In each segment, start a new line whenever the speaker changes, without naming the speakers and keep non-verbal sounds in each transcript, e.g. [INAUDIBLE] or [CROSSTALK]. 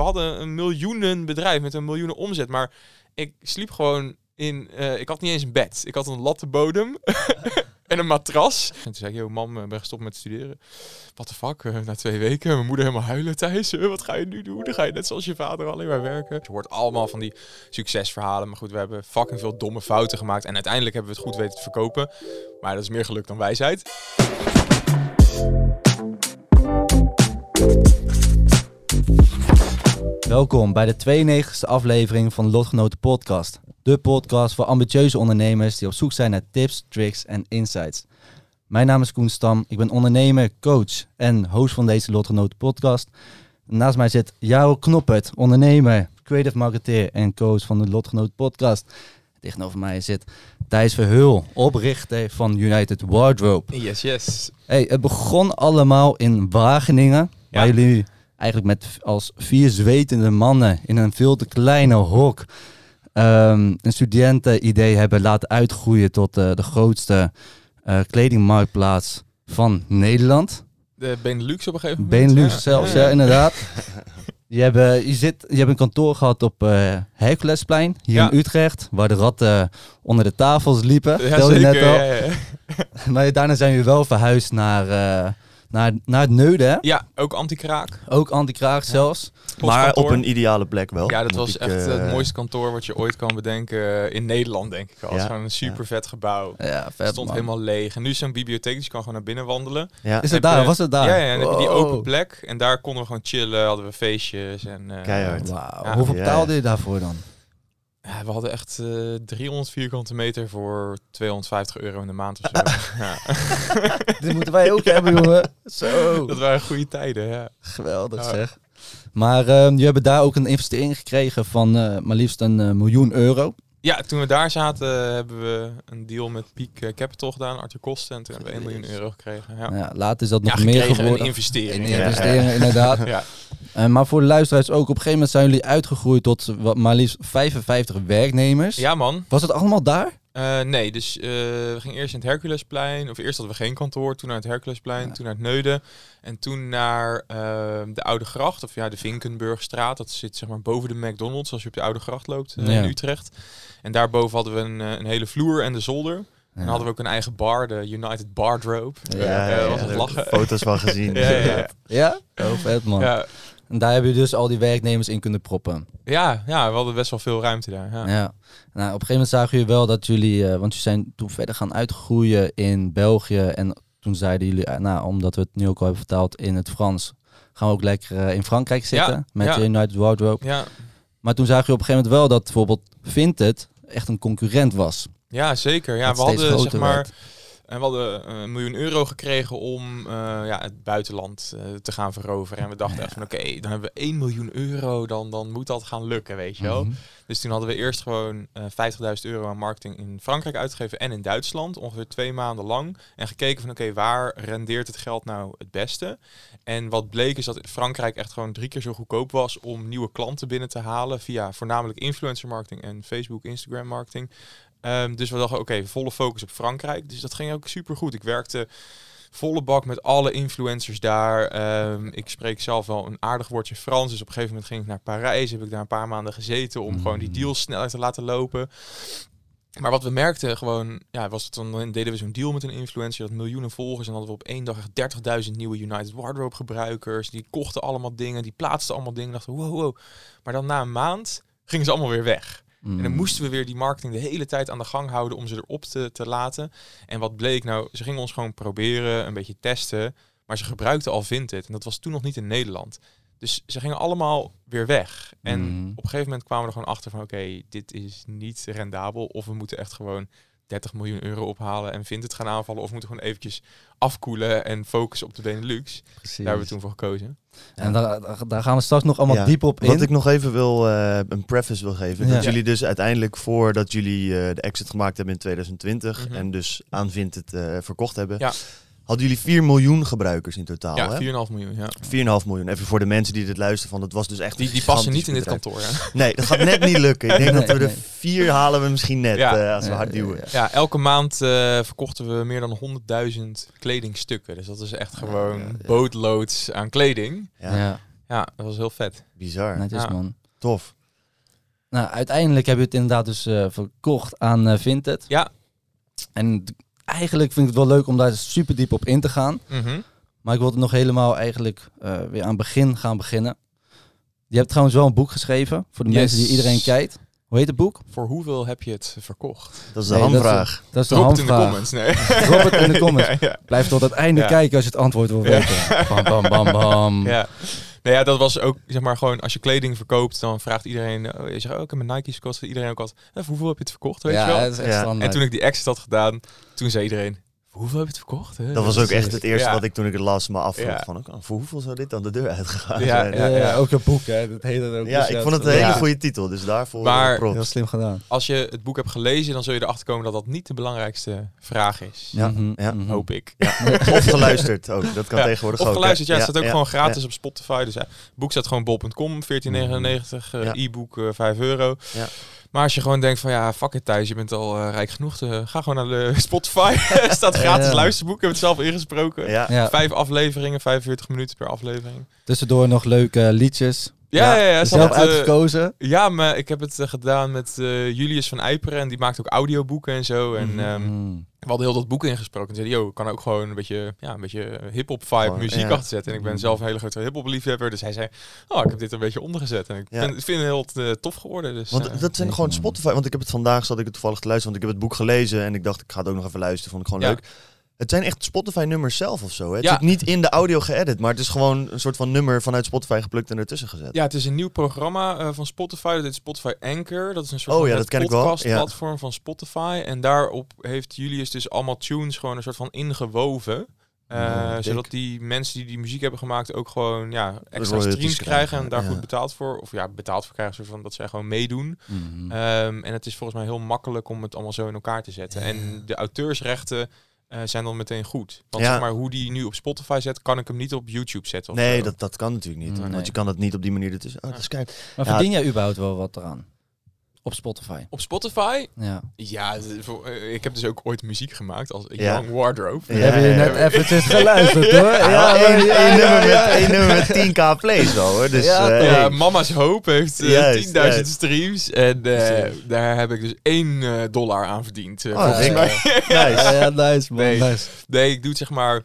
we hadden een miljoenen bedrijf met een miljoenen omzet. Maar ik sliep gewoon in... eh, ik had niet eens een bed. Ik had een lattenbodem [LAUGHS] en een matras. En toen zei ik, yo mam, ik ben gestopt met studeren. What the fuck? Eh, na twee weken, mijn moeder helemaal huilen thuis. Eh, wat ga je nu doen? Dan ga je net zoals je vader alleen maar werken. Je hoort allemaal van die succesverhalen. Maar goed, we hebben fucking veel domme fouten gemaakt. En uiteindelijk hebben we het goed weten te verkopen. Maar dat is meer geluk dan wijsheid.
Welkom bij de 92e aflevering van de Lotgenoten Podcast. De podcast voor ambitieuze ondernemers die op zoek zijn naar tips, tricks en insights. Mijn naam is Koen Stam, ik ben ondernemer, coach en host van deze Lotgenoten Podcast. Naast mij zit Jaro Knoppert, ondernemer, creative marketeer en coach van de Lotgenoten Podcast. Tegenover mij zit Thijs Verheul, oprichter van United Wardrobe.
Yes, yes.
Hey, het begon allemaal in Wageningen,
Ja.
waar jullie eigenlijk met als vier zwetende mannen in een veel te kleine hok ehm, een studentenidee hebben laten uitgroeien tot eh, de grootste eh, kledingmarktplaats van Nederland.
De Benelux op een gegeven moment.
Benelux
Ja.
zelfs,
Ja.
ja, inderdaad. [LAUGHS] Je hebt, eh, je, zit, je hebt een kantoor gehad op Herculesplein, hier
Ja.
in Utrecht, waar de ratten onder de tafels liepen.
Ja,
je net al. [LAUGHS] Maar daarna zijn we wel verhuisd naar, naar, naar het Neuden, hè?
Ja, ook anti-kraak.
Ook anti-kraak zelfs.
Maar op een ideale plek wel.
Ja, dat was
ik,
echt
eh,
het mooiste kantoor wat je ooit kan bedenken eh, in Nederland, denk ik al. Het is
Ja,
gewoon een super vet gebouw.
Ja,
Het
vet
stond
man.
helemaal leeg. En nu is zo'n bibliotheek, dus je kan gewoon naar binnen wandelen.
Ja,
Is het daar?
je-
Was het daar?
Ja, ja, en dan heb je die
Wow.
open plek. En daar konden we gewoon chillen, hadden we feestjes. En, eh,
Keihard.
Wauw.
Ja.
Hoeveel
Ja.
betaalde je daarvoor dan?
Ja, we hadden echt eh 300 vierkante meter voor 250 euro in de maand of zo. [LAUGHS] ja. [LAUGHS]
Dit moeten wij ook hebben, jongen. Zo.
Dat waren goede tijden, ja.
Geweldig zeg. Maar ehm je hebben daar ook een investering gekregen van eh, maar liefst een eh, miljoen euro.
Ja, toen we daar zaten hebben we een deal met Peak eh, Capital gedaan, Arthur Kosten. En toen hebben we 1 miljoen euro gekregen. Ja,
Ja, later is dat nog meer geworden.
een investering.
In investeringen, inderdaad. [LAUGHS]
Ja.
Eh, maar voor de luisteraars ook, op een gegeven moment zijn jullie uitgegroeid tot wat, maar liefst 55 werknemers.
ja, man.
Was het allemaal daar?
Eh, nee, dus eh, we gingen eerst in het Herculesplein. Of eerst hadden we geen kantoor. Toen naar het Herculesplein.
Ja.
Toen naar het Neuden. En toen naar de Oude Gracht. Of ja, de Vinkenburgstraat. Dat zit zeg maar boven de McDonald's. Als je op de Oude Gracht loopt
Ja.
in Utrecht. En daarboven hadden we een, een hele vloer en de zolder. En dan hadden we ook een eigen bar. De United Bardrobe.
Ja,
ja,
ja,
ja,
was
ja,
het lachen.
Foto's van gezien. [LAUGHS]
Ja, ja, ja.
Ja? Oh, vet man.
Ja,
En daar hebben jullie dus al die werknemers in kunnen proppen.
ja, ja, we hadden best wel veel ruimte daar. Ja.
Ja. Nou, op een gegeven moment zagen jullie wel dat jullie, eh, want jullie zijn toen verder gaan uitgroeien in België. En toen zeiden jullie, eh, nou, omdat we het nu ook al hebben vertaald in het Frans, gaan we ook lekker eh, in Frankrijk zitten
Ja,
met de United Wardrobe.
Ja,
Maar toen zagen jullie op een gegeven moment wel dat bijvoorbeeld Vinted echt een concurrent was.
ja, zeker. Ja,
Dat
we hadden zeg maar...
werd.
En we hadden eh, een miljoen euro gekregen om eh, ja, het buitenland eh, te gaan veroveren. En we dachten echt van oké, dan hebben we 1 miljoen euro, dan, dan moet dat gaan lukken, weet je wel.
Mhm.
Dus toen hadden we eerst gewoon eh 50.000 euro aan marketing in Frankrijk uitgegeven en in Duitsland, ongeveer twee maanden lang. En gekeken van oké, waar rendeert het geld nou het beste? En wat bleek is dat Frankrijk echt gewoon drie keer zo goedkoop was om nieuwe klanten binnen te halen via voornamelijk influencer marketing en Facebook, Instagram marketing. Ehm, dus we dachten, oké, volle focus op Frankrijk. Dus dat ging ook super goed. Ik werkte volle bak met alle influencers daar. Ehm, ik spreek zelf wel een aardig woordje Frans. Dus op een gegeven moment ging ik naar Parijs. Heb ik daar een paar maanden gezeten om gewoon die
Mm.
deals sneller te laten lopen. Maar wat we merkten gewoon, ja, was het dan, dan deden we zo'n deal met een influencer, dat miljoenen volgers. En hadden we op één dag echt 30.000 nieuwe United Wardrobe gebruikers. Die kochten allemaal dingen, die plaatsten allemaal dingen. Dachten, wow, wow. Maar dan na een maand gingen ze allemaal weer weg. En dan
Mm.
moesten we weer die marketing de hele tijd aan de gang houden om ze erop te, te laten. En wat bleek nou, ze gingen ons gewoon proberen, een beetje testen. Maar ze gebruikten al Vinted. En dat was toen nog niet in Nederland. Dus ze gingen allemaal weer weg. En
Mhm.
op een gegeven moment kwamen we er gewoon achter van... oké, dit is niet rendabel. Of we moeten echt gewoon 30 miljoen euro ophalen en Vinted gaan aanvallen. Of moeten gewoon eventjes afkoelen en focussen op de Benelux.
Precies.
Daar hebben we toen voor gekozen.
En daar, daar- gaan we straks nog allemaal
Ja.
diep op in.
Wat ik nog even wil, eh, een preface wil geven.
Ja.
Dat jullie dus uiteindelijk voordat jullie eh, de exit gemaakt hebben in 2020
Mhm.
en dus aan Vinted eh verkocht hebben,
Ja.
Hadden jullie 4 miljoen gebruikers in totaal.
ja,
hè?
4,5 miljoen. Ja.
4,5 miljoen. Even voor de mensen die dit luisteren, van dat was dus echt
Die, die passen niet in dit kantoor. Ja.
Nee, dat gaat net niet lukken. Ik [LAUGHS] denk
Nee,
dat we de
nee.
vier halen we misschien net
Ja.
eh, als we hard duwen.
ja.
Elke maand eh, verkochten we meer dan 100.000 kledingstukken. Dus dat is echt gewoon
ja, ja.
bootloads aan kleding.
Ja.
Ja.
Ja, dat was heel vet.
Bizar.
Netjes
Ja.
man.
Tof.
Nou, uiteindelijk heb je het inderdaad dus eh, verkocht aan eh Vinted.
Ja.
En eigenlijk vind ik het wel leuk om daar super diep op in te gaan.
Mhm.
Maar ik wilde nog helemaal eigenlijk eh, weer aan het begin gaan beginnen. Je hebt trouwens wel een boek geschreven voor de
Yes.
mensen die iedereen kijkt. Hoe heet het boek?
Voor hoeveel heb je het verkocht?
Dat is de
Nee, dat is-
hamvraag.
Dat is de
Drop het in de
hamvraag.
comments. Nee.
Drop het in de [LAUGHS] comments.
Ja, ja.
Blijf tot het einde
Ja.
kijken als je het antwoord wil
Ja.
weten. [LAUGHS] Bam, bam, bam, bam.
Ja. Nou ja, dat was ook, zeg maar, gewoon als je kleding verkoopt, dan vraagt iedereen, oh, je zegt, oh, ik heb mijn Nike's gekost. Iedereen ook altijd, hoeveel heb je het verkocht, weet
Ja,
je wel?
dat is echt
Ja.
standaard.
En toen ik die exit had gedaan, toen zei iedereen, voor hoeveel heb je het verkocht? Hè?
Dat was ook echt het eerste
Ja.
wat ik toen ik het las me afvroeg.
Ja.
Van, oké, voor hoeveel zou dit dan de deur uitgegaan
Ja,
zijn?
ja,
Ja,
Ja, ook een boek, hè. Dat heet het ook. dus
ik vond het een
Ja.
hele goede titel. Dus daarvoor
Maar-
eh, props.
Heel slim gedaan.
Als je het boek hebt gelezen, dan zul je erachter komen dat dat niet de belangrijkste vraag is.
Ja,
Mhm,
ja.
mhm.
Hoop ik. [LAUGHS]
Of geluisterd ook. Dat kan
Ja,
tegenwoordig
Of
ook.
geluisterd, ja, het staat ook
ja,
gewoon
ja,
gratis op Spotify. Dus ja, het boek staat gewoon bol.com, 14,99, eh,
Ja.
e-book eh, 5 euro.
Ja.
Maar als je gewoon denkt van ja, fuck it Thijs, je bent al eh, rijk genoeg, te, ga gewoon naar de [LAUGHS] Spotify. [LAUGHS] Er staat gratis
Ja.
luisterboek, ik heb het zelf ingesproken.
Ja.
Ja.
Vijf afleveringen, 45 minuten per aflevering.
Tussendoor nog leuke liedjes.
Ja, ja,
Ja,
ja. ze
Zelf
eh,
uitgekozen.
ja, maar ik heb het eh, gedaan met eh, Julius van Eiperen en die maakt ook audioboeken en zo. En
Mhm.
ehm. We hadden heel dat boek ingesproken. En zeiden, yo, ik kan ook gewoon een beetje, ja, een beetje hip-hop vibe
Gewoon,
muziek
ja.
achter zetten. En ik ben
Mhm.
zelf een hele grote hip-hop liefhebber. Dus hij zei, oh, ik heb dit een beetje ondergezet. En ik
Ja.
vind, vind het heel eh, tof geworden. Dus,
Want
eh,
dat zijn gewoon. Spotify. Want ik heb het vandaag, zat ik het toevallig te luisteren. Want ik heb het boek gelezen en ik dacht, ik ga het ook nog even luisteren. Vond ik gewoon
Ja.
leuk. Het zijn echt Spotify-nummers zelf of zo. Hè? Het
Ja.
zit niet in de audio geëdit, maar het is gewoon een soort van nummer vanuit Spotify geplukt en ertussen gezet.
ja, het is een nieuw programma eh, van Spotify. Dat is Spotify Anchor. Dat is een soort
Oh
van
ja,
het
dat ken ik wel.
podcastplatform van Spotify. En daarop heeft Julius dus allemaal tunes gewoon een soort van ingewoven. Eh,
dik.
zodat die mensen die die muziek hebben gemaakt ook gewoon ja, extra
Royalties
streams krijgen en daar
ja.
goed betaald voor. Of ja, betaald voor krijgen, soort van dat zij gewoon meedoen.
Mhm.
Ehm, en het is volgens mij heel makkelijk om het allemaal zo in elkaar te zetten.
Ja.
En de auteursrechten eh, zijn dan meteen goed. Want
Ja.
zeg maar, hoe die nu op Spotify zet, kan ik hem niet op YouTube zetten. Of
nee,
zo.
dat, dat kan natuurlijk niet.
Nee.
Want je kan dat niet op die manier ertussen. Oh, dat is kijk.
maar
ja.
verdien jij überhaupt wel wat eraan? Op Spotify?
Op Spotify,
Ja.
ja, eh, ik heb dus ook ooit muziek gemaakt als
Ja.
Young Wardrobe.
Ja,
Heb je
ja,
net
ja.
eventjes geluisterd hoor?
Ja, één,
ja,
nummer met, nummer met 10k plays wel hoor. Dus,
Ja,
eh,
toch?
Ja. Mama's Hoop heeft eh,
Juist,
10.000
juist.
streams en eh,
Zo.
daar heb ik dus 1 eh, dollar aan verdiend. eh,
Oh,
volgens mij. [LAUGHS]
nice.
Ja, ja, nice man,
Nee.
nice.
Nee, ik doe het zeg maar.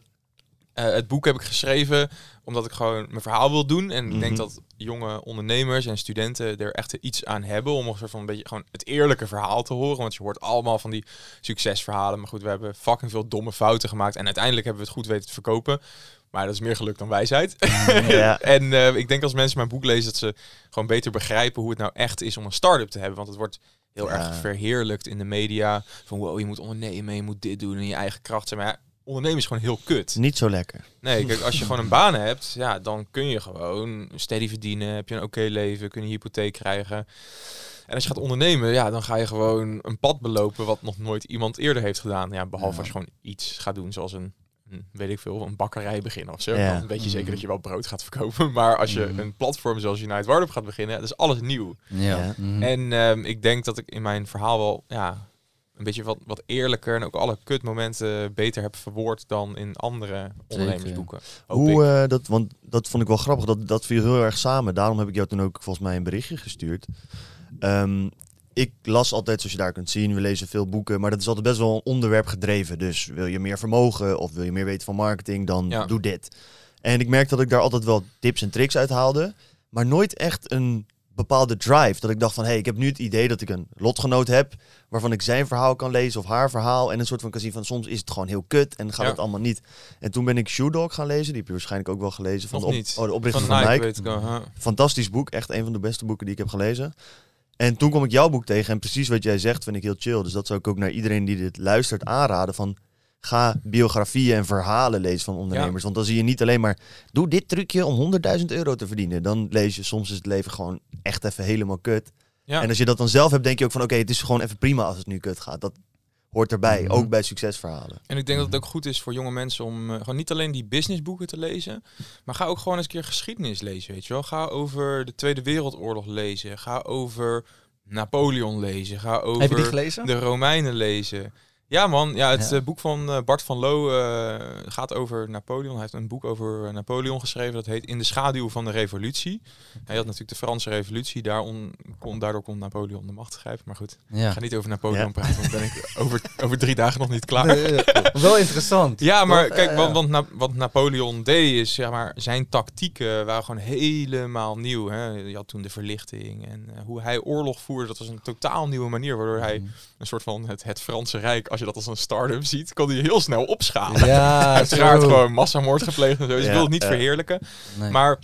eh, het boek heb ik geschreven omdat ik gewoon mijn verhaal wil doen. En ik denk
Mhm.
dat jonge ondernemers en studenten er echt iets aan hebben om een soort van een beetje gewoon het eerlijke verhaal te horen. Want je hoort allemaal van die succesverhalen. Maar goed, we hebben fucking veel domme fouten gemaakt. En uiteindelijk hebben we het goed weten te verkopen. Maar dat is meer geluk dan wijsheid.
Ja. [LAUGHS]
en eh, ik denk als mensen mijn boek lezen dat ze gewoon beter begrijpen hoe het nou echt is om een start-up te hebben. Want het wordt heel
Ja.
erg verheerlijkt in de media. Van wow, je moet ondernemen, je moet dit doen in je eigen kracht. Maar ja, ondernemen is gewoon heel kut.
Niet zo lekker.
Nee, kijk, als je gewoon een baan hebt, ja, dan kun je gewoon steady verdienen. Heb je een oké leven, kun je hypotheek krijgen. En als je gaat ondernemen, ja, dan ga je gewoon een pad belopen wat nog nooit iemand eerder heeft gedaan. Ja, behalve
Ja.
als je gewoon iets gaat doen zoals een, een, weet ik veel, een bakkerij beginnen of zo.
Ja.
Dan weet je zeker
Mhm.
dat je wel brood gaat verkopen. [LAUGHS] Maar als je
Mhm.
een platform zoals United Wardrobe gaat beginnen, dat is alles nieuw.
Ja.
Ja.
mhm.
En ehm, ik denk dat ik in mijn verhaal wel, ja, een beetje wat, wat eerlijker en ook alle kutmomenten beter heb verwoord dan in andere ondernemersboeken.
Hoe, eh, dat, want dat vond ik wel grappig. Dat, dat viel heel erg samen. Daarom heb ik jou toen ook volgens mij een berichtje gestuurd. Ehm, ik las altijd, zoals je daar kunt zien, we lezen veel boeken, maar dat is altijd best wel een onderwerp gedreven. Dus wil je meer vermogen of wil je meer weten van marketing, dan
Ja.
doe dit. En ik merk dat ik daar altijd wel tips en tricks uit haalde, maar nooit echt een bepaalde drive. Dat ik dacht van, hé, hey, ik heb nu het idee dat ik een lotgenoot heb, waarvan ik zijn verhaal kan lezen of haar verhaal. En een soort van kan zien van, soms is het gewoon heel kut en gaat
Ja.
het allemaal niet. En toen ben ik Shoe Dog gaan lezen, die heb je waarschijnlijk ook wel gelezen. Van
Nog
de, op- oh, de oprichter
van
van,
Nike.
Fantastisch boek, echt een van de beste boeken die ik heb gelezen. En toen kwam ik jouw boek tegen en precies wat jij zegt vind ik heel chill. Dus dat zou ik ook naar iedereen die dit luistert aanraden van... Ga biografieën en verhalen lezen van ondernemers. Want dan zie je niet alleen maar... Doe dit trucje om 100.000 euro te verdienen. Dan lees je soms is het leven gewoon echt even helemaal kut.
Ja.
En als je dat dan zelf hebt, denk je ook van... Oké, het is gewoon even prima als het nu kut gaat. Dat hoort erbij,
Mhm.
ook bij succesverhalen.
En ik denk dat het ook goed is voor jonge mensen om eh, gewoon niet alleen die businessboeken te lezen, maar ga ook gewoon eens een keer geschiedenis lezen, weet je wel. Ga over de Tweede Wereldoorlog lezen, ga over Napoleon lezen, ga over
Heb je die gelezen?
de Romeinen lezen. Ja man, ja, het
Ja.
eh, boek van eh, Bart van Loo eh, gaat over Napoleon. Hij heeft een boek over Napoleon geschreven. Dat heet In de schaduw van de revolutie. Hij had natuurlijk de Franse revolutie. Daarom kon, daardoor kon Napoleon de macht grijpen. Maar goed,
Ja.
ik ga niet over Napoleon
Ja.
praten. Want dan ben ik [LAUGHS] over, over drie dagen nog niet klaar.
Nee, [LAUGHS] wel interessant.
Ja, maar kijk, want, want Na- wat Napoleon deed is, zeg maar, zijn tactieken waren gewoon helemaal nieuw. Hè? Je had toen de verlichting en hoe hij oorlog voerde, dat was een totaal nieuwe manier, waardoor hij
Mhm.
een soort van het, het Franse Rijk, als je dat als een start-up ziet, kon hij heel snel opschalen.
Ja, [LAUGHS]
Uiteraard
zo.
gewoon massamoord gepleegd en zo. Dus ik wil het niet verheerlijken.
Nee.
Maar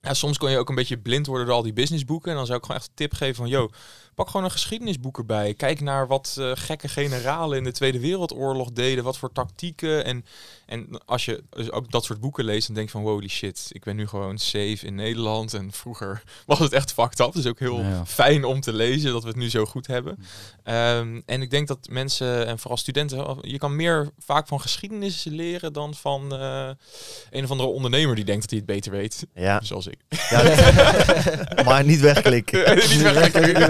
ja, soms kon je ook een beetje blind worden door al die businessboeken. En dan zou ik gewoon echt een tip geven van, yo, pak gewoon een geschiedenisboek erbij. Kijk naar wat eh, gekke generalen in de Tweede Wereldoorlog deden, wat voor tactieken. En, en als je dus ook dat soort boeken leest, dan denk je van, holy shit, ik ben nu gewoon safe in Nederland. En vroeger [LAUGHS] was het echt fucked up. Dus ook heel
Ja.
fijn om te lezen dat we het nu zo goed hebben. Ehm, en ik denk dat mensen, en vooral studenten, je kan meer vaak van geschiedenis leren dan van eh, een of andere ondernemer die denkt dat hij het beter weet.
Ja, [LAUGHS]
Zoals ik.
ja [LAUGHS] maar niet wegklikken.
Niet wegklikken.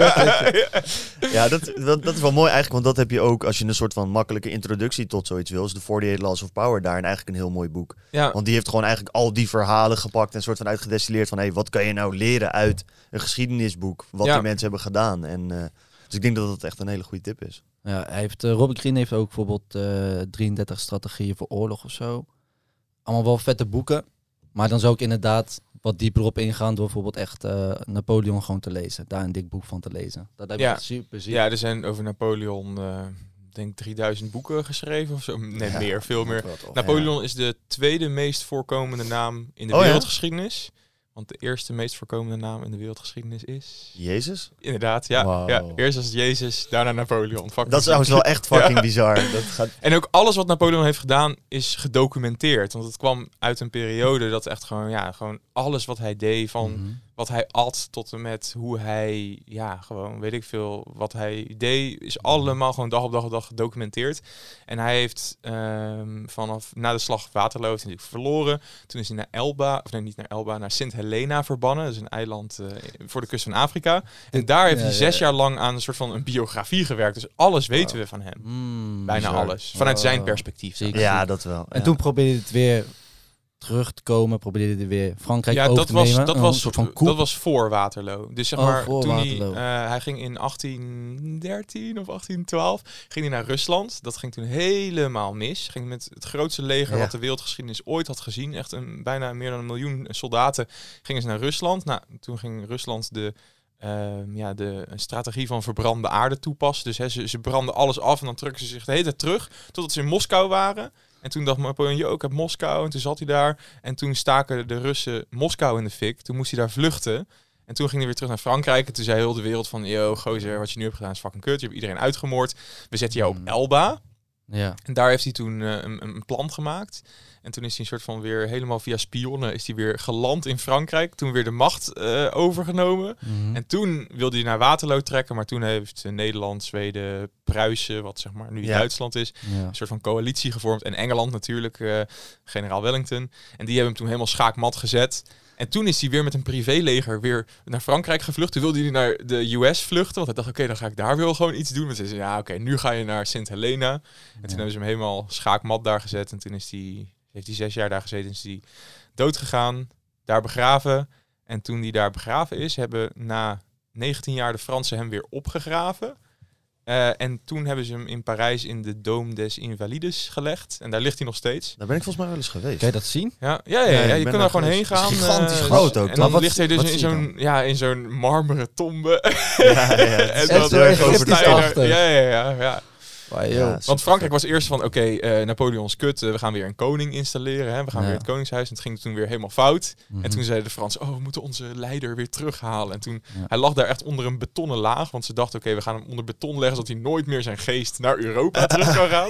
Ja, dat, dat, dat is wel mooi eigenlijk, want dat heb je ook als je een soort van makkelijke introductie tot zoiets wil. Is de 48 Laws of Power daarin eigenlijk een heel mooi boek.
Ja,
Want die heeft gewoon eigenlijk al die verhalen gepakt en soort van uitgedestilleerd van, hé, wat kan je nou leren uit een geschiedenisboek, wat
Ja.
die mensen hebben gedaan. En, eh, dus ik denk dat dat echt een hele goede tip is.
Ja, hij heeft, eh, Robert Greene heeft ook bijvoorbeeld eh 33 strategieën voor oorlog of zo. Allemaal wel vette boeken. Maar dan zou ik inderdaad wat dieper op ingaan door bijvoorbeeld echt eh, Napoleon gewoon te lezen. Daar een dik boek van te lezen. Dat heb ik
Ja.
super
ja, er zijn over Napoleon, eh, ik denk 3000 boeken geschreven of zo. Nee,
Ja,
meer, veel meer. Napoleon is de tweede meest voorkomende naam in de
Oh ja?
Want de eerste meest voorkomende naam in de wereldgeschiedenis is...
Jezus?
Inderdaad, ja. Ja. Eerst was het Jezus, daarna Napoleon. Fucking
Dat is trouwens wel echt [LAUGHS] fucking bizar. Dat gaat...
En ook alles wat Napoleon heeft gedaan is gedocumenteerd. Want het kwam uit een periode dat echt gewoon, ja, gewoon alles wat hij deed, van
Mhm.
Wat hij at tot en met hoe hij, ja, gewoon weet ik veel, wat hij deed, is allemaal gewoon dag op dag op dag gedocumenteerd. En hij heeft ehm, vanaf na de slag Waterloo heeft hij natuurlijk verloren. Toen is hij naar Elba, of nee, niet naar Elba, naar Sint Helena verbannen. Dat is een eiland eh, voor de kust van Afrika. En daar heeft
Ja,
hij zes
ja.
jaar lang aan een soort van een biografie gewerkt. Dus alles weten we van hem.
Mm,
Bijna
bizar.
alles. Vanuit zijn
Wow.
perspectief.
Zeker.
Ja, dat wel.
En
ja.
toen probeerde hij het weer terug te komen. Probeerde hij weer Frankrijk
Ja,
over
dat
te
was,
nemen.
dat, was,
soort van
dat was voor Waterloo. Dus zeg
Oh,
maar, toen hij, eh, hij ging in 1813 of 1812 ging hij naar Rusland. Dat ging toen helemaal mis. Ging met het grootste leger
Ja.
wat de wereldgeschiedenis ooit had gezien. Echt een, bijna meer dan een miljoen soldaten gingen ze naar Rusland. Nou, toen ging Rusland de, ehm, ja, de strategie van verbrande aarde toepassen. Dus hè, ze, ze branden alles af en dan trukken ze zich de hele tijd terug totdat ze in Moskou waren. En toen dacht Napoleon, yo, ik heb Moskou. En toen zat hij daar. En toen staken de Russen Moskou in de fik. Toen moest hij daar vluchten. En toen ging hij weer terug naar Frankrijk. En toen zei heel de wereld van, yo, gozer, wat je nu hebt gedaan is fucking kut. Je hebt iedereen uitgemoord. We zetten jou op
Hmm.
Elba.
Ja.
En daar heeft hij toen eh, een, een plan gemaakt. En toen is hij een soort van weer helemaal via spionnen is hij weer geland in Frankrijk. Toen weer de macht eh, overgenomen.
Mhm.
En toen wilde hij naar Waterloo trekken. Maar toen heeft eh, Nederland, Zweden, Pruisen, wat zeg maar nu
Ja.
Duitsland is,
ja.
een soort van coalitie gevormd. En Engeland natuurlijk, eh, generaal Wellington. En die hebben hem toen helemaal schaakmat gezet. En toen is hij weer met een privéleger weer naar Frankrijk gevlucht. Toen wilde hij naar de US vluchten. Want hij dacht, oké, dan ga ik daar wel gewoon iets doen. Maar ze zei, ja, oké, nu ga je naar Sint Helena. En toen hebben ze hem helemaal schaakmat daar gezet. En toen is hij, heeft hij zes jaar daar gezeten. En is hij dood gegaan, daar begraven. En toen hij daar begraven is, hebben na 19 jaar de Fransen hem weer opgegraven. Eh, en toen hebben ze hem in Parijs in de Dome des Invalides gelegd. En daar ligt hij nog steeds.
Daar ben ik volgens mij wel eens geweest.
Kan je dat zien?
Ja, ja, ja, je kunt daar gewoon heen gaan.
Gigantisch
eh,
groot ook,
En dan
Wat-
ligt hij dus in zo'n ja, in zo'n marmeren tombe.
Ja, ja, [LAUGHS] het
en
is
echt [LAUGHS]
dan daar-
achtig.
Ja, ja, ja, ja.
Ja,
Want Frankrijk was eerst van, oké, eh, Napoleon is kut, eh, we gaan weer een koning installeren. Hè? We gaan
Ja.
weer het koningshuis. En het ging toen weer helemaal fout.
Mhm.
En toen zeiden de Fransen, oh, we moeten onze leider weer terughalen. En toen,
Ja.
hij lag daar echt onder een betonnen laag. Want ze dachten, oké, we gaan hem onder beton leggen, zodat hij nooit meer zijn geest naar Europa [LAUGHS] terug kan gaan.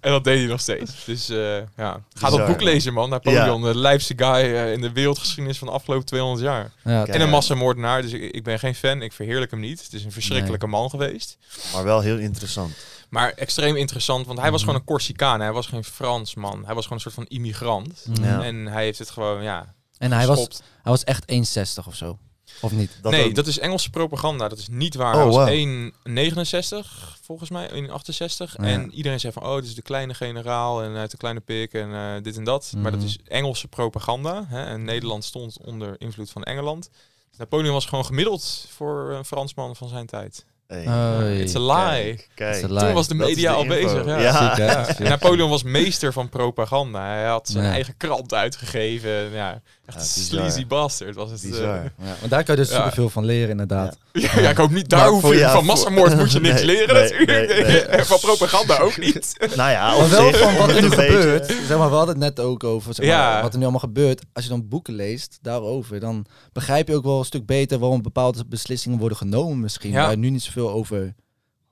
En dat deed hij nog steeds. Dus eh, ja, ga dat boek lezen, man. Napoleon, de lijfste guy in de wereldgeschiedenis van de afgelopen 200 jaar. En een massamoordenaar, dus ik, ik ben geen fan, ik verheerlijk hem niet. Het is een verschrikkelijke man geweest.
Maar wel heel interessant.
Maar extreem interessant, want hij was
Mhm.
gewoon een Corsicaan. Hij was geen Fransman. Hij was gewoon een soort van immigrant.
Mhm.
Ja.
En hij heeft het gewoon, ja,
En hij was, hij was echt 1,60 of zo. Of niet?
Dat
nee,
ook-
dat is Engelse propaganda. Dat is niet waar.
Oh,
Hij was
wow.
1,69 volgens mij, 1,68.
Ja.
En iedereen zei van, oh, dit is de kleine generaal en uit de kleine pik en eh, dit en dat. Maar dat
Mhm.
is Engelse propaganda. Hè? En Nederland stond onder invloed van Engeland. Dus Napoleon was gewoon gemiddeld voor een Fransman van zijn tijd.
Hey.
It's a lie.
Kijk, kijk.
It's a lie.
Toen was de media
de
al
info.
bezig. Ja. [LAUGHS] Napoleon was meester van propaganda. Hij had zijn
Ja.
eigen krant uitgegeven. Ja, echt sleazy bastard was het. eh.
Bizar.
Ja, maar daar kan je dus
Ja.
superveel van leren, inderdaad.
Ja, ja, ik hoop niet, daar hoef je,
jou-
van massamoord moet je niks [LAUGHS]
Nee,
leren
nee,
natuurlijk.
nee, nee.
En [LAUGHS] van propaganda ook niet. [LAUGHS]
Nou ja,
Maar wel
zich,
van wat er nu gebeurt. Zeg maar, we hadden het net ook over zeg maar,
Ja.
wat er nu allemaal gebeurt. Als je dan boeken leest daarover, dan begrijp je ook wel een stuk beter waarom bepaalde beslissingen worden genomen misschien.
Ja.
Waar je nu niet zoveel over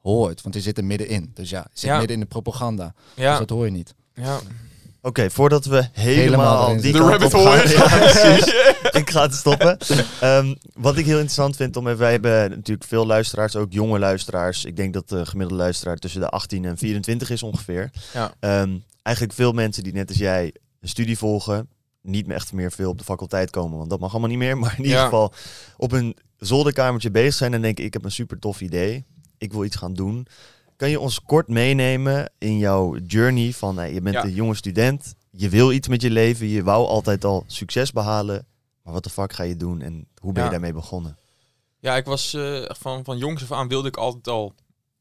hoort. Want je zit er middenin. Dus ja, je zit
Ja.
midden in de propaganda. Dus dat hoor je niet.
ja.
Oké, voordat we
Helemaal
helemaal, die
De
kant
rabbit
op
hole. [LAUGHS]
Ja, ik ga het stoppen. Ehm, wat ik heel interessant vind, om wij hebben natuurlijk veel luisteraars, ook jonge luisteraars. Ik denk dat de gemiddelde luisteraar tussen de 18 en 24 is ongeveer.
Ja.
Ehm, eigenlijk veel mensen die net als jij een studie volgen, niet meer echt meer veel op de faculteit komen, want dat mag allemaal niet meer. [LAUGHS] Maar in ieder
Ja.
geval op een zolderkamertje bezig zijn en denken, ik heb een super tof idee. Ik wil iets gaan doen. Kan je ons kort meenemen in jouw journey van, je bent
Ja.
een jonge student, je wil iets met je leven, je wou altijd al succes behalen. Maar wat de fuck ga je doen en hoe ben je
Ja.
daarmee begonnen?
Ja, ik was eh, van, van jongs af aan wilde ik altijd al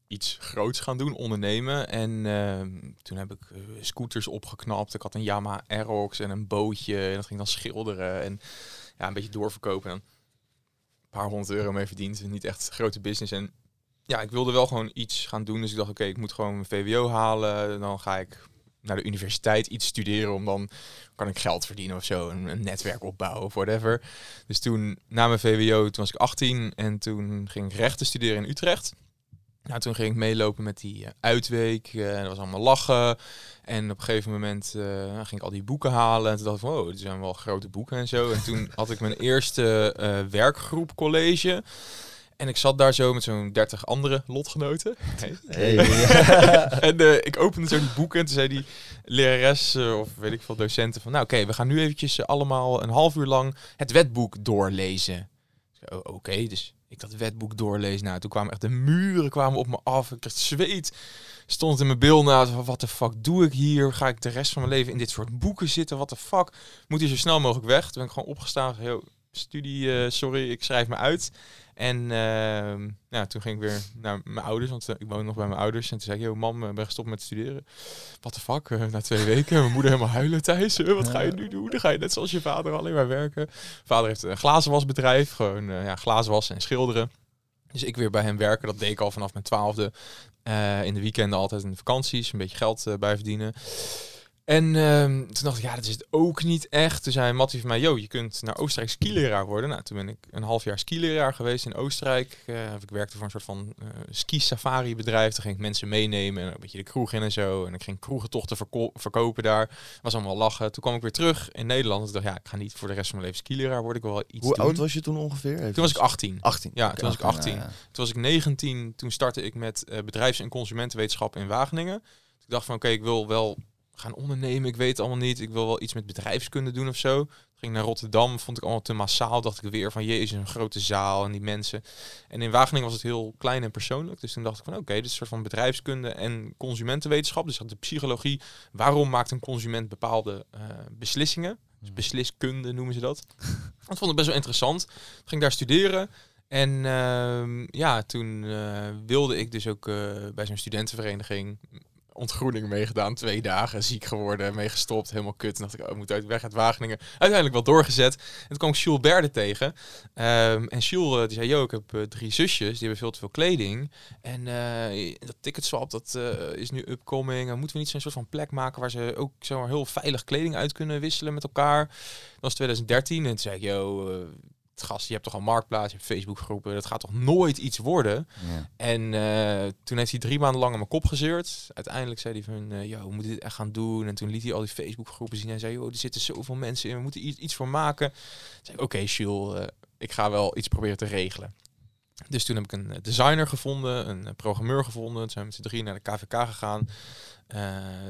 iets groots gaan doen, ondernemen. En ehm, toen heb ik eh, scooters opgeknapt. Ik had een Yamaha Aerox en een bootje. En dat ging dan schilderen en ja, een beetje doorverkopen. En een paar honderd euro mee verdiend. Niet echt grote business. En ja, ik wilde wel gewoon iets gaan doen. Dus ik dacht, oké, ik moet gewoon mijn VWO halen. Dan ga ik naar de universiteit iets studeren. Om dan kan ik geld verdienen of zo. Een, een netwerk opbouwen of whatever. Dus toen, na mijn VWO, toen was ik 18 en toen ging ik rechten studeren in Utrecht. Nou, toen ging ik meelopen met die eh, uitweek. eh, dat was allemaal lachen. En op een gegeven moment eh, ging ik al die boeken halen. En toen dacht ik van, wow, dit zijn wel grote boeken en zo. En toen [LAUGHS] had ik mijn eerste eh, werkgroep college. En ik zat daar zo met zo'n 30 andere lotgenoten. [LAUGHS] Hey. [LAUGHS] en eh, ik opende zo die boeken en toen zei die lerares eh, of weet ik veel docenten van... Nou oké, we gaan nu eventjes eh, allemaal een half uur lang het wetboek doorlezen. Oh, Oké, dus ik dat wetboek doorlezen. Nou, toen kwamen echt de muren kwamen op me af. Ik kreeg zweet. Stond in mijn bil na. van, Wat de fuck doe ik hier? Ga ik de rest van mijn leven in dit soort boeken zitten? Wat de fuck? Moet hier zo snel mogelijk weg? Toen ben ik gewoon opgestaan. Yo, studie, eh, sorry, ik schrijf me uit. En ehm, ja, toen ging ik weer naar mijn ouders, want eh, ik woon nog bij mijn ouders. En toen zei ik, yo mam, ik ben gestopt met studeren. Wat de fuck, eh, na twee weken, mijn moeder helemaal huilen thuis. Eh, wat ga je nu doen? Dan ga je net zoals je vader alleen maar werken. Vader heeft een glazenwasbedrijf, gewoon eh, ja, glazenwassen en schilderen. Dus ik weer bij hem werken, dat deed ik al vanaf mijn twaalfde. Eh, in de weekenden altijd in de vakanties, een beetje geld eh, bij verdienen. En ehm, toen dacht ik, ja, dat is het ook niet echt. Toen zei Mattie van mij, yo, je kunt naar Oostenrijk skileraar worden. Nou, toen ben ik een half jaar skileraar geweest in Oostenrijk. Eh, ik werkte voor een soort van eh, ski-safari bedrijf. Toen ging ik mensen meenemen en een beetje de kroeg in en zo. En ik ging kroegentochten verko- verkopen daar. Was allemaal lachen. Toen kwam ik weer terug in Nederland. Toen dacht ik, ja, ik ga niet voor de rest van mijn leven skileraar worden. Ik wil wel iets
Hoe
doen.
oud was je toen ongeveer? Even-
Toen was ik 18.
18.
Ja, toen was ik 18.
Ja, ja.
Toen was ik 19. Toen startte ik met eh, bedrijfs- en consumentenwetenschap in Wageningen. Ik dacht van, oké, ik wil wel gaan ondernemen. Ik weet het allemaal niet. Ik wil wel iets met bedrijfskunde doen of zo. Ging naar Rotterdam, vond ik allemaal te massaal. Dacht ik weer van, jezus, een grote zaal en die mensen. En in Wageningen was het heel klein en persoonlijk. Dus toen dacht ik van, oké, dit is een soort van bedrijfskunde en consumentenwetenschap. Dus had de psychologie. Waarom maakt een consument bepaalde eh, beslissingen? Dus besliskunde noemen ze dat. [LAUGHS] Dat vond ik best wel interessant. Ging daar studeren. En ehm, ja, toen eh, wilde ik dus ook eh, bij zo'n studentenvereniging ontgroening meegedaan. Twee dagen ziek geworden, mee gestopt, helemaal kut. En dacht ik, oh, ik moet uit weg uit Wageningen. Uiteindelijk wel doorgezet. En toen kwam ik Jules Berde tegen. Ehm, en Jules eh, die zei, yo, ik heb eh, drie zusjes, die hebben veel te veel kleding. En eh, dat ticketswap, dat is nu upcoming. En moeten we niet zo'n soort van plek maken waar ze ook zo maar heel veilig kleding uit kunnen wisselen met elkaar. Dat was 2013. En toen zei ik, yo, gast, je hebt toch al Marktplaats, je hebt Facebookgroepen. Dat gaat toch nooit iets worden?
Ja.
En eh, toen heeft hij drie maanden lang aan mijn kop gezeurd. Uiteindelijk zei hij van, eh yo, we moeten dit echt gaan doen. En toen liet hij al die Facebookgroepen zien. En zei, joh, er zitten zoveel mensen in. We moeten iets, voor maken. Toen zei ik, oké, Jules, eh, ik ga wel iets proberen te regelen. Dus toen heb ik een eh, designer gevonden, een eh, programmeur gevonden. Toen zijn we met z'n drieën naar de KVK gegaan. Eh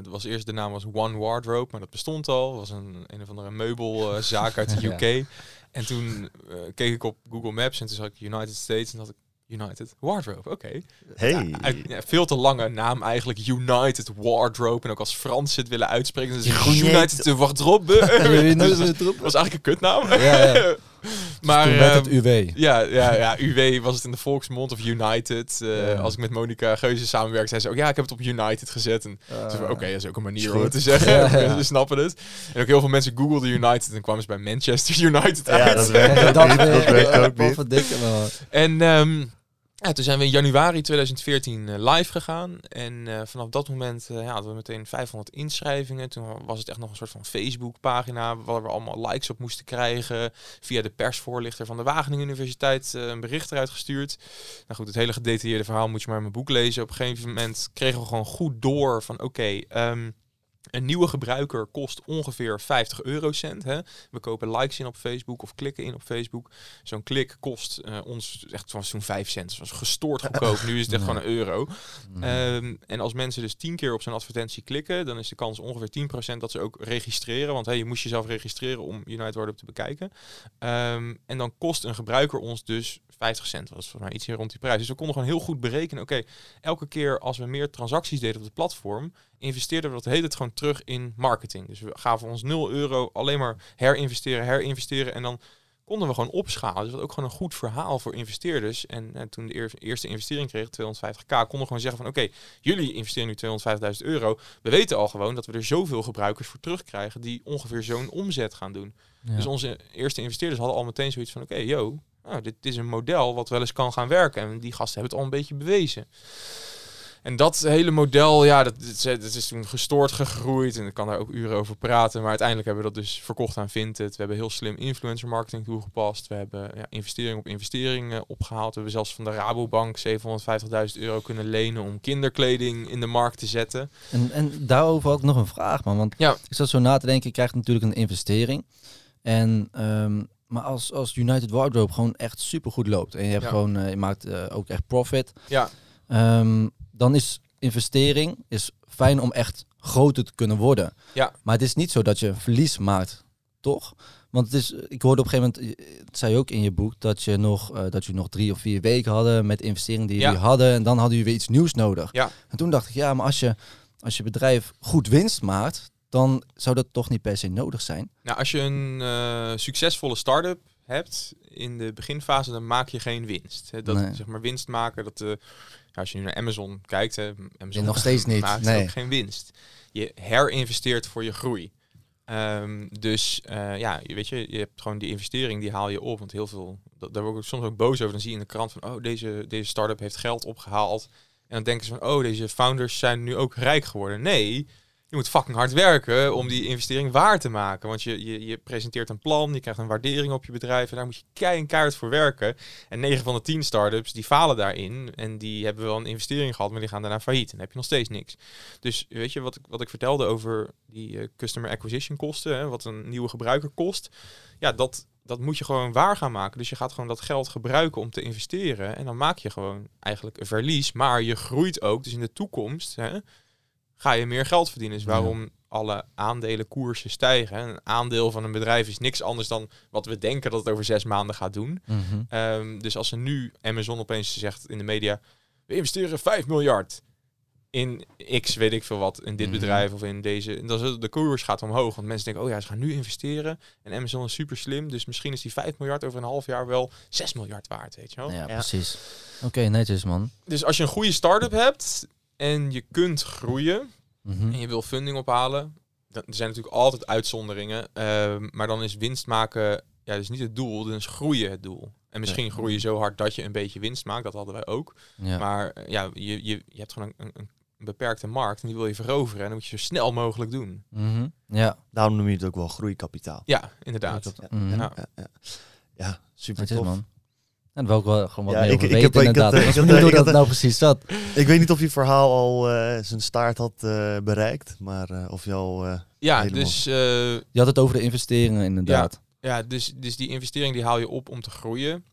dat was eerst, de naam was One Wardrobe, maar dat bestond al. Het was een, een of andere meubelzaak uit de [LAUGHS]
Ja.
UK. En toen eh, keek ik op Google Maps en toen zag ik United States en dacht ik, United Wardrobe, oké.
Hey.
Ja, veel te lange naam eigenlijk, United Wardrobe. En ook als Frans het willen uitspreken, dan is het
United-
Wardrobe. [LAUGHS] [LAUGHS] dat was, dat was eigenlijk een kutnaam.
Ja, ja. [LAUGHS]
maar
Toen werd het
ehm,
UW.
ja, ja, ja, UW was het in de volksmond of United. Eh,
Ja.
Als ik met Monica Geuze samenwerkte, zei ze ook, ja, ik heb het op United gezet. En
Ah.
oké, dat is ook een manier om het te zeggen. [LAUGHS]
Ja, ja. [LAUGHS]
Ze snappen het. En ook heel veel mensen googelden United en kwamen ze bij Manchester United
Ja,
uit.
dat werkt
Ja,
ook
dat
niet. Dat werkt ook niet.
En ehm, toen zijn we in januari 2014 eh, live gegaan. En eh, vanaf dat moment eh, ja, hadden we meteen 500 inschrijvingen. Toen was het echt nog een soort van Facebook-pagina waar we allemaal likes op moesten krijgen. Via de persvoorlichter van de Wageningen Universiteit een bericht eruit gestuurd. Nou goed, het hele gedetailleerde verhaal moet je maar in mijn boek lezen. Op een gegeven moment kregen we gewoon goed door van oké, ehm, een nieuwe gebruiker kost ongeveer 50 eurocent. Hè? We kopen likes in op Facebook of klikken in op Facebook. Zo'n klik kost eh, ons echt toen 5 cent. Dat was gestoord goedkoop. nu is het echt [LAUGHS] gewoon een euro.
Mhm.
Ehm, en als mensen dus 10 keer op zo'n advertentie klikken, dan is de kans ongeveer 10% dat ze ook registreren. Want hey, je moest jezelf registreren om United Wardrobe te bekijken. Ehm, en dan kost een gebruiker ons dus 50 cent. Dat was volgens mij iets hier rond die prijs. Dus we konden gewoon heel goed berekenen. Oké, elke keer als we meer transacties deden op het platform, investeerden we dat hele tijd gewoon terug in marketing. Dus we gaven ons 0 euro alleen maar herinvesteren, herinvesteren. En dan konden we gewoon opschalen. Dus dat was ook gewoon een goed verhaal voor investeerders. En eh, toen de eer- eerste investering kreeg, 250k, konden we gewoon zeggen van oké, jullie investeren nu 250.000 euro. We weten al gewoon dat we er zoveel gebruikers voor terugkrijgen die ongeveer zo'n omzet gaan doen.
Ja.
Dus onze eerste investeerders hadden al meteen zoiets van oké, yo, nou, dit is een model wat wel eens kan gaan werken. En die gasten hebben het al een beetje bewezen. En dat hele model, ja, dat, dat, is- toen gestoord gegroeid. En ik kan daar ook uren over praten. Maar uiteindelijk hebben we dat dus verkocht aan Vinted. We hebben heel slim influencer marketing toegepast. We hebben ja, investering op investering eh, opgehaald. We hebben zelfs van de Rabobank 750.000 euro kunnen lenen om kinderkleding in de markt te zetten.
En, en daarover ik nog een vraag, man. Want
Ja.
ik zat zo na te denken, je krijgt natuurlijk een investering. En, ehm, maar als, als United Wardrobe gewoon echt super goed loopt en je, hebt
Ja.
gewoon, eh, je maakt eh, ook echt profit,
Ja,
ehm, dan is investering is fijn om echt groter te kunnen worden.
Ja.
Maar het is niet zo dat je verlies maakt, toch? Want het is, ik hoorde op een gegeven moment, eh, het zei je ook in je boek, dat je nog, eh, dat je nog drie of vier weken hadden met investeringen die
Ja.
jullie hadden. En dan hadden jullie weer iets nieuws nodig.
Ja.
En toen dacht ik, ja, maar als je, als je bedrijf goed winst maakt, dan zou dat toch niet per se nodig zijn.
Nou, als je een eh, succesvolle start-up hebt in de beginfase, dan maak je geen winst. Hè, Dat,
Nee.
zeg maar, winst maken, dat, als je nu naar Amazon kijkt, hè, Amazon
nog steeds niet,
maakt
nee.
ook geen winst. Je herinvesteert voor je groei. Ehm, dus eh, ja, je weet je, je hebt gewoon die investering, die haal je op. Want heel veel, dat, daar word ik soms ook boos over. Dan zie je in de krant van, oh, deze, deze start-up heeft geld opgehaald. En dan denken ze van, oh, deze founders zijn nu ook rijk geworden. Nee, je moet fucking hard werken om die investering waar te maken. Want je, je, je presenteert een plan, je krijgt een waardering op je bedrijf. En daar moet je keihard voor werken. En 9 van de 10 start-ups, die falen daarin. En die hebben wel een investering gehad, maar die gaan daarna failliet. En dan heb je nog steeds niks. Dus weet je, wat ik, wat ik vertelde over die eh, customer acquisition kosten, hè, wat een nieuwe gebruiker kost. Ja, dat, dat moet je gewoon waar gaan maken. Dus je gaat gewoon dat geld gebruiken om te investeren. En dan maak je gewoon eigenlijk een verlies. Maar je groeit ook. Dus in de toekomst hè, ga je meer geld verdienen. Dus
Ja.
waarom alle aandelenkoersen stijgen. Een aandeel van een bedrijf is niks anders dan wat we denken dat het over zes maanden gaat doen. Ehm, dus als er nu Amazon opeens zegt in de media, we investeren 5 miljard in X, weet ik veel wat, in dit
Mhm.
bedrijf of in deze. En dan is het- de koers gaat omhoog, want mensen denken, oh ja, ze gaan nu investeren. En Amazon is super slim, dus misschien is die 5 miljard over een half jaar wel 6 miljard waard, weet je wel.
Ja, precies. Oké, netjes man.
Dus als je een goede start-up hebt en je kunt groeien
Mhm.
en je wil funding ophalen, dan er zijn natuurlijk altijd uitzonderingen, ehm, maar dan is winst maken, ja, dus niet het doel, dan is groeien het doel. En misschien
Ja.
groei je zo hard dat je een beetje winst maakt, dat hadden wij ook.
Ja.
Maar eh, ja, je, je, je hebt gewoon een, een, een beperkte markt en die wil je veroveren en dan moet je zo snel mogelijk doen.
Mhm. Ja.
Daarom noem je het ook wel groeikapitaal.
Ja, inderdaad.
Ja.
Mhm.
Ja.
Ja, ja. ja super tof.
man. En ik wel gewoon wat
Ja,
meer
ik-
weten
heb- ik had,
inderdaad. Ik was
ik had,
hoe
ik
dat
had,
nou precies zat.
Ik weet niet of je verhaal al eh, zijn staart had eh, bereikt, maar eh, of je al... eh,
Ja,
Helemaal.
dus, eh,
Je had het over de investeringen inderdaad.
ja dus, dus die investering die haal je op om te groeien.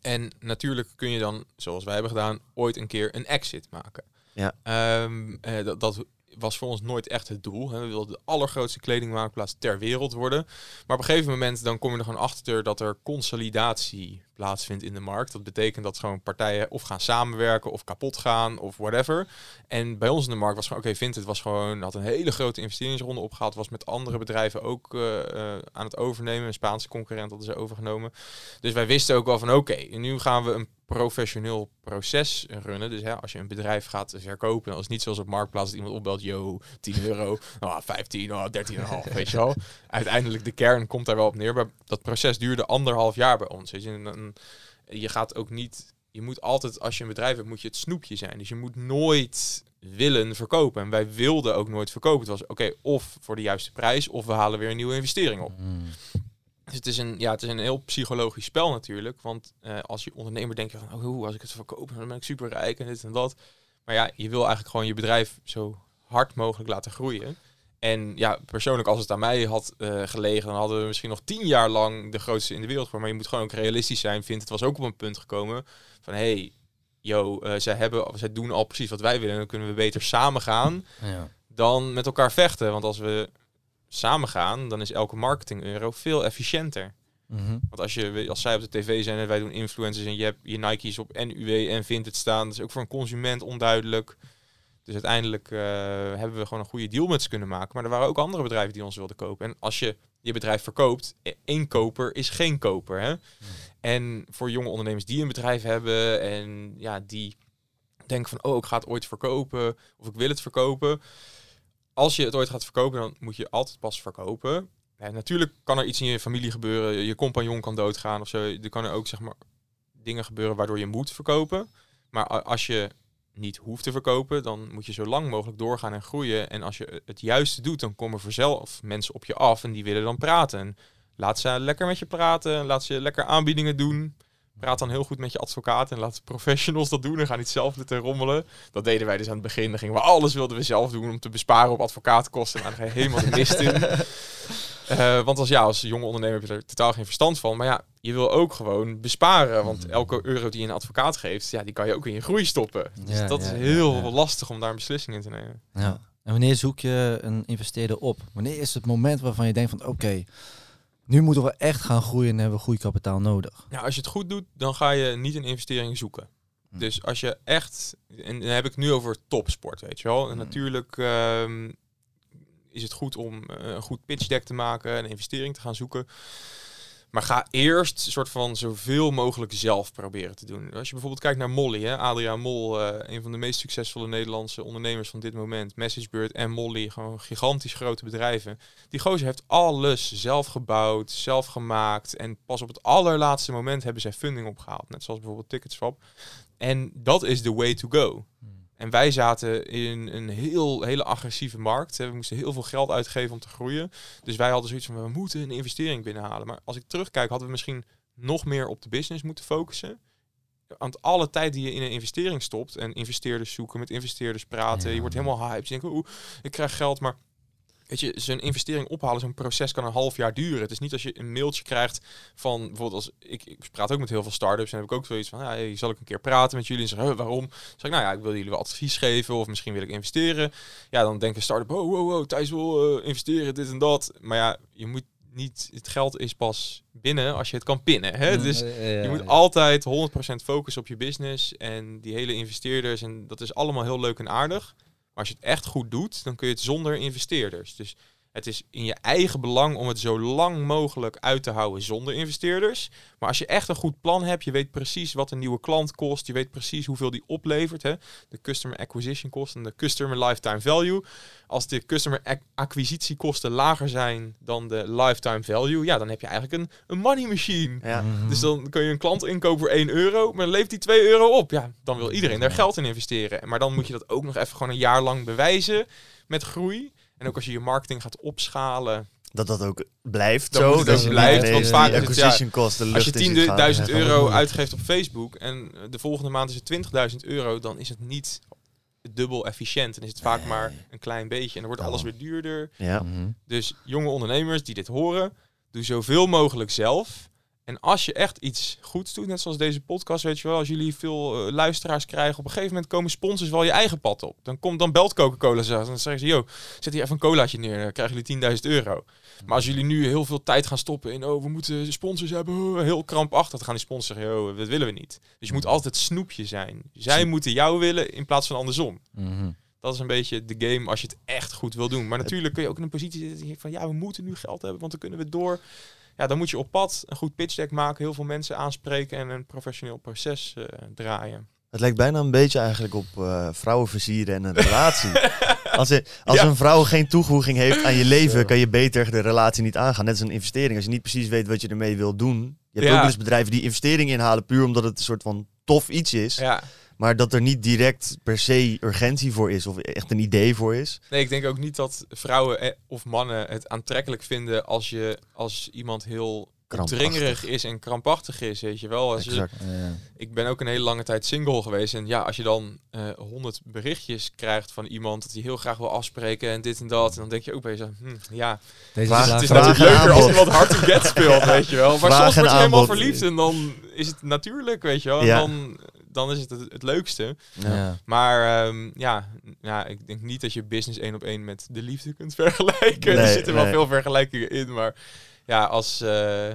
En natuurlijk kun je dan, zoals wij hebben gedaan, ooit een keer een exit maken.
Ja.
Ehm, eh, dat, dat was voor ons nooit echt het doel. We wilden de allergrootste kledingmaakplaats ter wereld worden. Maar op een gegeven moment dan kom je er gewoon achter dat er consolidatie plaatsvindt in de markt. Dat betekent dat gewoon partijen of gaan samenwerken of kapot gaan of whatever. En bij ons in de markt was gewoon, oké, okay, het was gewoon, had een hele grote investeringsronde opgehaald. Was met andere bedrijven ook uh, uh, aan het overnemen. Een Spaanse concurrent hadden ze overgenomen. Dus wij wisten ook wel van, oké, nu gaan we een professioneel proces runnen. Dus hè, als je een bedrijf gaat verkopen, dan is het niet zoals op Marktplaats dat iemand opbelt, yo, 10 euro, [LAUGHS] oh, 15, oh, 13,5, weet je wel. Uiteindelijk de kern komt daar wel op neer, maar dat proces duurde anderhalf jaar bij ons. Weet je, en, je gaat ook niet, je moet altijd, als je een bedrijf hebt, moet je het snoepje zijn. Dus je moet nooit willen verkopen. En wij wilden ook nooit verkopen. Het was oké, of voor de juiste prijs, of we halen weer een nieuwe investering op.
Mm.
Dus het is een, ja, het is een heel psychologisch spel natuurlijk. Want uh, als je ondernemer denkt van, oh, hoe, als ik het verkoop, dan ben ik super rijk en dit en dat. Maar ja, je wil eigenlijk gewoon je bedrijf zo hard mogelijk laten groeien. En ja, persoonlijk als het aan mij had uh, gelegen, dan hadden we misschien nog tien jaar lang de grootste in de wereld geworden. Maar je moet gewoon ook realistisch zijn. Vindt het was ook op een punt gekomen van, hey, yo, uh, zij, hebben, zij doen al precies wat wij willen. En dan kunnen we beter samen gaan
Ja.
dan met elkaar vechten. Want als we samen gaan, dan is elke marketing euro veel efficiënter.
Mhm.
Want als, je, als zij op de tv zijn en wij doen influencers en je hebt je Nike's op en UW en vindt het staan, dat is ook voor een consument onduidelijk. Dus uiteindelijk eh, hebben we gewoon een goede deal met ze kunnen maken. Maar er waren ook andere bedrijven die ons wilden kopen. En als je je bedrijf verkoopt, e- één koper is geen koper. Hè? En voor jonge ondernemers die een bedrijf hebben en ja, die denken van, oh, ik ga het ooit verkopen of ik wil het verkopen. Als je het ooit gaat verkopen, dan moet je altijd pas verkopen. Natuurlijk kan er iets in je familie gebeuren. Je compagnon kan doodgaan of zo. Er kan er ook zeg maar dingen gebeuren waardoor je moet verkopen. Maar als je niet hoeft te verkopen, dan moet je zo lang mogelijk doorgaan en groeien. En als je het juiste doet, dan komen vanzelf mensen op je af en die willen dan praten. En laat ze lekker met je praten, laat ze lekker aanbiedingen doen. Praat dan heel goed met je advocaat en laat professionals dat doen en ga niet zelf zitten rommelen. Dat deden wij dus aan het begin. Dan gingen we alles wilden we zelf doen om te besparen op advocaatkosten. En dan ga je helemaal de mist in. [LAUGHS] Eh, want als, ja, als jonge ondernemer heb je er totaal geen verstand van. Maar ja, je wil ook gewoon besparen. Want elke euro die je een advocaat geeft, ja, die kan je ook in je groei stoppen. Dus
Ja,
dat
ja,
is heel
ja,
lastig om daar een beslissing in te nemen.
Ja. En wanneer zoek je een investeerder op? Wanneer is het moment waarvan je denkt van oké, nu moeten we echt gaan groeien en hebben we groeikapitaal nodig?
Ja, als je het goed doet, dan ga je niet een investering zoeken.
Hm.
Dus als je echt, en dan heb ik nu over topsport, weet je wel. En
Hm.
natuurlijk ehm, is het goed om eh, een goed pitch deck te maken, een investering te gaan zoeken. Maar ga eerst soort van zoveel mogelijk zelf proberen te doen. Als je bijvoorbeeld kijkt naar Molly, hè, Adriaan Mol, eh, een van de meest succesvolle Nederlandse ondernemers van dit moment. MessageBird en Molly, gewoon gigantisch grote bedrijven. Die gozer heeft alles zelf gebouwd, zelf gemaakt. En pas op het allerlaatste moment hebben zij funding opgehaald. Net zoals bijvoorbeeld Ticketswap. En dat is the way to go. En wij zaten in een heel, hele agressieve markt. We moesten heel veel geld uitgeven om te groeien. Dus wij hadden zoiets van, we moeten een investering binnenhalen. Maar als ik terugkijk, hadden we misschien nog meer op de business moeten focussen. Aan het alle tijd die je in een investering stopt en investeerders zoeken, met investeerders praten.
Ja.
Je wordt helemaal hyped. Je denkt, oeh, ik krijg geld, maar Weet je, zo'n investering ophalen, zo'n proces kan een half jaar duren. Het is niet als je een mailtje krijgt van bijvoorbeeld als ik, ik praat ook met heel veel startups en heb ik ook zoiets van, ja, hey, zal ik een keer praten met jullie en zeggen, "Huh, waarom? Zeg ik, nou ja, ik wil jullie wel advies geven of misschien wil ik investeren. Ja, dan denken start-up, oh, wow, wow, Thijs wil eh, investeren, dit en dat. Maar ja, je moet niet, het geld is pas binnen als je het kan pinnen. Hè? Dus je moet altijd 100% focussen op je business en die hele investeerders. En dat is allemaal heel leuk en aardig. Als je het echt goed doet, dan kun je het zonder investeerders. Dus het is in je eigen belang om het zo lang mogelijk uit te houden zonder investeerders. Maar als je echt een goed plan hebt, je weet precies wat een nieuwe klant kost. Je weet precies hoeveel die oplevert. Hè? De customer acquisition cost en de customer lifetime value. Als de customer ac- acquisitiekosten lager zijn dan de lifetime value, ja, dan heb je eigenlijk een, een money machine.
Ja.
Mhm.
Dus dan kun je een klant inkopen voor 1 euro, maar dan leeft die 2 euro op. Ja, dan wil iedereen daar geld in investeren. Maar dan moet je dat ook nog even gewoon een jaar lang bewijzen met groei. En ook als je je marketing gaat opschalen.
Dat dat ook blijft
Dan
zo. dat
blijft, want vaak is het, ja,
de
Als je
lucht in ziet gaan.
10.000
Ja,
euro uitgeeft op Facebook en de volgende maand is het 20.000 euro, dan is het niet dubbel efficiënt. Dan is het vaak maar een klein beetje. En dan wordt alles weer duurder.
Ja.
Mhm.
Dus jonge ondernemers die dit horen, doe zoveel mogelijk zelf. En als je echt iets goeds doet, net zoals deze podcast, weet je wel, als jullie veel eh, luisteraars krijgen, op een gegeven moment komen sponsors wel je eigen pad op. Dan, komt, dan belt Coca-Cola en dan zeggen ze, yo, zet hier even een colaatje neer, dan krijgen jullie 10.000 euro. Maar als jullie nu heel veel tijd gaan stoppen in, oh, we moeten sponsors hebben, [LAUGHS] heel krampachtig, dan gaan die sponsors zeggen, yo, dat willen we niet. Dus je moet altijd snoepje zijn. Zij moeten jou willen in plaats van andersom.
Mhm.
Dat is een beetje de game als je het echt goed wil doen. Maar natuurlijk kun je ook in een positie zitten van ja, we moeten nu geld hebben, want dan kunnen we door. Ja, dan moet je op pad een goed pitch deck maken, heel veel mensen aanspreken en een professioneel proces eh, draaien.
Het lijkt bijna een beetje eigenlijk op eh, vrouwen versieren en een [LAUGHS] relatie. als als
Ja.
een vrouw geen toevoeging heeft aan je [LAUGHS] leven, kan je beter de relatie niet aangaan. Net als een investering. Als je niet precies weet wat je ermee wil doen. Je hebt
Ja.
ook eens bedrijven die investeringen inhalen puur omdat het een soort van tof iets is.
Ja,
Maar dat er niet direct per se urgentie voor is of echt een idee voor is.
nee, ik denk ook niet dat vrouwen eh, of mannen het aantrekkelijk vinden als je als iemand heel dringerig is en krampachtig is, weet je wel. Als je.
Ja.
ik ben ook een hele lange tijd single geweest. En ja, als je dan honderd berichtjes krijgt van iemand dat hij heel graag wil afspreken en dit en dat. En dan denk je ook bij jezelf, hm, ja,
Deze
Vraag-
het is
Vraag
natuurlijk leuker als iemand hard to get speelt, [LAUGHS] weet je wel. Maar
Vraag
soms word je helemaal verliefd en dan is het natuurlijk, weet je wel. En
Ja.
dan, dan is het het, het leukste.
Ja.
Maar ehm, ja, ja, ik denk niet dat je business één op één met de liefde kunt [LAUGHS] vergelijken. er
Nee,
zitten wel veel vergelijkingen in, maar ja, als... eh,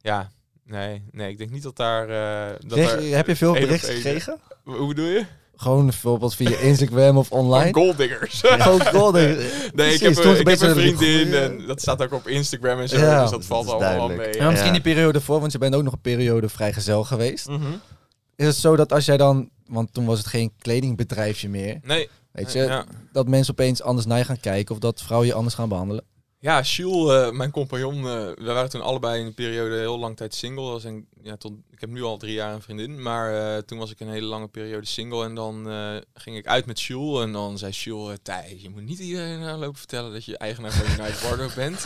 ja, nee, nee, ik denk niet dat daar... eh, dat
Kreeg-
daar
heb je veel berichten gekregen?
Hoe bedoel je?
Gewoon bijvoorbeeld via Instagram of
Van
online?
golddiggers.
Gewoon god. [LAUGHS]
Nee,
Precies,
ik heb,
toen
een, ik heb
beetje
een vriendin en dat staat ook op Instagram en zo,
Ja.
dus dat
Dat
valt allemaal
duidelijk.
mee.
Ja, misschien die periode voor, want je bent ook nog een periode vrijgezel geweest.
Mhm.
Is het zo dat als jij dan, want toen was het geen kledingbedrijfje meer,
Nee,
weet je,
ja.
dat mensen opeens anders naar je gaan kijken of dat vrouwen je anders gaan behandelen?
Ja, Jules, eh, mijn compagnon, eh, we waren toen allebei in een periode heel lang tijd single. Was een, ja, tot, ik heb nu al drie jaar een vriendin, maar eh, toen was ik een hele lange periode single. En dan ging ik uit met Jules en dan zei Jules, Thijs, je moet niet iedereen lopen vertellen dat je eigenaar van United Wardrobe bent.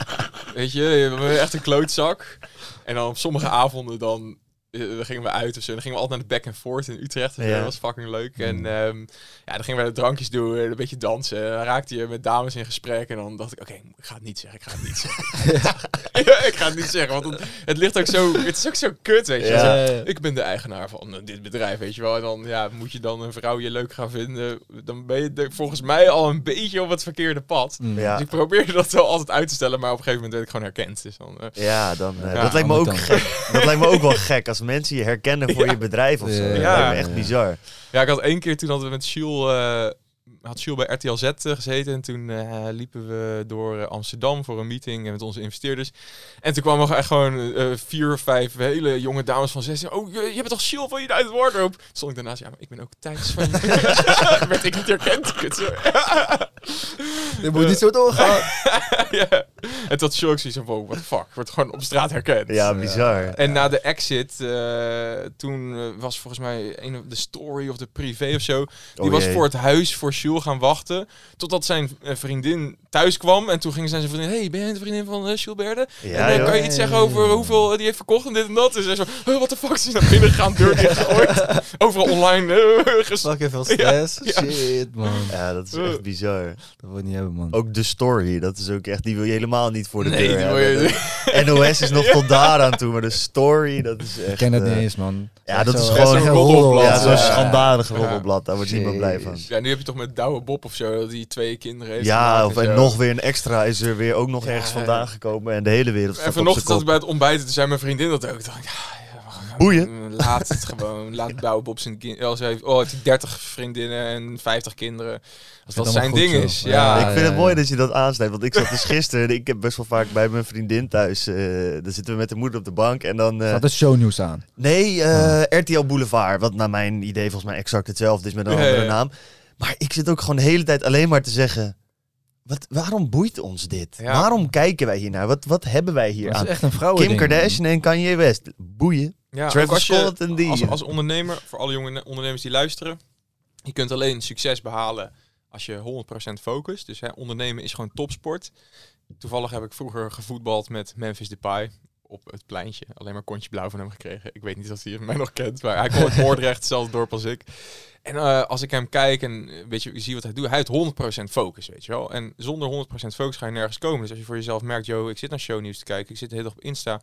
[LAUGHS] Weet je, je bent echt een klootzak. En dan op sommige avonden dan, eh, dan gingen we uit of zo. Dan gingen we altijd naar de back and forth in Utrecht.
Ja.
Dat was fucking leuk. En ehm, ja, dan gingen we de drankjes doen, een beetje dansen. Dan raakte je met dames in gesprek. En dan dacht ik, oké, ik ga het niet zeggen, ik ga het niet zeggen. Ja, [LAUGHS] ik ga het niet zeggen, want het, het ligt ook zo, het is ook zo kut, weet je.
Ja.
Ik ben de eigenaar van eh, dit bedrijf, weet je wel. En dan ja, moet je dan een vrouw je leuk gaan vinden. Dan ben je volgens mij al een beetje op het verkeerde pad.
Mm.
Ja.
Dus ik probeerde dat wel altijd uit te stellen, maar op een gegeven moment werd ik gewoon herkend. Dus dan, eh,
Ja, dan, eh,
Ja,
dat lijkt me ook gek. Dat lijkt me ook wel gek als mensen je herkennen voor
Ja.
je bedrijf of zo.
Ja.
Dat echt bizar.
Ja, ik had één keer toen hadden we met Jules, eh, had Jules bij RTL Z eh, gezeten en toen eh, liepen we door Amsterdam voor een meeting met onze investeerders. En toen kwamen er echt gewoon eh, vier of vijf hele jonge dames van 16. Oh, je, je bent toch Jules van United Wardrobe? Toen stond ik daarnaast, ja, maar ik ben ook Thijs van... [LAUGHS] [LAUGHS] werd ik niet herkend? Zo. [LAUGHS]
Dit moet niet zo doorgaan.
ja. En tot Jules ook zoiets van, wow, what the fuck? Wordt gewoon op straat herkend.
Ja, bizar.
En na de exit, toen was volgens mij een of de story of de privé of zo. Die
Oh
was voor het huis voor Jules gaan wachten. Totdat zijn eh, vriendin thuis kwam. En toen ging zijn vriendin, hey, ben jij de vriendin van uh, Jules Berde?
Ja,
en eh, kan je iets zeggen over hoeveel die heeft verkocht en dit en dat? En zij zo, "Huh, wat de fuck is naar binnen gegaan, deur dichtgegooid. Overal online [LAUGHS] uh,
Fucking veel stress.
Ja.
Shit, man.
Ja, dat is echt bizar.
Dat wil je niet hebben, man.
Ook de story, dat is ook echt, die wil je helemaal niet voor de
Nee,
deur
die wil
hebben.
je-
De NOS is nog [LAUGHS] tot daar aan toe, maar de story, dat is echt...
ik ken dat niet eens, man.
Ja, dat is gewoon. Ja, zo'n schandalig
Ja.
roddelblad, daar wordt niemand blij van.
Ja, nu heb je toch met Douwe Bob of zo, dat die twee kinderen heeft
Ja, of en
zo.
nog weer een extra is er weer ook nog
Ja,
ergens
ja.
vandaan gekomen en de hele wereld
En vanochtend zat bij het ontbijten, toen zei mijn vriendin dat ook. Dacht ik, ja, ja,
Boeien.
Laat het gewoon. [LAUGHS] Laat Douwe Bob zijn kind. Als hij heeft, oh, heeft hij 30 vriendinnen en 50 kinderen. Als dat zijn ding is. Ja,
Ja,
ik vind het
ja,
mooi
ja.
dat je dat aansnijdt, want ik zat dus [LAUGHS] gisteren, ik heb best wel vaak bij mijn vriendin thuis, eh dan zitten we met de moeder op de bank en dan... eh,
Gaat het shownieuws aan?
nee, eh, RTL Boulevard, wat naar mijn idee volgens mij exact hetzelfde is met een
Ja,
andere
ja.
naam. Maar ik zit ook gewoon de hele tijd alleen maar te zeggen, wat, waarom boeit ons dit?
Ja.
Waarom kijken wij hier naar? Wat, wat hebben wij hier
Dat is
aan?
echt een vrouwen
Kim Kardashian en Kanye West, boeien.
ja
Travis
als, je,
en die.
als, als ondernemer, voor alle jonge ondernemers die luisteren. Je kunt alleen succes behalen als je 100% focust. Dus hè, ondernemen is gewoon topsport. Toevallig heb ik vroeger gevoetbald met Memphis Depay op het pleintje. Alleen maar kontje blauw van hem gekregen. Ik weet niet of hij mij nog kent, maar hij uit Moordrecht, hetzelfde dorp als ik. En eh, als ik hem kijk en eh, weet je, je ziet wat hij doet, hij heeft 100% focus, weet je wel. En zonder 100% focus ga je nergens komen. Dus als je voor jezelf merkt, yo, ik zit naar shownieuws te kijken, ik zit de hele dag op Insta,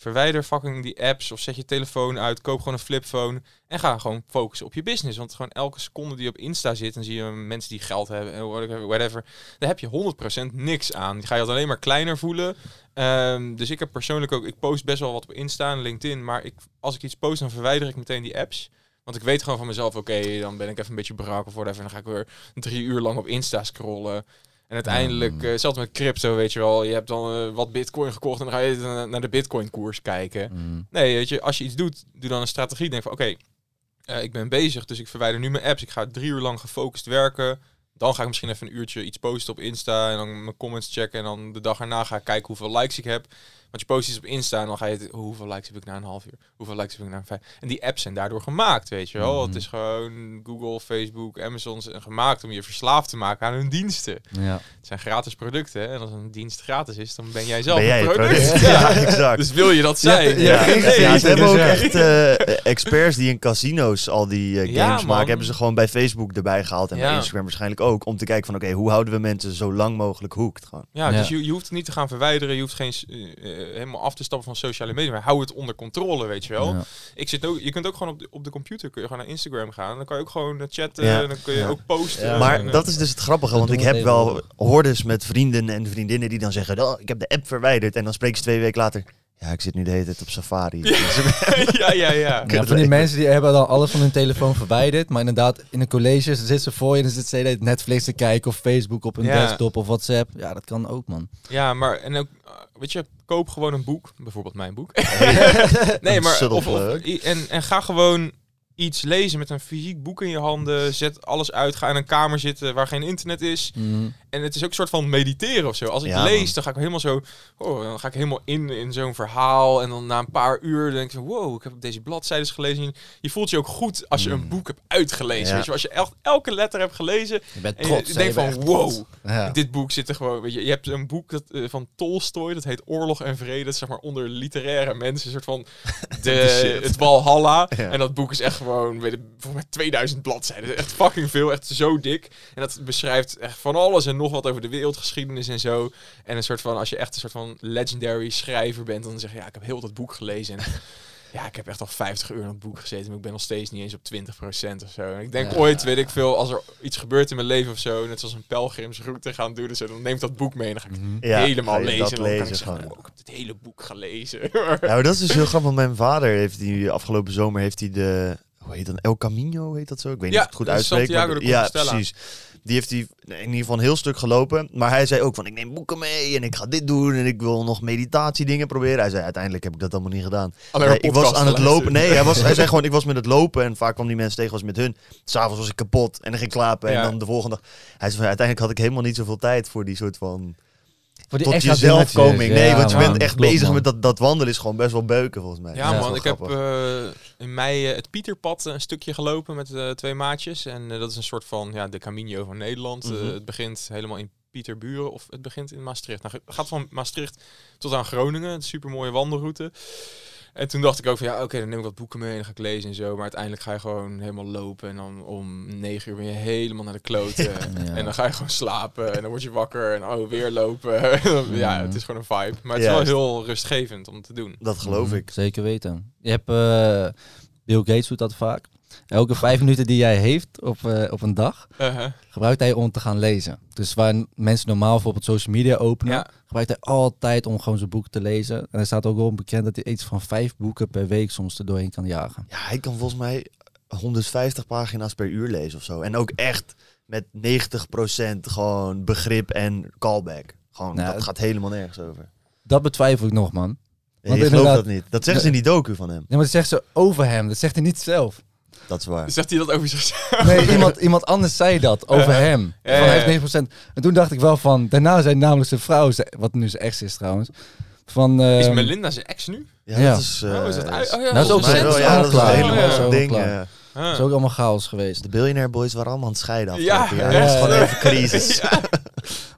verwijder fucking die apps of zet je telefoon uit, koop gewoon een flipphone en ga gewoon focussen op je business. Want gewoon elke seconde die op Insta zit, en zie je mensen die geld hebben en whatever, daar heb je 100% niks aan. Die ga je alleen maar kleiner voelen. Ehm, dus ik heb persoonlijk ook, ik post best wel wat op Insta en LinkedIn, maar ik, als ik iets post, dan verwijder ik meteen die apps. Want ik weet gewoon van mezelf, oké, dan ben ik even een beetje brak of whatever. En dan ga ik weer drie uur lang op Insta scrollen. En uiteindelijk,
Mm.
eh, zelfs met crypto, weet je wel, je hebt dan eh, wat bitcoin gekocht en dan ga je na- naar de bitcoin koers kijken.
Mm.
Nee, weet je, als je iets doet, doe dan een strategie. Denk van, oké, eh, ik ben bezig, dus ik verwijder nu mijn apps. Ik ga drie uur lang gefocust werken. Dan ga ik misschien even een uurtje iets posten op Insta en dan mijn comments checken. En dan de dag erna ga ik kijken hoeveel likes ik heb. Want je post iets op Insta en dan ga je, het, hoeveel likes heb ik na een half uur? Hoeveel likes heb ik na een vijf? En die apps zijn daardoor gemaakt, weet je wel.
Mhm.
Het is gewoon Google, Facebook, Amazon zijn gemaakt om je verslaafd te maken aan hun diensten.
Ja.
Het zijn gratis producten hè. en als een dienst gratis is, dan ben jij zelf
Ben jij
een product.
product? [LAUGHS]
Ja.
Ja, exact.
Dus wil je dat zijn?
ja,
ze hebben ook echt eh, experts die in casino's al die eh, games maken. Hebben ze gewoon bij Facebook erbij gehaald en bij. Instagram waarschijnlijk ook. Om te kijken van oké, hoe houden we mensen zo lang mogelijk hoekt gewoon.
Ja, dus je, je hoeft het niet te gaan verwijderen. Je hoeft geen eh, helemaal af te stappen van sociale media. Maar hou het onder controle, weet je wel.
Ja.
Ik zit ook, je kunt ook gewoon op de, op de computer kun je gewoon naar Instagram gaan. Dan kan je ook gewoon eh, chatten.
Ja.
En dan kun je
Ja.
ook posten. En,
maar
eh,
dat is dus het grappige, want ik heb wel hordes met vrienden en vriendinnen die dan zeggen, oh, ik heb de app verwijderd. En dan spreken ze twee weken later, ja, ik zit nu de hele tijd op Safari.
ja, [LAUGHS] ja, ja.
Ja, van die mensen die hebben dan alles van hun telefoon verwijderd. Maar inderdaad, in een college zitten ze voor je en dan zitten ze de hele tijd Netflix te kijken of Facebook op hun
Ja.
desktop of WhatsApp. Ja, dat kan ook, man.
Ja, maar en ook, eh, weet je, koop gewoon een boek. Bijvoorbeeld mijn boek. [LAUGHS] nee, [LAUGHS] maar of, of- en, en ga gewoon iets lezen met een fysiek boek in je handen. Zet alles uit. Ga in een kamer zitten waar geen internet is.
Mm.
En het is ook een soort van mediteren of zo. Als ik
Ja,
lees,
man.
dan ga ik helemaal zo. Oh, dan ga ik helemaal in in zo'n verhaal. En dan na een paar uur denk ik van wow, ik heb deze bladzijdes gelezen. Je- voelt je ook goed als je een
Mm.
boek hebt uitgelezen.
Ja.
Weet je, als je echt elke letter hebt gelezen.
Je bent
En
trots.
je denkt
je bent
van wow.
Ja.
Dit boek zit er gewoon, weet je, je hebt een boek dat, eh, van Tolstoy, dat heet Oorlog en Vrede, dat is zeg maar onder literaire mensen, een soort van [LAUGHS] de, het Walhalla.
Ja.
En dat boek is echt gewoon, weet ik, volgens mij 2000 bladzijden, echt fucking veel, echt zo dik. En dat beschrijft echt van alles en nog wat over de wereldgeschiedenis en zo. En een soort van, als je echt een soort van legendary schrijver bent, dan zeg je, ja, ik heb heel dat boek gelezen. En [LAUGHS] ja, ik heb echt al 50 uur in het boek gezeten, maar ik ben nog steeds niet eens op 20% of zo. En ik denk
Ja.
ooit, weet ik veel, als er iets gebeurt in mijn leven of zo, net zoals een pelgrimsroute gaan doen, dus dan neemt dat boek mee en dan ga ik
Mhm.
Ja,
helemaal
ga
lezen.
dat
en dan kan ik zeggen,
gewoon.
"Wow, ik heb dit hele boek gelezen.
Ja, maar dat is dus heel grappig. want Mijn vader heeft die afgelopen zomer heeft hij de hoe heet dat? El Camino heet dat zo? Ik weet niet of het goed
de
uitspreek.
Santiago
maar-
de
ja, precies. Die heeft hij in ieder geval een heel stuk gelopen. Maar hij zei ook van ik neem boeken mee en ik ga dit doen en ik wil nog meditatiedingen proberen. Hij zei uiteindelijk heb ik dat allemaal niet gedaan. Ik was aan het lopen. Nee, hij, was, [LAUGHS] hij zei gewoon ik was met het lopen en vaak kwam die mensen tegen was met hun. S'avonds was ik kapot en dan ging ik slapen
Ja.
en dan de volgende dag. Hij zei uiteindelijk had ik helemaal niet zoveel tijd voor die soort van
Voor die
tot
extra
jezelf koming. Nee,
Ja,
want je
man,
bent echt
klopt,
bezig
man.
met dat, dat wandelen is gewoon best wel beuken volgens mij.
Ja, man, ik heb eh, in mei eh, het Pieterpad een stukje gelopen met eh, twee maatjes. En eh, dat is een soort van ja, de Camino van Nederland. Eh,
Mhm.
het begint helemaal in Pieterburen of het begint in Maastricht. Nou, het gaat van Maastricht tot aan Groningen. Een super mooie wandelroute. En toen dacht ik ook van ja, oké, dan neem ik wat boeken mee en dan ga ik lezen en zo. Maar uiteindelijk ga je gewoon helemaal lopen. En dan om negen uur ben je helemaal naar de kloten. [LAUGHS]
Ja.
En dan ga je gewoon slapen. En dan word je wakker. En oh, weer lopen. [LAUGHS] ja, het is gewoon een vibe. Maar het is wel heel rustgevend om te doen.
Dat geloof
Mhm,
ik.
Zeker weten. Je hebt eh, Bill Gates doet dat vaak. Elke vijf minuten die jij heeft op, eh, op een dag,
Uh-huh.
gebruikt hij om te gaan lezen. Dus waar mensen normaal bijvoorbeeld social media openen,
Ja.
gebruikt hij altijd om gewoon zijn boek te lezen. En hij staat ook wel bekend dat hij iets van vijf boeken per week soms er doorheen kan jagen.
Ja, hij kan volgens mij 150 pagina's per uur lezen of zo. En ook echt met 90% gewoon begrip en callback. Gewoon,
Nou,
dat gaat helemaal nergens over.
Dat betwijfel ik nog, man. Want
je gelooft
inderdaad-
dat niet. Dat zeggen ze in die docu van hem.
Ja, maar dat zegt ze over hem, dat zegt hij niet zelf.
Dat is waar.
Zegt hij dat over zichzelf?
Nee, iemand, iemand anders zei dat over
Uh,
hem.
ja,
van, hij heeft 9%. En toen dacht ik wel van, daarna zei namelijk zijn vrouw, ze- wat nu zijn ex is trouwens, van...
Is
ehm,
Melinda zijn ex nu?
Ja,
Ja.
dat is... eh,
oh, is dat uit? Oh, ja,
Nou, is ook is
ja, dat is helemaal ding. eh.
Dat is ook allemaal chaos geweest.
de Billionaire Boys waren allemaal aan het scheiden
Ja,
ja,
Dat is gewoon even crisis.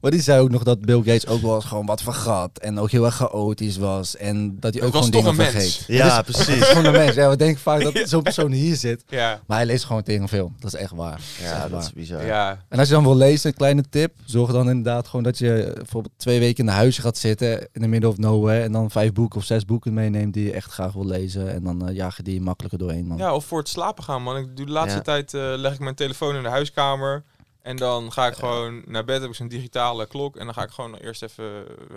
Maar die zei ook nog dat Bill Gates ook wel eens gewoon wat vergat. En ook heel erg chaotisch was. En dat hij ook gewoon
toch
dingen
een mens.
vergeet.
Ja,
Het is- Het
precies.
is gewoon een mens. Ja, we denken vaak dat [LAUGHS] zo'n persoon hier zit.
Ja.
Maar hij leest gewoon tegen veel. Dat is echt waar. Dat is
Ja, dat is bizar.
Ja.
En als je dan wil lezen, een kleine tip. Zorg dan inderdaad gewoon dat je bijvoorbeeld twee weken in een huisje gaat zitten. In the middle of nowhere. En dan vijf boeken of zes boeken meeneemt die je echt graag wil lezen. En dan eh, jaag je die makkelijker doorheen, man.
ja, of voor het slapen gaan, man. Ik doe de laatste
Ja.
tijd, eh, leg ik mijn telefoon in de huiskamer. En dan ga ik gewoon naar bed, heb ik zo'n digitale klok. En dan ga ik gewoon eerst even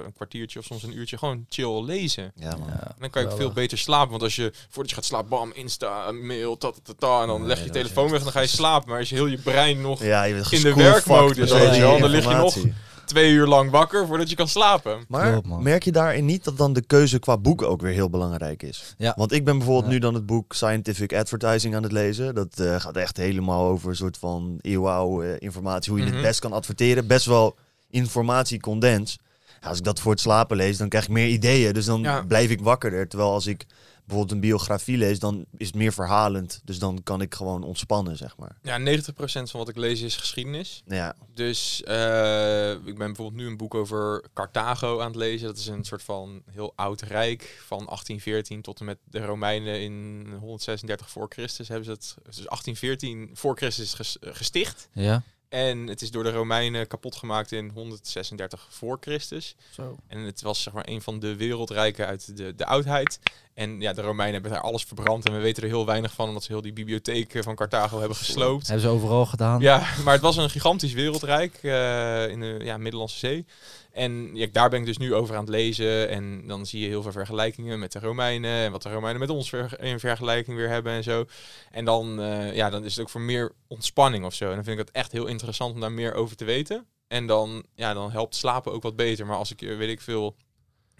een kwartiertje of soms een uurtje gewoon chill lezen.
Ja, man.
Ja,
En dan kan je ook veel beter slapen. Want als je, voordat je gaat slapen, bam, Insta, mail, ta, ta, en dan
Nee,
leg je je telefoon weg en dan ga je slapen. Maar als je heel je brein nog
Ja, je bent
In de werkmodus,
wel,
dan lig je nog-. Twee uur lang wakker voordat je kan slapen.
Maar
Klopt, man.
merk je daarin niet dat dan de keuze qua boek ook weer heel belangrijk is?
Ja.
Want ik ben bijvoorbeeld
Ja.
nu dan het boek Scientific Advertising aan het lezen. Dat eh, gaat echt helemaal over een soort van eeuwoude informatie. Hoe je
Mhm.
het best kan adverteren. Best wel informatiecondens. Ja, als ik dat voor het slapen lees, dan krijg ik meer ideeën. Dus dan
Ja.
blijf ik wakkerder. Terwijl als ik bijvoorbeeld een biografie lees, dan is het meer verhalend. Dus dan kan ik gewoon ontspannen, zeg maar.
Ja, 90% van wat ik lees is geschiedenis.
Ja,
Dus eh, ik ben bijvoorbeeld nu een boek over Carthago aan het lezen. Dat is een soort van heel oud rijk van 1814 tot en met de Romeinen in 136 voor Christus hebben ze het. Dus 1814 voor Christus ges- gesticht.
Ja?
En het is door de Romeinen kapot gemaakt in 136 voor Christus.
Zo.
En het was zeg maar een van de wereldrijken uit de, de oudheid. En ja, de Romeinen hebben daar alles verbrand. En we weten er heel weinig van, omdat ze heel die bibliotheek eh, van Carthago hebben gesloopt.
Hebben ze overal gedaan?
Ja, [LAUGHS] maar het was een gigantisch wereldrijk eh, in de ja, Middellandse Zee. En ja, daar ben ik dus nu over aan het lezen. En dan zie je heel veel vergelijkingen met de Romeinen. En wat de Romeinen met ons ver- in vergelijking weer hebben en zo. En dan, eh, ja, dan is het ook voor meer ontspanning of zo. En dan vind ik het echt heel interessant om daar meer over te weten. En dan, ja, dan helpt slapen ook wat beter. Maar als ik, weet ik veel,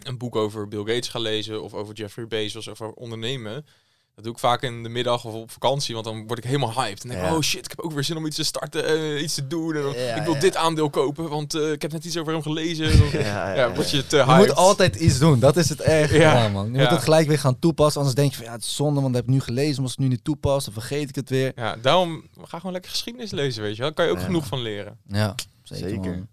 een boek over Bill Gates ga lezen... of over Jeffrey Bezos of over ondernemen... Dat doe ik vaak in de middag of op vakantie, want dan word ik helemaal hyped. En denk ik,
Ja.
oh shit, ik heb ook weer zin om iets te starten, eh, iets te doen. En dan-
Ja,
ik wil
ja.
dit aandeel kopen, want eh, ik heb net iets over hem gelezen. [LAUGHS]
Ja,
ja, word je te
Je
hyped.
moet altijd iets doen, dat is het echt.
Ja.
Ja, man. Je moet het gelijk weer gaan toepassen, anders denk je van ja, het is zonde, want dat heb ik nu gelezen, maar als ik het nu niet toepas, dan vergeet ik het weer.
Ja, daarom ga gewoon lekker geschiedenis lezen, weet je wel. Daar kan je ook
Ja.
genoeg van leren.
Ja, zeker.
Zeker.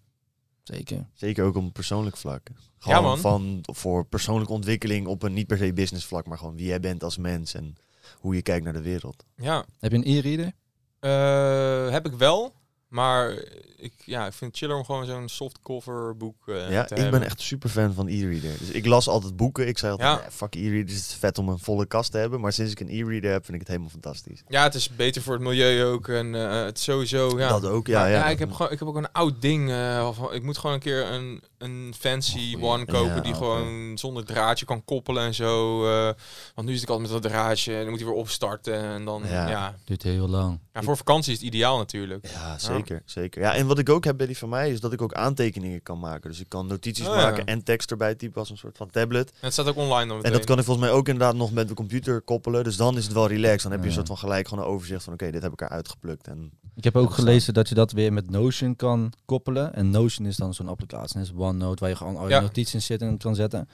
Zeker.
Zeker ook op een persoonlijk vlak.
Ja,
Gewoon
man.
van voor persoonlijke ontwikkeling op een niet per se business vlak, maar gewoon wie jij bent als mens en hoe je kijkt naar de wereld.
Ja,
Heb je een e-reader?
Eh, heb ik wel. Maar ik, ja, ik vind het chiller om gewoon zo'n softcover boek eh,
ja,
te
ik
hebben.
ben echt super fan van e-reader. Dus ik las altijd boeken. Ik zei altijd,
Ja.
"Nee, fuck e-readers, het is vet om een volle kast te hebben. Maar sinds ik een e-reader heb, vind ik het helemaal fantastisch.
Ja, het is beter voor het milieu ook. En eh, het sowieso, ja.
Dat ook, ja.
Maar
ja,
ik, heb gewoon, ik heb ook een oud ding. eh, waarvan- ik moet gewoon een keer een, een fancy one kopen
Ja,
die gewoon zonder draadje kan koppelen en zo. eh, want nu zit ik altijd met dat draadje en dan moet hij weer opstarten. En dan, ja.
Ja.
Ja,
Duurt heel lang.
voor vakantie is het ideaal natuurlijk.
Ja, zeker, zeker. Ja, en wat ik ook heb bij die van mij is dat ik ook aantekeningen kan maken. Dus ik kan notities
Oh, ja.
maken en tekst erbij typen als een soort van tablet.
En het staat ook online dan
En dat kan ik volgens mij ook inderdaad nog met de computer koppelen. Dus dan is het wel relaxed. Dan heb je een soort van gelijk gewoon een overzicht van oké, dit heb ik eruit geplukt. En
Ik heb ook gelezen dat je dat weer met Notion kan koppelen. En Notion is dan zo'n applicatie, net als OneNote, waar je gewoon al je
Ja.
notities in zitten en kan zetten.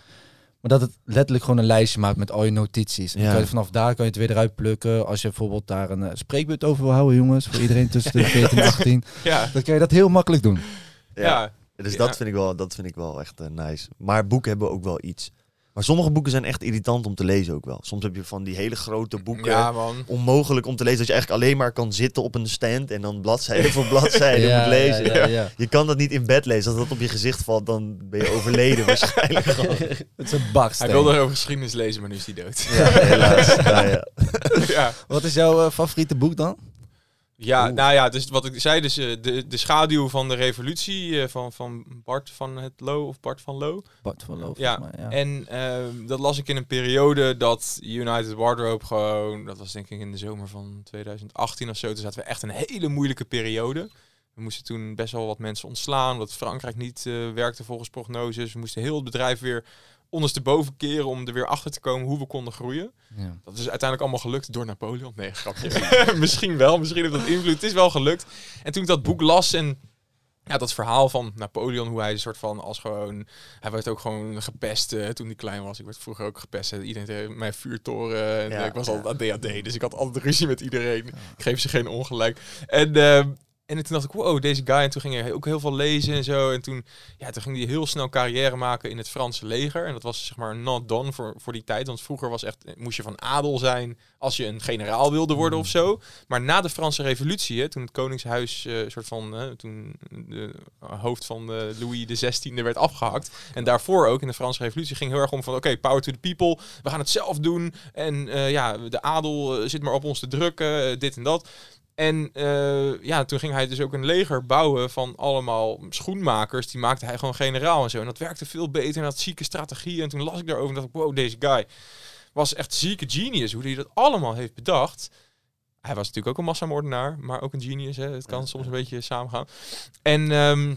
Maar dat het letterlijk gewoon een lijstje maakt met al je notities. En dan
Ja.
kan je vanaf daar kan je het weer eruit plukken. Als je bijvoorbeeld daar een eh, spreekbeurt over wil houden, jongens, voor iedereen tussen de [LAUGHS] 14 en 18.
ja,
Dan kan je dat heel makkelijk doen.
ja.
Dus
Ja.
dat, vind ik wel, dat vind ik wel echt eh, nice. Maar boeken hebben ook wel iets. Maar sommige boeken zijn echt irritant om te lezen ook wel. Soms heb je van die hele grote boeken.
Ja, man.
Onmogelijk om te lezen. Dat je eigenlijk alleen maar kan zitten op een stand en dan bladzijde [LAUGHS] voor bladzijde moet lezen.
Ja, ja, ja.
Je kan dat niet in bed lezen. Als dat op je gezicht valt, dan ben je overleden [LAUGHS] waarschijnlijk gewoon.
Het is een baksteen.
Hij wilde over geschiedenis lezen, maar nu is hij dood.
Ja, helaas. [LAUGHS] Ja, ja.
ja.
Wat is jouw eh, favoriete boek dan?
Ja,
Oeh.
nou ja, dus wat ik zei, dus eh, de, de schaduw van de revolutie eh, van, van Bart van het Lo of Bart van Lo.
Bart van Loof.
Ja,
mij, ja.
En ehm, dat las ik in een periode dat United Wardrobe gewoon, dat was denk ik in de zomer van 2018 of zo, toen zaten we echt een hele moeilijke periode. We moesten toen best wel wat mensen ontslaan, omdat Frankrijk niet eh, werkte volgens prognoses. We moesten heel het bedrijf weer ondersteboven keren om er weer achter te komen hoe we konden groeien.
Ja.
Dat is uiteindelijk allemaal gelukt door Napoleon. Nee, grapje. [LAUGHS] misschien wel, misschien heeft dat invloed. Het is wel gelukt. En toen ik dat boek las en ja, dat verhaal van Napoleon, hoe hij een soort van als gewoon... Hij werd ook gewoon gepest eh, toen hij klein was. Ik werd vroeger ook gepest. hè. Iedereen tegen mijn vuurtoren. En
Ja,
ik was
ja.
altijd aan DAD, dus ik had altijd ruzie met iedereen. Ik geef ze geen ongelijk. En... ehm, En toen dacht ik, wow, deze guy. En toen ging hij ook heel veel lezen en zo. En toen, ja, toen ging hij heel snel carrière maken in het Franse leger. En dat was zeg maar not done voor, voor die tijd. Want vroeger was echt, moest je van adel zijn als je een generaal wilde worden of zo. Maar na de Franse revolutie, hè, toen het koningshuis, eh, soort van, hè, toen de hoofd van de Louis XVI werd afgehakt. En daarvoor ook in de Franse revolutie ging heel erg om van, oké, power to the people. We gaan het zelf doen. En eh, ja, de adel eh, zit maar op ons te drukken, dit en dat. En eh, ja, toen ging hij dus ook een leger bouwen van allemaal schoenmakers. Die maakte hij gewoon generaal en zo. En dat werkte veel beter en had zieke strategieën. En toen las ik daarover en dacht ik, wow, deze guy was echt zieke genius. Hoe hij dat allemaal heeft bedacht. Hij was natuurlijk ook een massamoordenaar, maar ook een genius. Hè? Het kan soms een beetje samengaan. En ehm,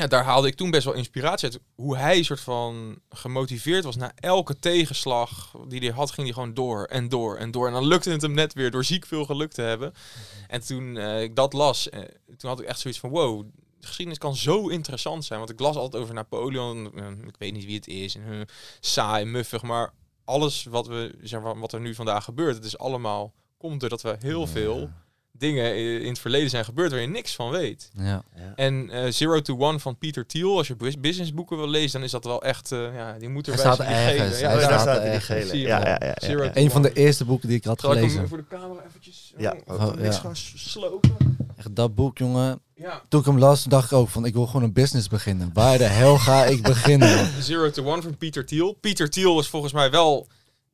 ja, daar haalde ik toen best wel inspiratie uit. Hoe hij soort van gemotiveerd was na elke tegenslag die hij had, ging hij gewoon door en door en door. En dan lukte het hem net weer door ziek veel geluk te hebben. En toen eh, ik dat las, eh, toen had ik echt zoiets van wow. De geschiedenis kan zo interessant zijn. Want ik las altijd over Napoleon. eh, ik weet niet wie het is. En, saai, muffig. Maar alles wat, we, zeg maar, wat er nu vandaag gebeurt, het is allemaal komt doordat we heel veel dingen in het verleden zijn gebeurd waar je niks van weet.
Ja.
Ja.
En eh, Zero to One van Peter Thiel, als je bus- businessboeken wil lezen, dan is dat wel echt, eh, ja, die moet
Hij
erbij
staat ergens.
Ja,
daar
staat
staat die gele. Ja, ja, ja, ja,
Een van de eerste boeken die ik had
Zal ik hem
gelezen.
voor de camera eventjes
Ja.
oh,
Oh,
niks
ja.
gaan slopen?
Echt dat boek, jongen.
Ja.
Toen ik hem las, dacht ik ook van, ik wil gewoon een business beginnen. Waar de hel ga ik beginnen? [LAUGHS]
Zero to One van Peter Thiel. Peter Thiel is volgens mij wel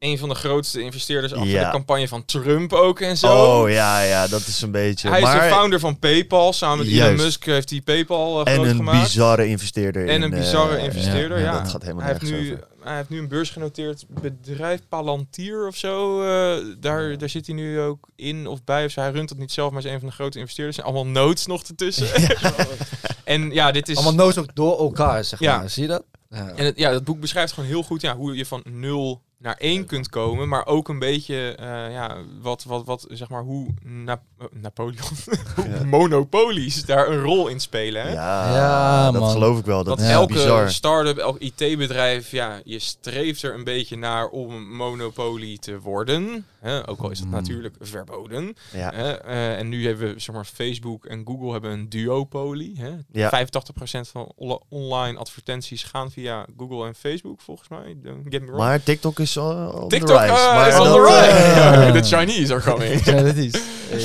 een van de grootste investeerders achter
Ja.
de campagne van Trump ook en zo.
Oh ja, ja, dat is een beetje.
Hij is de founder van PayPal. Samen met Elon. Musk heeft hij PayPal uh,
en
groot
een
gemaakt.
bizarre investeerder.
En
in,
een
eh,
bizarre investeerder,
ja,
ja.
Dat gaat helemaal
hij heeft, nu,
over.
hij heeft nu een beursgenoteerd bedrijf, Palantir of zo. eh, daar, daar zit hij nu ook in of bij. Of zo. Hij runt het niet zelf, maar is een van de grote investeerders. Er zijn allemaal notes nog ertussen. [LAUGHS] en ja, dit is...
Allemaal noos ook door elkaar, zeg
Ja.
maar. Zie je dat? Ja.
En het, ja, dat boek beschrijft gewoon heel goed ja, hoe je van nul naar één kunt komen, maar ook een beetje eh, ja, wat, wat, wat, zeg maar, hoe Na- eh, Napoleon, [LAUGHS] hoe
Ja.
monopolies daar een rol in spelen. Hè?
Ja,
Ja,
dat
man.
geloof ik wel. Dat
Dat
is
elke
bizar.
start-up, elk IT-bedrijf, ja, je streeft er een beetje naar om een monopolie te worden. Hè? Ook al is dat
Mm.
natuurlijk verboden.
Ja.
Hè? Eh, en nu hebben we, zeg maar, Facebook en Google hebben een duopolie. Hè?
Ja.
85% van alle online advertenties gaan via Google en Facebook, volgens mij. Don't get me wrong.
Maar TikTok is op
TikTok
rise.
uh,
maar
is on
dat,
the rise.
eh,
The [LAUGHS] Chinese are [LAUGHS] coming.
Ja, dat is.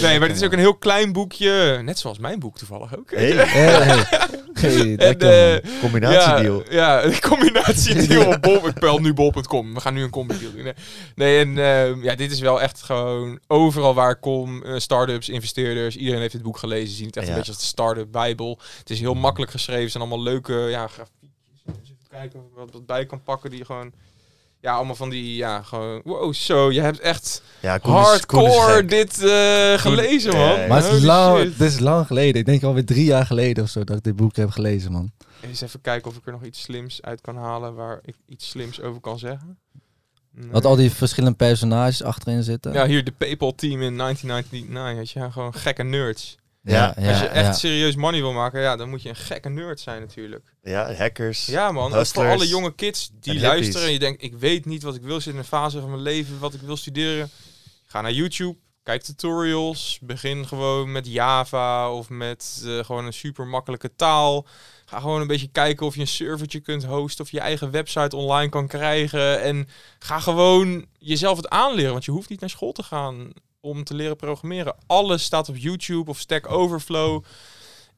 nee, maar het is ook een heel klein boekje. Net zoals mijn boek toevallig ook.
hey, [LAUGHS]
Hey, hey.
Eh,
combinatiedeal.
Ja, ja, combinatiedeal op bol. Ik pel nu bol.com. We gaan nu een combi-deal doen. hè. Nee, en ehm, ja, dit is wel echt gewoon overal waar ik kom. eh, start-ups, investeerders. Iedereen heeft dit boek gelezen. Ze zien het echt
Ja.
een beetje als de start-up bijbel. Het is heel makkelijk geschreven. Het zijn allemaal leuke ja, grafiekjes. Even kijken of ik wat, wat bij kan pakken die gewoon... Ja, allemaal van die, ja, gewoon... Wow, zo, je hebt echt
Ja, is-
hardcore dit eh, gelezen, man.
ja.
Maar het is, lang, is lang geleden. Ik denk alweer drie jaar geleden of zo dat ik dit boek heb gelezen, man.
Eens even kijken of ik er nog iets slims uit kan halen waar ik iets slims over kan zeggen. Nee.
Wat al die verschillende personages achterin zitten.
Ja, hier de PayPal team in 1999. Weet je, ja, gewoon gekke nerds.
Ja,
Als je echt serieus money wil maken, ja, dan moet je een gekke nerd zijn natuurlijk.
Ja, hackers.
Ja man, ook voor alle jonge kids die
En hippies.
luisteren en je denkt, ik weet niet wat ik wil, zit in een fase van mijn leven, wat ik wil studeren. Ga naar YouTube, kijk tutorials, begin gewoon met Java of met eh, gewoon een super makkelijke taal. Ga gewoon een beetje kijken of je een servertje kunt hosten of je eigen website online kan krijgen. En ga gewoon jezelf het aanleren, want je hoeft niet naar school te gaan om te leren programmeren. Alles staat op YouTube of Stack Overflow.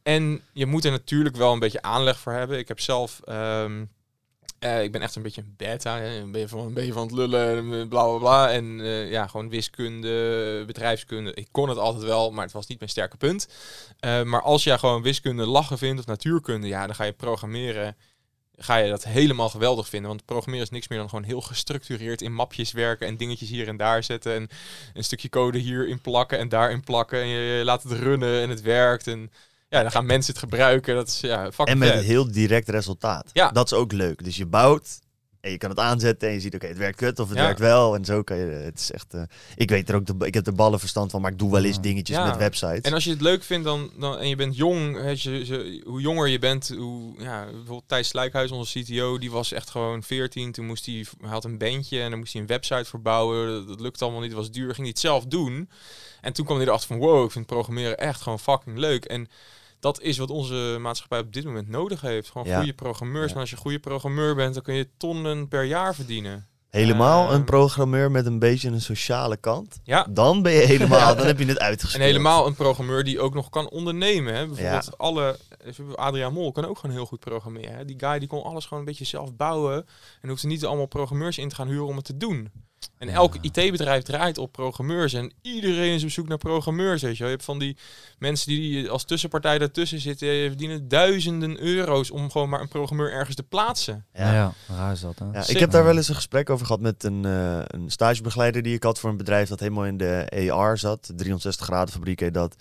En je moet er natuurlijk wel een beetje aanleg voor hebben. Ik heb zelf... ehm, eh, ik ben echt een beetje een beta. Hè. Een, beetje van, een beetje van het lullen, en bla bla bla. En eh, ja, gewoon wiskunde, bedrijfskunde. Ik kon het altijd wel, maar het was niet mijn sterke punt. Eh, maar als jij gewoon wiskunde lachen vindt of natuurkunde, ja, dan ga je programmeren. Ga je dat helemaal geweldig vinden. Want programmeren is niks meer dan gewoon heel gestructureerd in mapjes werken en dingetjes hier en daar zetten. En een stukje code hierin plakken en daarin plakken. En je laat het runnen en het werkt. En ja, dan gaan mensen het gebruiken. Dat is ja,
En met
vet.
een heel direct resultaat.
Ja.
Dat is ook leuk. Dus je bouwt En je kan het aanzetten en je ziet, oké, het werkt kut of het
Ja.
werkt wel. En zo kan je, het is echt, eh, ik weet er ook, de, ik heb er ballen verstand van, maar ik doe wel eens dingetjes
Ja.
met websites.
En als je het leuk vindt dan, dan, en je bent jong, hè, je, je- hoe jonger je bent, hoe, ja, bijvoorbeeld Thijs Slijkhuis, onze CTO, die was echt gewoon 14. Toen moest hij, hij had een bandje en dan moest hij een website verbouwen. Dat, dat lukte allemaal niet, het was duur, ging hij het zelf doen. En toen kwam hij erachter van, wow, ik vind programmeren echt gewoon fucking leuk. En dat is wat onze maatschappij op dit moment nodig heeft. Gewoon
Ja.
goede programmeurs.
Ja.
Maar als je goede programmeur bent, dan kun je tonnen per jaar verdienen.
Helemaal
Eh,
een programmeur met een beetje een sociale kant.
Ja,
Dan ben je helemaal, [LAUGHS] dan heb je het uitgespeeld.
En helemaal een programmeur die ook nog kan ondernemen. Hè? Bijvoorbeeld alle... Adriaan Mol kan ook gewoon heel goed programmeren. Hè? Die guy die kon alles gewoon een beetje zelf bouwen. En hoefde niet allemaal programmeurs in te gaan huren om het te doen. En
Ja.
elk IT-bedrijf draait op programmeurs. En iedereen is op zoek naar programmeurs. Weet je, wel. je hebt van die mensen die als tussenpartij daartussen zitten. Die verdienen duizenden euro's om gewoon maar een programmeur ergens te plaatsen.
Ja,
Ja.
raar is dat, hè?
Ja, ik heb daar wel eens een gesprek over gehad met een, eh, een stagebegeleider die ik had voor een bedrijf dat helemaal in de AR zat. 360 graden fabriek heet dat.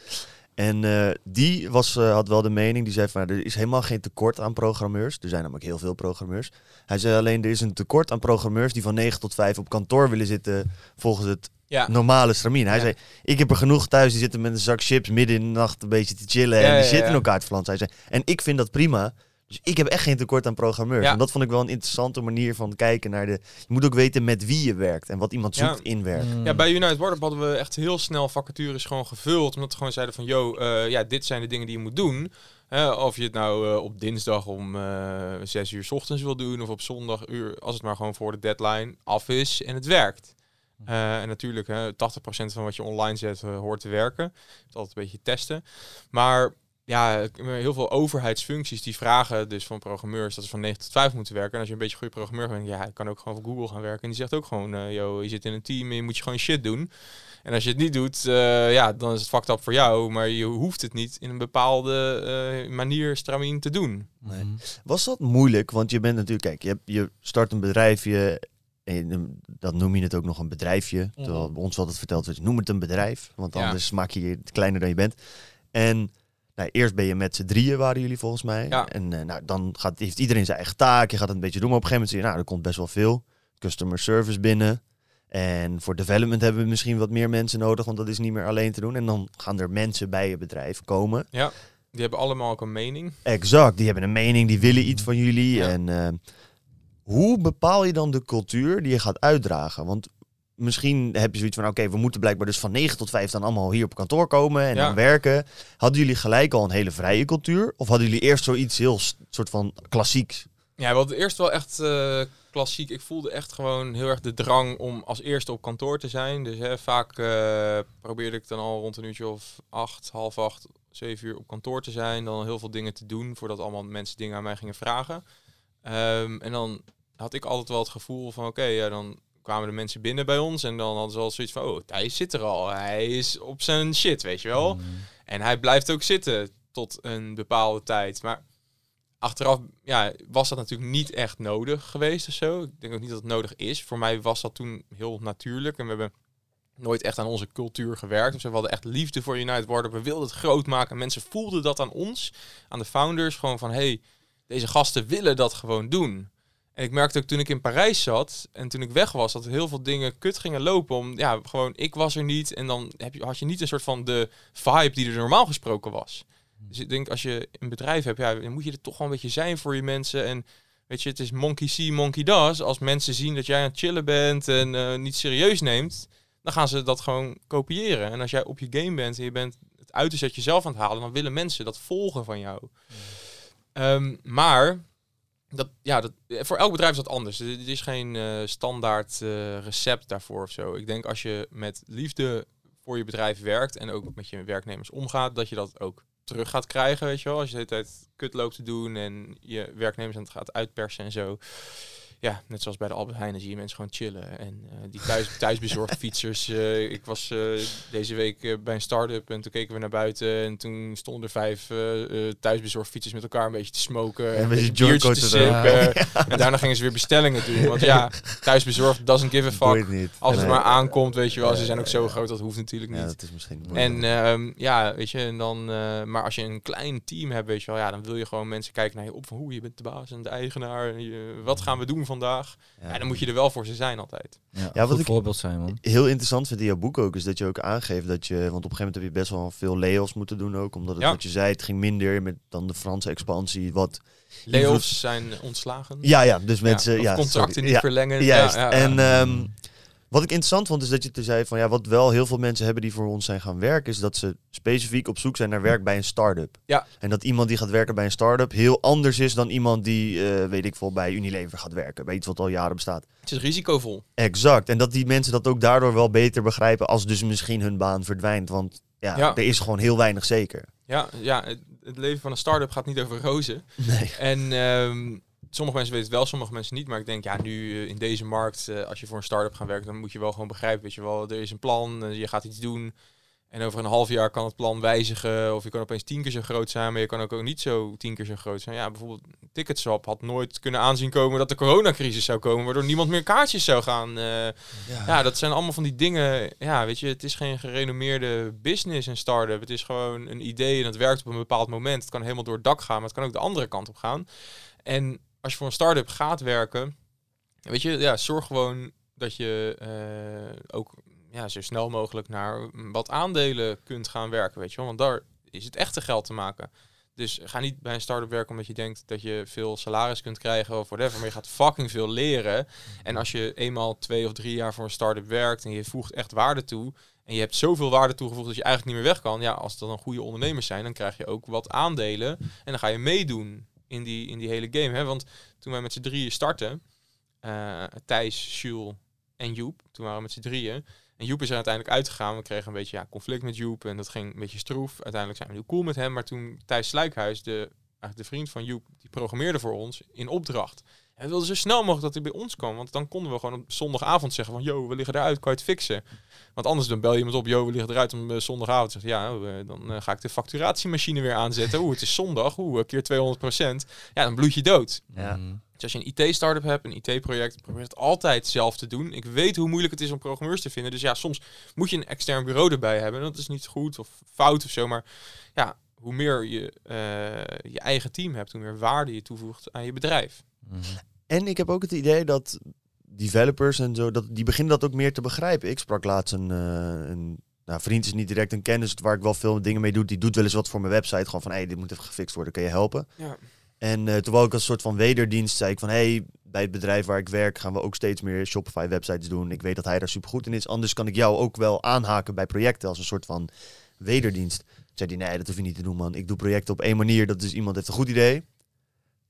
En eh, die was, eh, had wel de mening, die zei van nou, er is helemaal geen tekort aan programmeurs. Er zijn namelijk heel veel programmeurs. Hij zei alleen er is een tekort aan programmeurs die van 9 tot 5 op kantoor willen zitten volgens het
Ja,
normale stramien. Hij
Ja.
zei, ik heb er genoeg thuis, die zitten met een zak chips midden in de nacht een beetje te chillen en die zitten elkaar te flansen. Hij zei, en ik vind dat prima. Dus ik heb echt geen tekort aan programmeurs.
Ja.
En dat vond ik wel een interessante manier van kijken naar de... Je moet ook weten met wie je werkt en wat iemand
Ja.
zoekt in werk.
Mm.
Ja, bij United Wardrobe hadden we echt heel snel vacatures gewoon gevuld. Omdat we gewoon zeiden van, yo, eh, ja, dit zijn de dingen die je moet doen. Hè, of je het nou eh, op dinsdag om eh zes uur 's ochtends wil doen of op zondag uur, als het maar gewoon voor de deadline af is en het werkt. Eh, en natuurlijk, hè, 80% van wat je online zet eh, hoort te werken. Het is altijd een beetje testen. Maar ja, heel veel overheidsfuncties die vragen dus van programmeurs dat ze van 9 tot 5 moeten werken. En als je een beetje een goede programmeur bent, ja, je kan ook gewoon voor Google gaan werken. En die zegt ook gewoon, eh yo, je zit in een team en je moet je gewoon shit doen. En als je het niet doet, eh, ja, dan is het fucked up voor jou. Maar je hoeft het niet in een bepaalde eh, manier stramien te doen.
Nee.
Mhm.
Was dat moeilijk? Want je bent natuurlijk, kijk, je, hebt, je start een bedrijfje. En je- dat noem je het ook nog een bedrijfje. Terwijl bij ons altijd verteld wordt, noem het een bedrijf. Want
Ja.
anders maak je het kleiner dan je bent. En nou, eerst ben je met z'n drieën, waren jullie volgens mij.
Ja.
En eh, nou, dan gaat, heeft iedereen zijn eigen taak. Je gaat het een beetje doen. Maar op een gegeven moment zie je, nou, er komt best wel veel customer service binnen. En voor development hebben we misschien wat meer mensen nodig, want dat is niet meer alleen te doen. En dan gaan er mensen bij je bedrijf komen.
Die hebben allemaal ook een mening.
Exact, die hebben een mening, die willen iets van jullie.
Ja.
En eh, hoe bepaal je dan de cultuur die je gaat uitdragen? Want misschien heb je zoiets van, oké, we moeten blijkbaar dus van 9 tot 5 dan allemaal hier op kantoor komen en
Ja.
dan werken. Hadden jullie gelijk al een hele vrije cultuur? Of hadden jullie eerst zoiets heel soort van klassieks?
Ja, we hadden eerst wel echt eh, klassiek. Ik voelde echt gewoon heel erg de drang om als eerste op kantoor te zijn. Dus hè, vaak eh, probeerde ik dan al rond een uurtje of acht, half acht, zeven uur op kantoor te zijn. Dan heel veel dingen te doen voordat allemaal mensen dingen aan mij gingen vragen. Ehm, en dan had ik altijd wel het gevoel van oké, ja, dan kwamen de mensen binnen bij ons. En dan hadden ze al zoiets van, oh, Thijs zit er al. Hij is op zijn shit, weet je wel.
Mhm.
En hij blijft ook zitten tot een bepaalde tijd. Maar achteraf ja, was dat natuurlijk niet echt nodig geweest of zo. Ik denk ook niet dat het nodig is. Voor mij was dat toen heel natuurlijk. En we hebben nooit echt aan onze cultuur gewerkt. Dus we hadden echt liefde voor United Wardrobe. We wilden het groot maken. Mensen voelden dat aan ons, aan de founders. Gewoon van, hey, deze gasten willen dat gewoon doen. En ik merkte ook toen ik in Parijs zat en toen ik weg was, dat heel veel dingen kut gingen lopen. Om, ja, gewoon, ik was er niet. En dan heb je, had je niet een soort van de vibe die er normaal gesproken was. Dus ik denk, als je een bedrijf hebt, ja, dan moet je er toch wel een beetje zijn voor je mensen. En weet je, het is monkey see, monkey does. Als mensen zien dat jij aan het chillen bent en eh, niet serieus neemt, dan gaan ze dat gewoon kopiëren. En als jij op je game bent en je bent het uiterste uit jezelf aan het halen, dan willen mensen dat volgen van jou. Ehm, maar dat, ja, dat, voor elk bedrijf is dat anders. Er is geen eh, standaard eh, recept daarvoor of zo. Ik denk als je met liefde voor je bedrijf werkt en ook met je werknemers omgaat, dat je dat ook terug gaat krijgen, weet je wel. Als je de hele tijd kut loopt te doen en je werknemers aan het gaat uitpersen en zo. Ja, net zoals bij de Albert Heijn, zie je mensen gewoon chillen. En eh, die thuis, [LAUGHS] thuisbezorgd fietsers. eh, ik was eh, deze week bij een start-up en toen keken we naar buiten. En toen stonden er vijf eh, eh, thuisbezorgd fietsers met elkaar een beetje te smoken. En
een beetje
biertjes te sippen. En daarna gingen ze weer bestellingen doen. Want ja, thuisbezorgd doesn't give a fuck.
het.
Als het
Nee.
maar aankomt, weet je wel. Ze
Ja,
zijn ook
ja,
zo
ja.
groot, dat hoeft natuurlijk
Ja,
niet.
dat is misschien...
En ehm, ja, weet je, en dan, maar als je een klein team hebt, weet je wel, ja, dan wil je gewoon mensen kijken naar je op van hoe je bent de baas en de eigenaar. En je, wat gaan we doen vandaag. Ja. dan moet je er wel voor ze zijn altijd.
Ja,
Ja,
goed
wat ik-
voorbeeld zijn, man.
Heel interessant vind in jouw boek ook, is dat je ook aangeeft dat je, want op een gegeven moment heb je best wel veel layoffs moeten doen ook, omdat het,
Ja.
wat je zei, het ging minder met dan de Franse expansie, wat...
Layoffs zijn ontslagen.
Ja, ja, dus mensen... Ja,
contracten
sorry.
niet
Ja,
verlengen.
Juist.
Ja, ja,
en
ja.
Wat ik interessant vond, is dat je te zei van ja, wat wel heel veel mensen hebben die voor ons zijn gaan werken, is dat ze specifiek op zoek zijn naar werk bij een start-up.
Ja.
En dat iemand die gaat werken bij een start-up heel anders is dan iemand die, eh, weet ik veel, bij Unilever gaat werken. Bij iets wat al jaren bestaat.
het is risicovol.
Exact. En dat die mensen dat ook daardoor wel beter begrijpen als dus misschien hun baan verdwijnt. Want ja,
Ja.
er is gewoon heel weinig zeker.
Ja, ja het, het leven van een start-up gaat niet over rozen.
Nee.
En ehm, sommige mensen weten het wel, sommige mensen niet. Maar ik denk, ja, nu eh, in deze markt, eh, als je voor een start-up gaat werken, dan moet je wel gewoon begrijpen, weet je wel, er is een plan, eh, je gaat iets doen. En over een half jaar kan het plan wijzigen. Of je kan opeens tien keer zo groot zijn, maar je kan ook, ook niet zo tien keer zo groot zijn. Ja, bijvoorbeeld Ticketswap had nooit kunnen aanzien komen dat de coronacrisis zou komen, waardoor niemand meer kaartjes zou gaan. ja, dat zijn allemaal van die dingen. Ja, weet je, het is geen gerenommeerde business, een start-up. Het is gewoon een idee en het werkt op een bepaald moment. Het kan helemaal door het dak gaan, maar het kan ook de andere kant op gaan. En als je voor een start-up gaat werken, weet je, ja, zorg gewoon dat je eh, ook ja, zo snel mogelijk naar wat aandelen kunt gaan werken, weet je wel. Want daar is het echte geld te maken. Dus ga niet bij een start-up werken omdat je denkt dat je veel salaris kunt krijgen of whatever. Maar je gaat fucking veel leren. En als je eenmaal twee of drie jaar voor een start-up werkt en je voegt echt waarde toe. En je hebt zoveel waarde toegevoegd dat je eigenlijk niet meer weg kan. Ja, als dat dan goede ondernemers zijn, dan krijg je ook wat aandelen. En dan ga je meedoen in die, in die hele game. Hè? Want toen wij met z'n drieën startten, eh, Thijs, Jules en Joep, toen waren we met z'n drieën. En Joep is er uiteindelijk uitgegaan. We kregen een beetje ja, conflict met Joep en dat ging een beetje stroef. Uiteindelijk zijn we nu cool met hem. Maar toen Thijs Sluikhuis, de, eigenlijk de vriend van Joep, die programmeerde voor ons in opdracht. En we wilden zo snel mogelijk dat hij bij ons kwam. Want dan konden we gewoon op zondagavond zeggen van... Yo, we liggen eruit, kan je het fixen? Want anders dan bel je iemand op... Yo, we liggen eruit om eh, zondagavond. Zegt ja, oh, eh, dan eh, ga ik de facturatiemachine weer aanzetten. Oeh, het is zondag. Oeh, een keer 200% Ja, dan bloed je dood.
Ja.
Mhm.
Dus als je een IT-startup hebt, een IT-project, probeer het altijd zelf te doen. Ik weet hoe moeilijk het is om programmeurs te vinden. Dus ja, soms moet je een extern bureau erbij hebben. Dat is niet goed of fout of zo. Maar ja, hoe meer je eh, je eigen team hebt, hoe meer waarde je toevoegt aan je bedrijf.
Mhm.
En ik heb ook het idee dat developers en zo, dat, die beginnen dat ook meer te begrijpen. Ik sprak laatst een, eh, een nou, vriend is niet direct een kennis waar ik wel veel dingen mee doe. Die doet wel eens wat voor mijn website. Gewoon van, hé, hey, dit moet even gefixt worden, kan je helpen?
Ja.
En toen wou ik als soort van wederdienst, zei ik van, hé, hey, bij het bedrijf waar ik werk gaan we ook steeds meer Shopify websites doen. Ik weet dat hij daar super goed in is. Anders kan ik jou ook wel aanhaken bij projecten als een soort van wederdienst. Toen zei hij, nee, dat hoef je niet te doen, man. Ik doe projecten op één manier. Dat is iemand heeft een goed idee.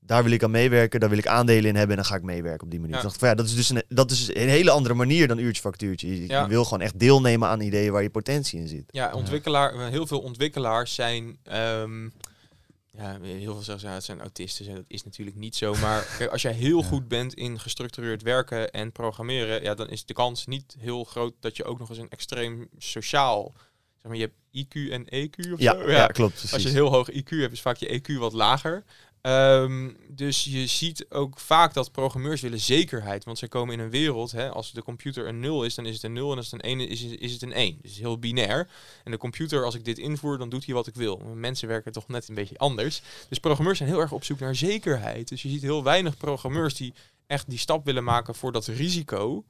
Daar wil ik aan meewerken, daar wil ik aandelen in hebben en dan ga ik meewerken op die manier.
Ja.
Ik dacht van ja, dat is dus een, dat is een hele andere manier dan uurtje factuurtje. Je, je
Ja.
wil gewoon echt deelnemen aan ideeën waar je potentie in zit.
Ja, ontwikkelaar, heel veel ontwikkelaars zijn. ehm, ja, heel veel zeggen ja, het zijn autisten. en Dat is natuurlijk niet zo. Maar [LAUGHS] kijk, als jij heel
Ja.
goed bent in gestructureerd werken en programmeren, ja, dan is de kans niet heel groot dat je ook nog eens een extreem sociaal. Zeg maar, je hebt IQ en EQ of
Ja,
zo.
ja, klopt. Precies.
Als je heel hoog IQ hebt, is vaak je EQ wat lager. Ehm, dus je ziet ook vaak dat programmeurs willen zekerheid. Want zij komen in een wereld, hè, als de computer een 0 is, dan is het een 0. En als het een 1 is, is, het een 1. Dus heel binair. En de computer, als ik dit invoer, dan doet hij wat ik wil. Mensen werken toch net een beetje anders. Dus programmeurs zijn heel erg op zoek naar zekerheid. Dus je ziet heel weinig programmeurs die echt die stap willen maken voor dat risico.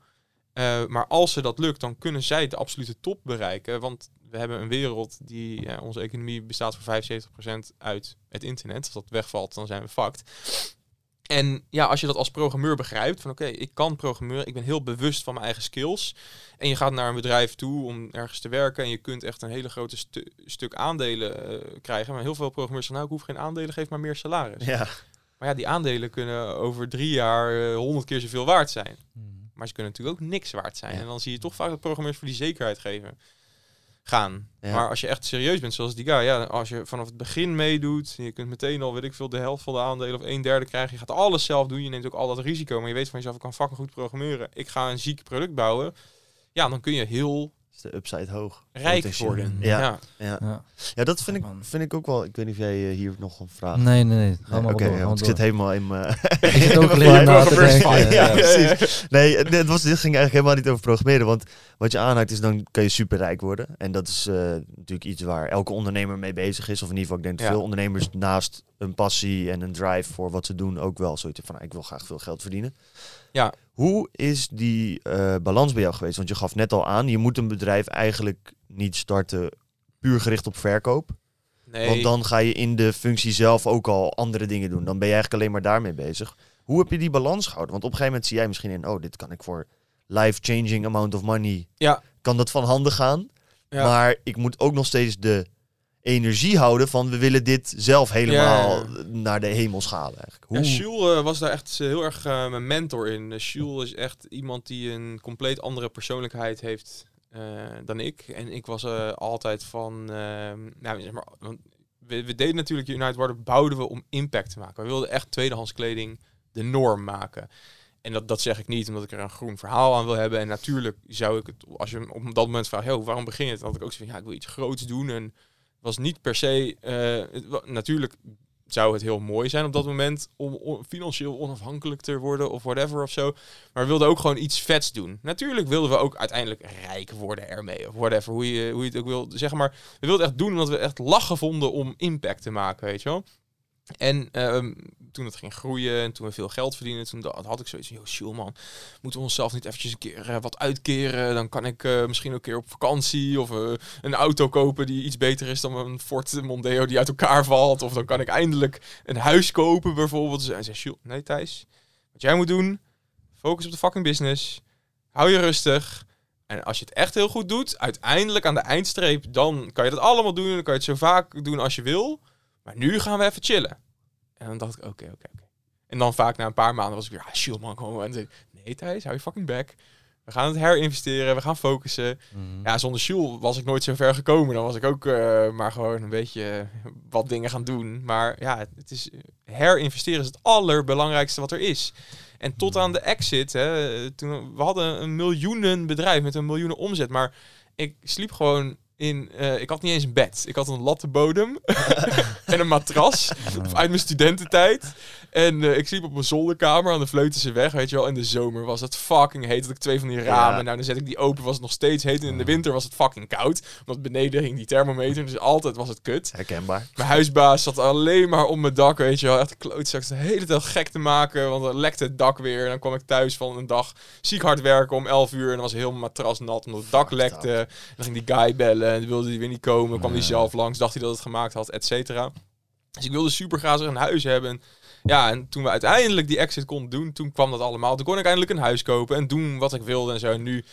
Eh, maar als ze dat lukt, dan kunnen zij de absolute top bereiken. Want we hebben een wereld die, ja, onze economie bestaat voor 75% uit het internet. Als dat wegvalt, dan zijn we fucked. En ja, als je dat als programmeur begrijpt, van oké, ik kan programmeren, ik ben heel bewust van mijn eigen skills. En je gaat naar een bedrijf toe om ergens te werken en je kunt echt een hele grote stu- stuk aandelen eh, krijgen. Maar heel veel programmeurs zeggen, nou, ik hoef geen aandelen, geef maar meer salaris.
Ja,
Maar ja, die aandelen kunnen over drie jaar honderd keer zoveel waard zijn.
Mhm.
Maar ze kunnen natuurlijk ook niks waard zijn.
Ja.
En dan zie je toch vaak dat programmeurs voor die zekerheid geven. Gaan.
Ja.
Maar als je echt serieus bent, zoals die guy, ja, als je vanaf het begin meedoet, je kunt meteen al, weet ik veel, de helft van de aandelen of een derde krijgen. Je gaat alles zelf doen, je neemt ook al dat risico, maar je weet van jezelf, ik kan fucking goed programmeren. Ik ga een ziek product bouwen. Ja, dan kun je heel
is de upside hoog.
Rijk worden.
Ja.
Ja.
Ja,
Ja.
ja dat vind ik, vind ik ook wel. Ik weet niet of jij eh, hier nog een vraag
Nee, nee, nee.
Oké, want ik zit helemaal in mijn... [LAUGHS]
Ik zit ook [LAUGHS] alleen na te denken.
Ja,
Ja,
precies. Nee, het was, dit ging eigenlijk helemaal niet over programmeren. Want wat je aanhaakt is, dan kan je superrijk worden. En dat is eh, natuurlijk iets waar elke ondernemer mee bezig is. Of in ieder geval, ik denk dat veel ondernemers naast een passie en een drive voor wat ze doen... ook wel zoiets van, nou, ik wil graag veel geld verdienen.
Ja.
Hoe is die eh, balans bij jou geweest? Want je gaf net al aan, je moet een bedrijf eigenlijk niet starten puur gericht op verkoop.
Nee.
Want dan ga je in de functie zelf ook al andere dingen doen. Dan ben je eigenlijk alleen maar daarmee bezig. Hoe heb je die balans gehouden? Want op een gegeven moment zie jij misschien in, oh, dit kan ik voor life-changing amount of money.
Ja.
Kan dat van handen gaan?
Ja.
Maar ik moet ook nog steeds de energie houden van we willen dit zelf helemaal naar de hemel schalen. Eigenlijk. Hoe?
Ja, Jules eh, was daar echt eh, heel erg eh, mijn mentor in. Uh, Jules is echt iemand die een compleet andere persoonlijkheid heeft dan ik. En ik was altijd van, ehm, nou, zeg maar, want we, we deden natuurlijk United Water, bouwden we om impact te maken. We wilden echt tweedehands kleding de norm maken. En dat, dat zeg ik niet omdat ik er een groen verhaal aan wil hebben. En natuurlijk zou ik het, als je op dat moment vraagt, "Yo, waarom begin je het? Dan had ik ook zo van, ja, ik wil iets groots doen. En was niet per se, eh, natuurlijk zou het heel mooi zijn op dat moment om financieel onafhankelijk te worden of whatever of zo. Maar we wilden ook gewoon iets vets doen. Natuurlijk wilden we ook uiteindelijk rijk worden ermee of whatever, hoe je, hoe je het ook wil zeggen. Maar we wilden echt doen omdat we echt lachen vonden om impact te maken, weet je wel. En ehm, toen het ging groeien en toen we veel geld verdienen, toen had ik zoiets van, joh, chill man, moeten we onszelf niet eventjes een keer eh, wat uitkeren? Dan kan ik eh, misschien een keer op vakantie of eh, een auto kopen die iets beter is dan een Ford Mondeo die uit elkaar valt. Of dan kan ik eindelijk een huis kopen bijvoorbeeld. Dus hij zei, Jules, nee Thijs, wat jij moet doen, focus op de fucking business, hou je rustig. En als je het echt heel goed doet, uiteindelijk aan de eindstreep, dan kan je dat allemaal doen. Dan kan je het zo vaak doen als je wil. Maar nu gaan we even chillen. En dan dacht ik, oké, oké, oké. En dan vaak na een paar maanden was ik weer, ah, chill man, kom maar. En zei, nee Thijs, hou je fucking back. We gaan het herinvesteren, we gaan focussen.
Mhm.
Ja, zonder Jules was ik nooit zo ver gekomen. Dan was ik ook eh, maar gewoon een beetje eh, wat dingen gaan doen. Maar ja, het, het is, herinvesteren is het allerbelangrijkste wat er is. En tot aan de exit, hè, toen, we hadden een miljoenen bedrijf met een miljoenen omzet. Maar ik sliep gewoon in, eh, ik had niet eens een bed. Ik had een lattenbodem [LAUGHS] [LAUGHS] en een matras uit mijn studententijd. En eh, ik sliep op mijn zolderkamer aan de Vleutense weg, weet je wel. In de zomer was het fucking heet. Had ik twee van die ramen.
Ja.
Nou, dan zet ik die open, was het nog steeds heet. En in de winter was het fucking koud. Want beneden hing die thermometer, dus altijd was het kut.
Herkenbaar.
Mijn huisbaas zat alleen maar op mijn dak, weet je wel. Echt klootzak, de hele tijd gek te maken, want dan lekte het dak weer. En dan kwam ik thuis van een dag ziek hard werken om 11 uur. En dan was heel mijn matras nat, omdat het dak lekte. En dan ging die guy bellen en wilde die weer niet komen. kwam hij
Ja.
zelf langs, dacht hij dat het gemaakt had, et cetera. Dus ik wilde super graag een huis hebben. Ja, en toen we uiteindelijk die exit konden doen, toen kwam dat allemaal. Toen kon ik eindelijk een huis kopen en doen wat ik wilde en zo. En nu,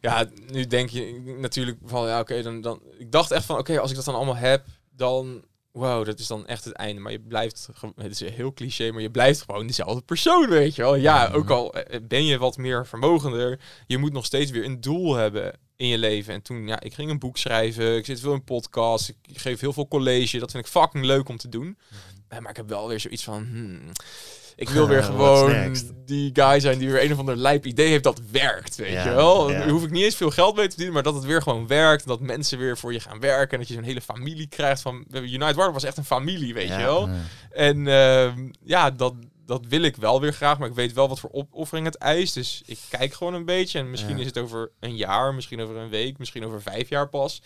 ja, nu denk je natuurlijk van, ja, oké, dan, dan... Ik dacht echt van, oké, als ik dat dan allemaal heb, dan... Wow, dat is dan echt het einde. Maar je blijft, het is heel cliché, maar je blijft gewoon dezelfde persoon, weet je wel. Ja,
Mhm.
ook al eh, ben je wat meer vermogender, je moet nog steeds weer een doel hebben in je leven. En toen, ja, ik ging een boek schrijven, ik zit veel in podcasts, ik geef heel veel college. Dat vind ik fucking leuk om te doen. Maar ik heb wel weer zoiets van, hmm, ik [LAUGHS] wil weer gewoon die guy zijn die weer een of ander lijp idee heeft dat werkt, weet je wel. Dan hoef ik niet eens veel geld mee te verdienen, maar dat het weer gewoon werkt. Dat mensen weer voor je gaan werken. En dat je zo'n hele familie krijgt van... United Water was echt een familie, weet je wel. En ehm, ja, dat, dat wil ik wel weer graag. Maar ik weet wel wat voor opoffering het eist. Dus ik kijk gewoon een beetje. En misschien is het over een jaar, misschien over een week, misschien over vijf jaar pas.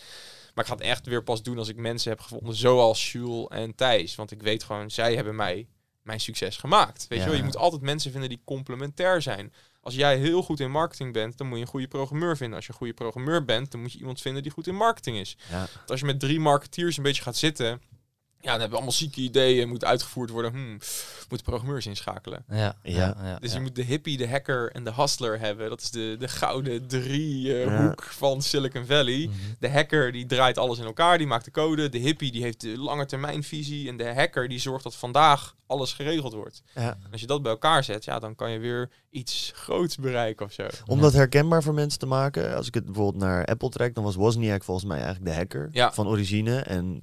Maar ik ga het echt weer pas doen als ik mensen heb gevonden zoals Jules en Thijs. Want ik weet gewoon, zij hebben mij mijn succes gemaakt. Weet
Ja.
je wel, je moet altijd mensen vinden die complementair zijn. Als jij heel goed in marketing bent, dan moet je een goede programmeur vinden. Als je een goede programmeur bent, dan moet je iemand vinden die goed in marketing is.
Ja.
Als je met drie marketeers een beetje gaat zitten, ja, dan hebben we allemaal zieke ideeën, moet uitgevoerd worden. Hmm, moeten programmeurs inschakelen.
Ja, ja,
Ja.
ja,
Dus
ja.
je moet de hippie, de hacker en de hustler hebben. Dat is de, de gouden drie eh,
Ja.
hoek van Silicon Valley.
Mhm.
De hacker die draait alles in elkaar, die maakt de code. De hippie die heeft de lange termijn visie. En de hacker die zorgt dat vandaag alles geregeld wordt.
Ja.
En als je dat bij elkaar zet, ja, dan kan je weer iets groots bereiken of zo.
Om dat herkenbaar voor mensen te maken, als ik het bijvoorbeeld naar Apple trek, dan was Wozniak volgens mij eigenlijk de hacker
Ja.
van origine. En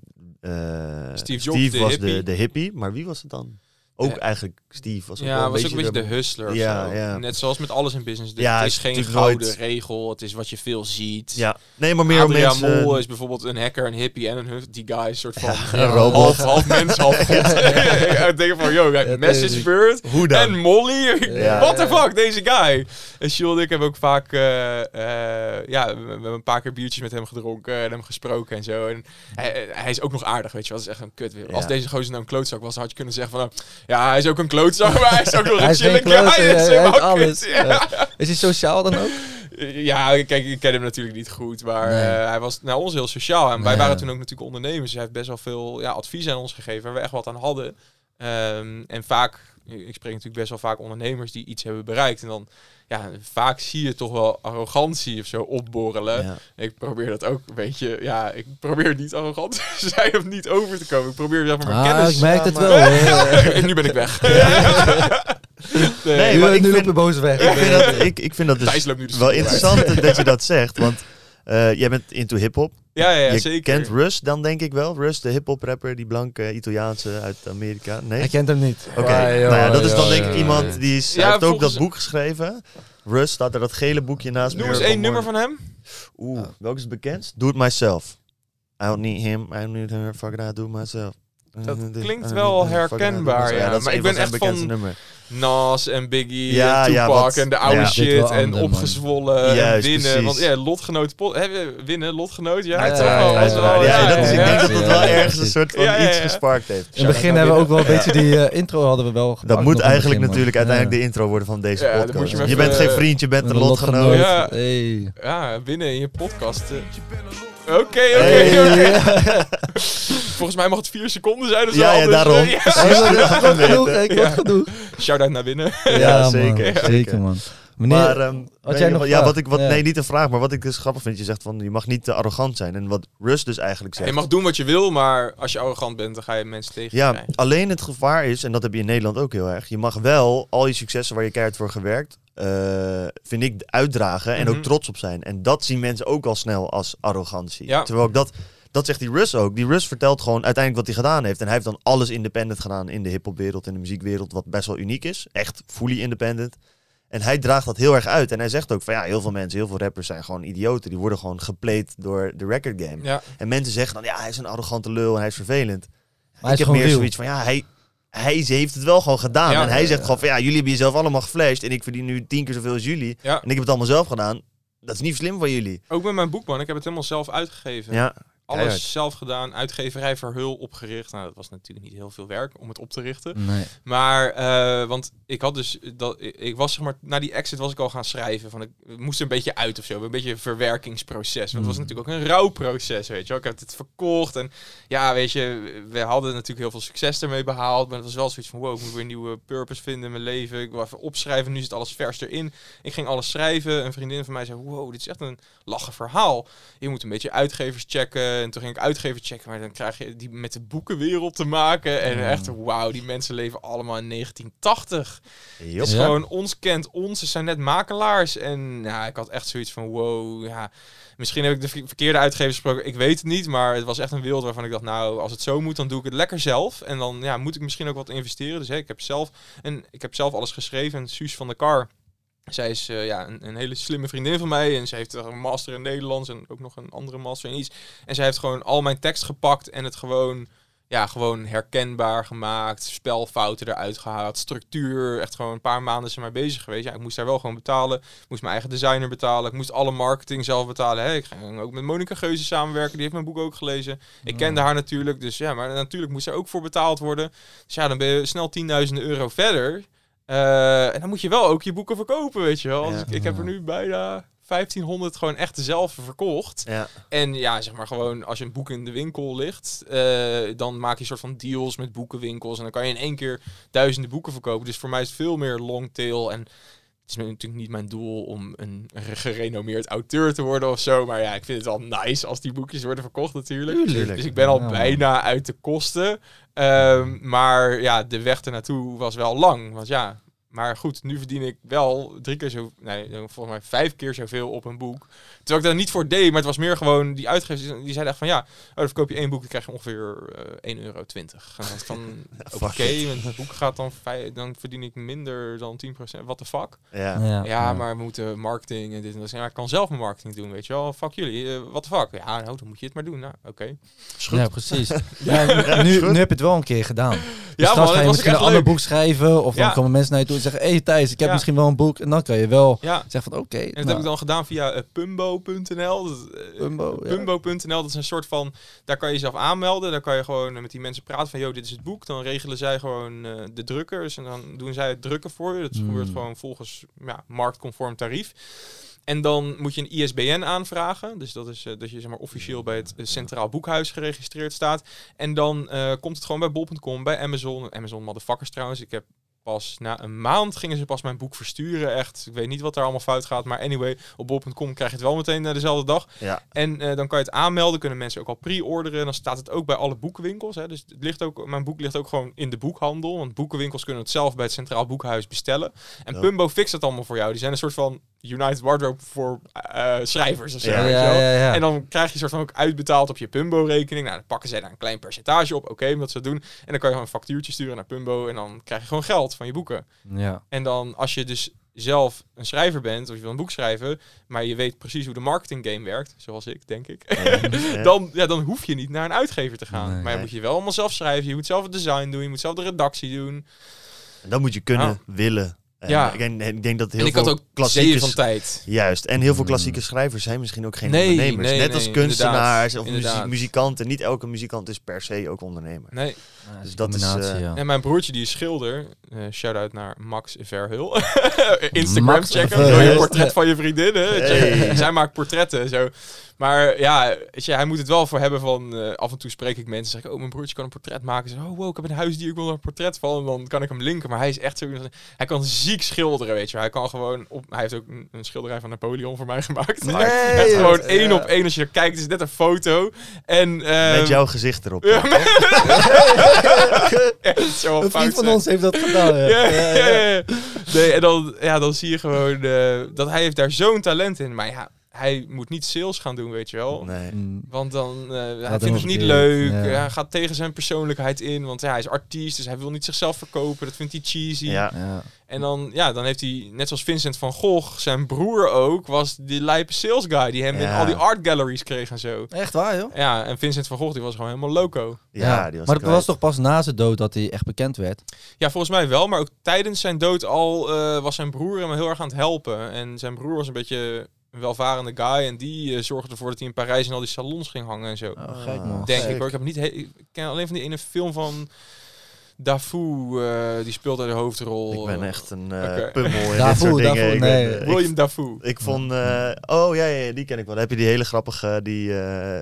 Steve Jobs,
was
hippie.
De, de hippie. Maar wie was het dan? Ook eigenlijk Steve was ook
Ja,
wel een
was ook een beetje
de-
hustler
Ja.
Net zoals met alles in business.
Ja,
het is geen gouden
nooit-
regel. Het is wat je veel ziet.
Ja, nee, maar meer om
Adriaan
mensen...
Mol is bijvoorbeeld een hacker, een hippie en een. Die guy is soort van
Ja, een robot.
half, half mens, half [LAUGHS] god. [LAUGHS] Ik denk van, yo, message bird
Hoe dan?
en Molly. [LAUGHS] What the fuck, deze guy. En en ik hebben ook vaak, eh, eh, ja, we, hebben een paar keer biertjes met hem gedronken en hem gesproken en zo. En hij, hij is ook nog aardig, weet je wel. Dat is echt een kut. Als deze gozer nou een klootzak was, had je kunnen zeggen van, ja, hij is ook een klootzak, maar hij is ook [LAUGHS] nog
Hij
een
is geen
chille guy.
klootzak,
Hij is helemaal
alles. [LAUGHS]
ja.
Is hij sociaal dan ook?
Ja, kijk, ik ken hem natuurlijk niet goed, maar
Nee.
eh, hij was naar ons heel sociaal. En wij waren toen ook natuurlijk ondernemers. Hij heeft best wel veel ja, advies aan ons gegeven waar we echt wat aan hadden. Ehm, en vaak, ik spreek natuurlijk best wel vaak ondernemers die iets hebben bereikt. En dan, ja, vaak zie je toch wel arrogantie of zo opborrelen.
Ja.
Ik probeer dat ook een beetje, ja, ik probeer niet arrogant te [LAUGHS] zijn of niet over te komen. Ik probeer zeg maar mijn
Ah,
kennis.
ik merk het
maar-
wel. [LAUGHS]
en nu ben ik weg. [LAUGHS] nee,
Nee,
Nu,
maar ik
nu
vind-
loop je boos weg.
Ik vind dat, ik, ik vind dat dus
loopt nu de
wel interessant dat je dat zegt. Want eh, jij bent into hip-hop.
Ja, ja, ja
je
zeker.
kent Russ dan, denk ik wel. Russ, de hip-hop rapper, die blanke Italiaanse uit Amerika. Nee?
Hij kent hem niet.
Oké,
joh,
nou ja, dat is dan denk ik iemand die is,
Ja,
hij heeft ook dat boek geschreven. Russ, staat er dat gele boekje naast.
Noem eens één nummer van hem.
Oeh, welke is het bekendst? Do It Myself. I don't need him, I don't need her, fuck it, I do it myself.
Dat klinkt wel herkenbaar, ja.
dat is
Maar
een
ik ben echt van-
nummer.
Nas en Biggie
Ja,
en
ja,
Tupac
wat-
en de oude
ja.
Shit en opgezwollen en
Juist,
winnen.
precies.
Want ja, lotgenoot, winnen, lotgenoot, ja,
Ja, ja, ja, ja,
Ja,
ja,
dat is, ik
ja,
denk dat
ja,
het
ja,
wel
ja,
ergens een soort van
Ja, ja,
iets
ja.
gesparkt heeft.
In het begin hebben we ook wel een beetje die eh, intro hadden we wel
Dat moet eigenlijk
begin,
natuurlijk uiteindelijk
Ja.
de intro worden van deze
Ja,
podcast.
je
Je, bent geen vriend, je bent een lotgenoot.
Ja.
Hey.
Ja, winnen in je podcast. Oké, oké,
Hey.
oké. [LAUGHS] Volgens mij mag het vier seconden zijn of zo.
Ja, ja, daarom.
ja.
Genoeg, ik word genoeg.
Shout-out naar winnen.
Ja, zeker,
Zeker,
zeker.
man. Meneer,
Maar, ehm,
jij nog
wat- ja, wat ik, wat,
Ja.
nee, niet een vraag, maar wat ik dus grappig vind, je zegt van, je mag niet te arrogant zijn. En wat Russ dus eigenlijk zegt.
Je mag doen wat je wil, maar als je arrogant bent, dan ga je mensen tegen
Ja, alleen het gevaar is, en dat heb je in Nederland ook heel erg, je mag wel al je successen waar je keihard voor gewerkt, eh, vind ik, uitdragen en
Mhm.
ook trots op zijn. En dat zien mensen ook al snel als arrogantie.
Ja.
Terwijl ik dat, dat zegt die Russ ook. Die Russ vertelt gewoon uiteindelijk wat hij gedaan heeft. En hij heeft dan alles independent gedaan in de hiphopwereld en de muziekwereld, wat best wel uniek is. Echt fully independent. En hij draagt dat heel erg uit. En hij zegt ook van ja, heel veel mensen, heel veel rappers zijn gewoon idioten. Die worden gewoon gepleed door de record game.
Ja,
En mensen zeggen dan ja, hij is een arrogante lul en hij is vervelend.
Maar hij is
ik heb
gewoon
meer
real.
zoiets van ja, hij, hij heeft het wel gewoon gedaan.
Ja.
en hij zegt gewoon van ja, jullie hebben jezelf allemaal geflasht. En ik verdien nu tien keer zoveel als jullie. En ik heb het allemaal zelf gedaan. Dat is niet slim van jullie.
Ook met mijn boek, man. Ik heb het helemaal zelf uitgegeven.
Ja,
Alles zelf gedaan, uitgeverij Verhul opgericht. Nou, dat was natuurlijk niet heel veel werk om het op te richten.
Nee.
Maar, eh, want ik had dus, dat, ik- was zeg maar, na die exit was ik al gaan schrijven. Van, ik moest er een beetje uit of zo, een beetje een verwerkingsproces. Want het was
Mm.
natuurlijk ook een rouwproces, weet je wel. Ik heb het verkocht en ja, weet je, we hadden natuurlijk heel veel succes ermee behaald. Maar het was wel zoiets van, wow, ik moet weer een nieuwe purpose vinden in mijn leven. Ik wil even opschrijven, nu zit alles vers erin. Ik ging alles schrijven. Een vriendin van mij zei, wow, dit is echt een lachen verhaal. Je moet een beetje uitgevers checken. En toen ging ik uitgevers checken, maar dan krijg je die met de boekenwereld te maken. En
Ja.
echt, wauw, die mensen leven allemaal in 1980.
Jop.
Het is
Ja.
gewoon, ons kent ons, ze zijn net makelaars. En ja, ik had echt zoiets van, wow, ja... Misschien heb ik de ver- verkeerde uitgevers gesproken, ik weet het niet. Maar het was echt een wereld waarvan ik dacht, nou, als het zo moet, dan doe ik het lekker zelf. En dan ja, moet ik misschien ook wat investeren. Dus hè, ik, heb zelf, en ik heb zelf alles geschreven. En Suus van der Kar, zij is eh, ja, een, een hele slimme vriendin van mij. En ze heeft een master in Nederlands en ook nog een andere master in iets. En zij heeft gewoon al mijn tekst gepakt en het gewoon, ja, gewoon herkenbaar gemaakt. Spelfouten eruit gehaald, structuur. Echt gewoon een paar maanden zijn maar bezig geweest. Ja, ik moest daar wel gewoon betalen. Ik moest mijn eigen designer betalen. Ik moest alle marketing zelf betalen. Hè. Ik ging ook met Monica Geuze samenwerken. Die heeft mijn boek ook gelezen. Ik kende haar natuurlijk. Dus ja, maar natuurlijk moest er ook voor betaald worden. Dus ja, dan ben je snel 10.000 euro verder. Eh, en dan moet je wel ook je boeken verkopen, weet je wel. Dus ik, ik heb er nu bijna 1500 gewoon echt zelf verkocht.
Ja.
En ja, zeg maar gewoon als je een boek in de winkel ligt, eh, dan maak je een soort van deals met boekenwinkels. En dan kan je in één keer duizenden boeken verkopen. Dus voor mij is het veel meer long tail. En is natuurlijk niet mijn doel om een gerenommeerd auteur te worden of zo. Maar ja, ik vind het wel nice als die boekjes worden verkocht natuurlijk.
Tuurlijk.
Dus ik ben al
Ja,
bijna uit de kosten. Ehm, maar ja, de weg ernaartoe was wel lang. Want ja, Maar goed, nu verdien ik wel drie keer zo, nee, volgens mij vijf keer zoveel op een boek. Terwijl ik daar niet voor deed, maar het was meer gewoon die uitgevers die zeiden echt van ja, oh, dan verkoop je één boek, dan krijg je ongeveer eh 1,20 euro. En dan [LAUGHS] van
fuck
oké, met een boek gaat dan dan verdien ik minder dan 10%. What the fuck?
Ja.
Ja,
Ja, maar we moeten marketing en dit en dat. Ja, ik kan zelf mijn marketing doen, weet je wel. Fuck jullie, eh, what the fuck? Ja, nou, dan moet je het maar doen. Nou, oké.
Ja, precies. [LAUGHS] [LAUGHS] Ja, nu, nu heb je het wel een keer gedaan. Dus
Ja,
straks
man,
ga
het
je misschien
echt
een ander boek schrijven. Of dan
Ja.
komen mensen naar je toe zeggen... Hey, Thijs, ik heb
Ja.
misschien wel een boek. En dan kan je wel
Ja,
zeggen van oké.
en dat
nou,
heb ik dan gedaan via eh, pumbo.nl. Eh,
Pumbo, ja.
Pumbo.nl, dat is een soort van... Daar kan je jezelf aanmelden. Daar kan je gewoon eh, met die mensen praten van... Yo, dit is het boek. Dan regelen zij gewoon eh, de drukkers. En dan doen zij het drukken voor je. Dat
Hmm.
gebeurt gewoon volgens ja, marktconform tarief. En dan moet je een ISBN aanvragen. Dus dat is eh, dat je zeg maar, officieel bij het eh, Centraal Boekhuis geregistreerd staat. En dan eh, komt het gewoon bij bol.com, bij Amazon. Amazon motherfuckers trouwens. Ik heb pas na een maand gingen ze pas mijn boek versturen. Echt, ik weet niet wat er allemaal fout gaat. Maar anyway, op bol.com krijg je het wel meteen eh, dezelfde dag.
Ja.
En eh, dan kan je het aanmelden. Kunnen mensen ook al pre-orderen. Dan staat het ook bij alle boekenwinkels. Hè. Dus het ligt ook, mijn boek ligt ook gewoon in de boekhandel. Want boekenwinkels kunnen het zelf bij het Centraal Boekhuis bestellen. En
Ja.
Pumbo fixt het allemaal voor jou. Die zijn een soort van United Wardrobe voor eh, schrijvers of zo.
Ja,
weet je
ja,
wel.
ja, ja.
En dan krijg je soort van ook uitbetaald op je Pumbo-rekening. Nou, dan pakken zij daar een klein percentage op. Oké, omdat ze dat doen. En dan kan je gewoon een factuurtje sturen naar Pumbo. En dan krijg je gewoon geld van je boeken.
Ja.
En dan als je dus zelf een schrijver bent, of je wil een boek schrijven, maar je weet precies hoe de marketing game werkt, zoals ik, denk ik.
Ja. [LAUGHS]
dan, ja, dan hoef je niet naar een uitgever te gaan.
Nee.
maar je moet je wel allemaal zelf schrijven. Je moet zelf het design doen. Je moet zelf de redactie doen.
En dat moet je kunnen, willen. En
Ja.
Ik, denk, ik denk dat heel
en ik
veel
had ook van tijd.
Juist. En heel veel
Mm.
klassieke schrijvers zijn misschien ook geen
Nee,
ondernemers.
nee,
Net
nee,
als kunstenaars of
inderdaad.
muzikanten. Niet elke muzikant is per se ook ondernemer.
Nee.
Ja,
Dus dat is,
combinatie,
eh,
ja.
En mijn broertje die is schilder. Eh Shout-out naar Max Verhul. [LAUGHS] Instagram
Max
checken.
Verhul.
Je portret van je vriendin. Hè?
Hey.
Zij maakt portretten en zo. Maar ja, weet je, hij moet het wel voor hebben van... eh, af en toe spreek ik mensen. Zeg ik, oh, mijn broertje kan een portret maken. Zeg, oh, wow, ik heb een huisdier. Ik wil er een portret van. En dan kan ik hem linken. Maar hij is echt zo... Hij kan ziek schilderen, weet je. Hij kan gewoon... Op, hij heeft ook een, een schilderij van Napoleon voor mij [LAUGHS] gemaakt.
Nee,
Echt gewoon
wat-
één
ja.
op één. Als je er kijkt, het is net een foto. En... ehm,
Met jouw gezicht erop.
Ja, echt zo [LAUGHS]
Een vriend van ons heeft dat gedaan. Ja.
Ja,
Ja,
ja,
ja.
ja. Nee, en dan, ja, dan zie je gewoon eh, dat hij heeft daar zo'n talent in. Maar ja, hij moet niet sales gaan doen, weet je wel.
Nee.
Want dan uh, hij vindt het niet leuk.
ja.
Hij gaat tegen zijn persoonlijkheid in. Want ja, hij is artiest, dus hij wil niet zichzelf verkopen. Dat vindt hij cheesy.
Ja.
Ja.
En dan, ja, dan heeft hij, net zoals Vincent van Gogh, zijn broer ook, was die lijpe sales guy die hem in al die art galleries kreeg en zo.
Echt waar, joh?
Ja, en Vincent van Gogh die was gewoon helemaal loco.
Ja, die was
maar dat
kwijt.
was toch pas na zijn dood dat hij echt bekend werd?
Ja, volgens mij wel. Maar ook tijdens zijn dood al eh, was zijn broer hem heel erg aan het helpen. En zijn broer was een beetje een welvarende guy. En die eh, zorgde ervoor dat hij in Parijs in al die salons ging hangen en zo.
Oh, gek man.
Denk
gek.
ik hoor. Ik, heb niet ik ken alleen van die ene film van Dafoe. eh, die speelt daar de hoofdrol.
Ik ben echt een eh
Oké.
pummel in dit
Daarvoor,
soort dingen. Ik ben,
nee.
ik-
William Dafoe.
Ik vond... eh, oh, ja, ja, die ken ik wel. Dan heb je die hele grappige... Die eh,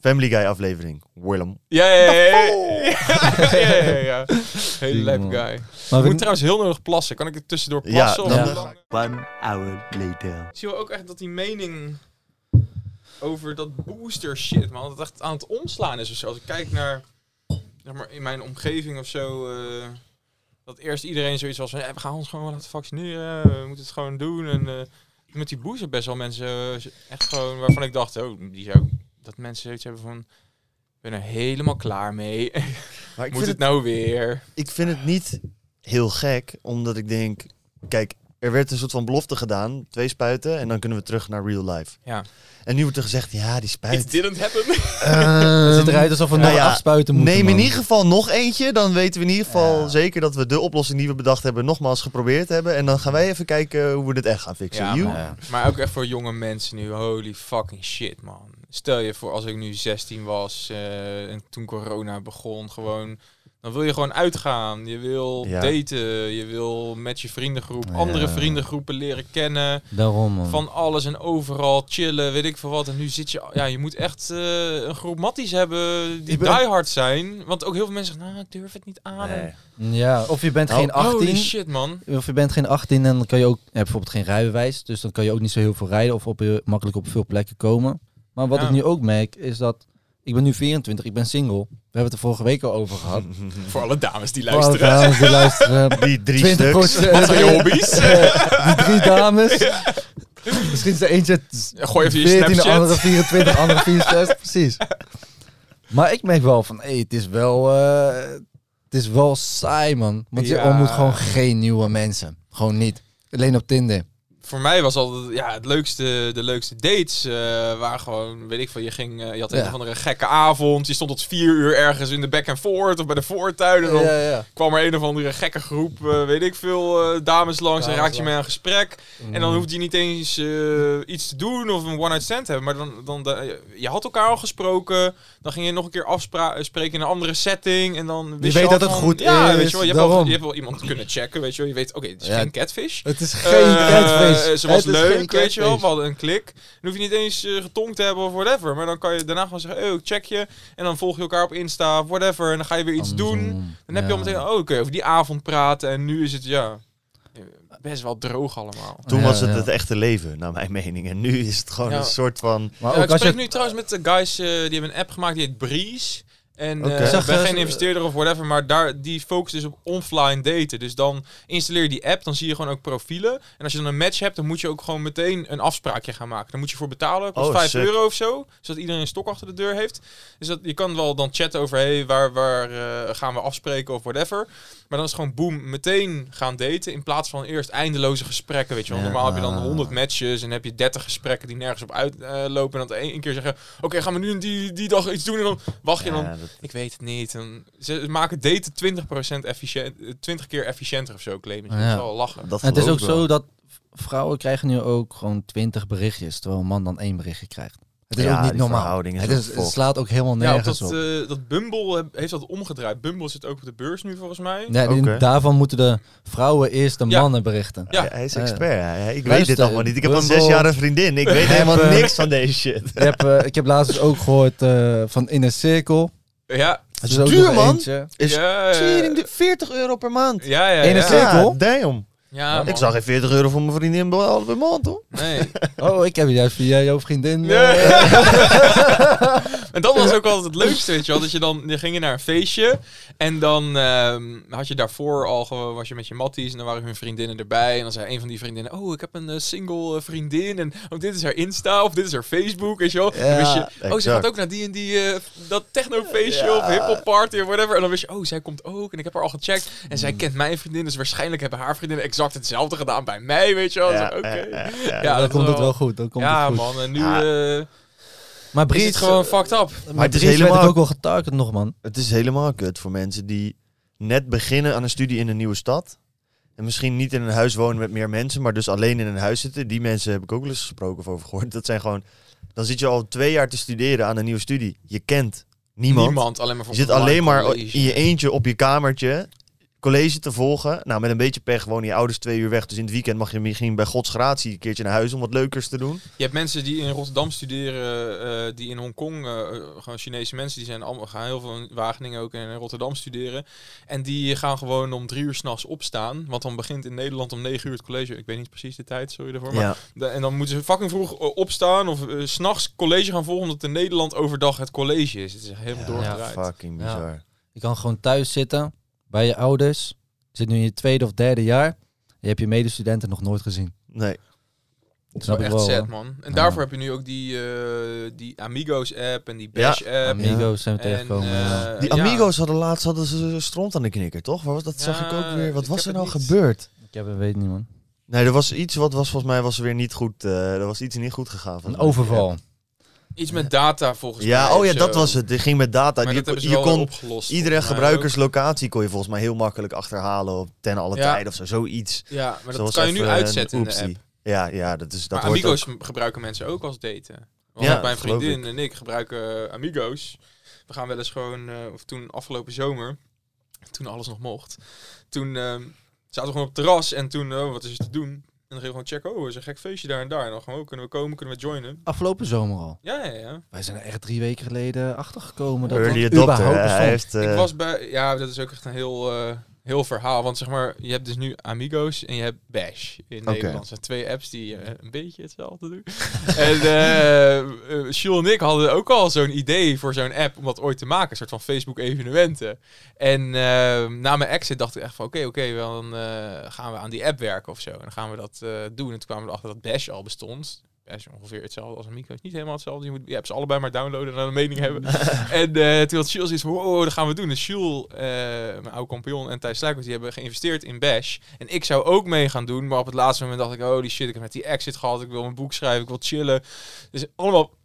Family Guy aflevering. Willem.
Ja, ja, ja. ja, ja, ja, [LAUGHS] ja, ja. Hele
man.
guy.
Maar
Ik
we,
moet trouwens heel nodig plassen. Kan ik het tussendoor
Ja,
plassen?
dan-
of
Ja.
One hour later.
Zie wel ook echt dat die mening over dat booster shit, man, dat het echt aan het omslaan is of zo. Als ik kijk naar, zeg maar, in mijn omgeving of zo, eh, dat eerst iedereen zoiets was van, ja, we gaan ons gewoon wel laten vaccineren, we moeten het gewoon doen. En eh, met die booster best wel mensen eh, echt gewoon, waarvan ik dacht, oh, die zou, dat mensen zoiets hebben van, ik ben er helemaal klaar mee.
Maar ik [LAUGHS]
Moet
vind,
het
het,
nou weer?
ik vind het niet heel gek, omdat ik denk... Kijk, er werd een soort van belofte gedaan. Twee spuiten en dan kunnen we terug naar real life.
Ja.
En nu wordt er gezegd, ja, die
It
spuit...
didn't happen. [LAUGHS] [LAUGHS]
het ziet eruit alsof we
nou
nog
ja,
afspuiten moeten.
Neem in
man.
ieder geval nog eentje. Dan weten we in ieder geval
Ja.
zeker dat we de oplossing die we bedacht hebben nogmaals geprobeerd hebben. En dan gaan wij even kijken hoe we dit echt gaan fixen.
Ja.
Ja.
Maar ook echt voor jonge mensen nu. Holy fucking shit, man. Stel je voor als ik nu 16 was eh, en toen corona begon, gewoon... Dan wil je gewoon uitgaan. Je wil
Ja.
daten. Je wil met je vriendengroep
Ja.
andere vriendengroepen leren kennen.
Daarom, man.
Van alles en overal chillen, weet ik veel wat. En nu zit je... Ja, je moet echt eh, een groep matties hebben die
ben-
diehard zijn. Want ook heel veel mensen zeggen, nou, ik durf het niet aan.
Nee.
Ja, of je bent
Nou,
geen 18.
Holy shit, man.
Of je bent geen 18 en dan kan je ook je hebt bijvoorbeeld geen rijbewijs. Dus dan kan je ook niet zo heel veel rijden of op, makkelijk op veel plekken komen. Maar wat
Ja.
ik nu ook merk is dat ik ben nu 24, ik ben single. We hebben het er vorige week al over gehad. [LAUGHS]
Voor alle dames die
Voor alle
luisteren.
dames die luisteren. [LAUGHS]
Die drie
20
stuks.
Wat zijn je hobby's?
die drie dames. Misschien is er eentje
Ja, Gooi even je
14, de
Snapchat.
andere 24, de andere 64. Precies. Maar ik merk wel van, hey, het is wel, eh, het is wel saai, man. Want je ontmoet gewoon geen nieuwe mensen. Gewoon niet. Alleen op Tinder.
Voor mij was altijd ja, het leukste, de leukste dates. eh waar gewoon, weet ik veel, je ging, eh, je had een
Ja.
andere gekke avond. Je stond tot vier uur ergens in de back and forth of bij de voortuin. En dan
Ja, ja.
kwam er een of andere gekke groep, eh, weet ik veel, dames langs. en raakte je mee aan gesprek. En dan
Mm.
hoefde je niet eens iets te doen of een one-night stand te hebben. Maar dan, dan, je had elkaar al gesproken. Dan ging je nog een keer afspreken in een andere setting. En dan wist
weet
al
dat het
van-
goed
ja,
is,
Weet je, wel, je, hebt wel,
daarom.
je hebt wel iemand kunnen checken, weet je wel. Je weet, oké, het is geen catfish.
Het is geen catfish.
Ze was
Het is
leuk, weet je wel. We hadden een klik. Dan hoef je niet eens eh, getonkt te hebben of whatever. Maar dan kan je daarna gewoon zeggen, oh, ik check je. En dan volg je elkaar op Insta of whatever. En dan ga je weer iets doen. Dan heb je al meteen, oh, oké, over die avond praten. En nu is het, ja, best wel droog allemaal.
Toen
Ja,
was het
ja.
het echte leven, naar mijn mening. En nu is het gewoon
Ja.
een soort van...
Maar
Ja,
ook
ik
als
spreek
je...
nu trouwens met de guys eh, die hebben een app gemaakt die heet Breeze. En eh, ik ben
eh,
geen investeerder of whatever, maar daar, die focust dus op offline daten. Dus dan installeer je die app, dan zie je gewoon ook profielen. En als je dan een match hebt, dan moet je ook gewoon meteen een afspraakje gaan maken. Dan moet je voor betalen, kost
Oh,
5
sick.
euro of zo. Zodat iedereen een stok achter de deur heeft. Dus dat, je kan wel dan chatten over, hey, waar, waar eh, gaan we afspreken of whatever. Maar dan is het gewoon boom, meteen gaan daten. In plaats van eerst eindeloze gesprekken, weet je wel.
Ja.
Normaal heb je dan
Ah.
100 matches en heb je 30 gesprekken die nergens op uitlopen. en dan één keer zeggen, oké, gaan we nu die, die dag iets doen? En dan wacht je dan
Ja, dat-
ik weet het niet. En ze maken daten 20% efficiënt, eh, 20 keer efficiënter of zo claimen. ze.
Ja.
Dat is wel lachen.
dat
En het is ook
wel.
zo dat vrouwen krijgen nu ook gewoon 20 berichtjes, terwijl een man dan één berichtje krijgt. Het is
Ja,
ook niet normaal.
is
Het, is, slaat ook helemaal
Ja, op
nergens
dat,
op.
eh, dat Bumble heeft dat omgedraaid. Bumble zit ook op de beurs nu volgens mij.
Ja, die-
Oké.
Daarvan moeten de vrouwen eerst de
Ja.
mannen berichten.
Ja.
Ja, hij is
Ja.
expert. Hij- Ik weet dit allemaal niet. Ik heb een
Bumble-
zesjarige vriendin. Ik weet [LAUGHS] helemaal niks van deze shit.
Ik, heb, eh, ik heb laatst dus ook gehoord eh, van Inner Circle.
Ja,
Het
is duur, man. Is
ja,
duur. 40 euro per maand.
ja, ja, ja.
cirkel?
Ja, damn.
Ja,
Ik zag geen 40 euro voor mijn vriendin per maand, hoor.
Nee. [LAUGHS]
Oh, ik heb juist via jouw vriendin.
Nee.
eh, [LAUGHS]
en dat was ook altijd het leukste, weet je wel. Dat je dan, je ging je naar een feestje en dan ehm, had je daarvoor al gewoon, was je met je matties en dan waren hun vriendinnen erbij. En dan zei een van die vriendinnen, oh, ik heb een eh, single eh, vriendin en oh, dit is haar Insta of dit is haar Facebook, weet je wel. dan
Ja,
wist je, oh, ze gaat ook naar die en die, eh, dat technofeestje
Ja.
of hiphop party of whatever. En dan wist je, oh, zij komt ook en ik heb haar al gecheckt. En zij kent mijn vriendin, dus waarschijnlijk hebben haar vriendinnen exact hetzelfde gedaan bij mij, weet je wel.
Ja,
Oké.
ja, ja, ja.
Ja,
dan
dat
komt
wel-
het wel goed. Dan komt
Ja,
het goed.
man. En nu
Ja.
eh,
Maar
is
Breeds,
het gewoon fucked up.
maar
het is
werd
helemaal-
ook wel getarget nog, man.
Het is helemaal kut voor mensen die net beginnen aan een studie in een nieuwe stad. En misschien niet in een huis wonen met meer mensen, maar dus alleen in een huis zitten. Die mensen heb ik ook wel eens gesproken of over gehoord. Dat zijn gewoon... Dan zit je al twee jaar te studeren aan een nieuwe studie. Je kent niemand.
Niemand, alleen maar voor
Je zit alleen maar in je eentje op je kamertje college te volgen. Nou, met een beetje pech wonen je ouders twee uur weg. Dus in het weekend mag je misschien bij Gods gratie een keertje naar huis om wat leukers te doen.
Je hebt mensen die in Rotterdam studeren, eh, die in Hongkong, eh, gewoon Chinese mensen, die zijn allemaal, gaan heel veel in Wageningen ook en in Rotterdam studeren. En die gaan gewoon om drie uur s'nachts opstaan. Want dan begint in Nederland om negen uur het college. Ik weet niet precies de tijd, sorry daarvoor. Maar
Ja.
de- en dan moeten ze fucking vroeg eh, opstaan of s s'nachts college gaan volgen, omdat in Nederland overdag het college is. Het is echt helemaal doorgedraaid.
fucking
Ja.
bizar.
Je kan gewoon thuis zitten, bij je ouders. Je zit nu in je tweede of derde jaar. Je hebt je medestudenten nog nooit gezien.
Nee.
Dat is
Snap
wel
ik
echt
wel,
sad, man. En
Ja.
daarvoor heb je nu ook die, eh, die Amigos-app en die
Ja,
Bash-app.
Amigos zijn we
En,
tegengekomen.
eh,
ja.
Die
ja.
Amigos hadden laatst hadden ze stront aan de knikker, toch? Wat was dat? zag ik ook weer. Wat was er nou
niet-
gebeurd?
Ik heb het weet niet, man.
Nee, er was iets wat was volgens mij was er weer niet goed. eh er was iets niet goed gegaan.
Een overval.
Iets met data volgens mij.
Ja, oh ja, dat was het. Het ging met data.
Maar
je
dat
kon
opgelost.
iedere gebruikerslocatie kon je volgens mij heel makkelijk achterhalen op ten alle
Ja.
tijden of zo. Zoiets.
Ja, maar dat kan je nu uitzetten in de app.
Ja, ja, dat is dat
maar Amigos
ook-
gebruiken mensen ook als daten. Want
Ja,
mijn vriendin en ik gebruiken eh, Amigos. We gaan wel eens gewoon, eh, of toen afgelopen zomer, toen alles nog mocht, toen ehm, zaten we gewoon op het terras en toen, oh, wat is er te doen? En dan gingen we gewoon checken, oh, er is een gek feestje daar en daar. En dan gewoon, oh, kunnen we komen, kunnen we joinen?
Afgelopen zomer al.
Ja, ja, ja.
Wij zijn er echt drie weken geleden achtergekomen. Dat
Early
dat
adopter.
überhaupt
hè.
bestond.
Hij heeft,
Ik
eh,
was bij, ja, dat is ook echt een heel, eh, heel verhaal. Want zeg maar, je hebt dus nu Amigos en je hebt Bash in. Nederland. Dat zijn twee apps die eh, een beetje hetzelfde doen. [LAUGHS] en Jules en ik hadden ook al zo'n idee voor zo'n app om dat ooit te maken. Een soort van Facebook evenementen. En na mijn exit dacht ik echt van oké, oké, wel dan gaan we aan die app werken of zo. En dan gaan we dat doen. En toen kwamen we erachter dat Bash al bestond. Is ongeveer hetzelfde als Amigos. Niet helemaal hetzelfde. Je moet die apps allebei maar downloaden en dan een mening hebben. [LAUGHS] en eh, toen had Jules iets van, wow, dat gaan we doen. Dus Jules, eh, mijn oude compagnon en Thijs Sluikers, die hebben geïnvesteerd in Bash. En ik zou ook mee gaan doen. Maar op het laatste moment dacht ik, holy shit, ik heb met die exit gehad. Ik wil mijn boek schrijven, ik wil chillen. Dus allemaal...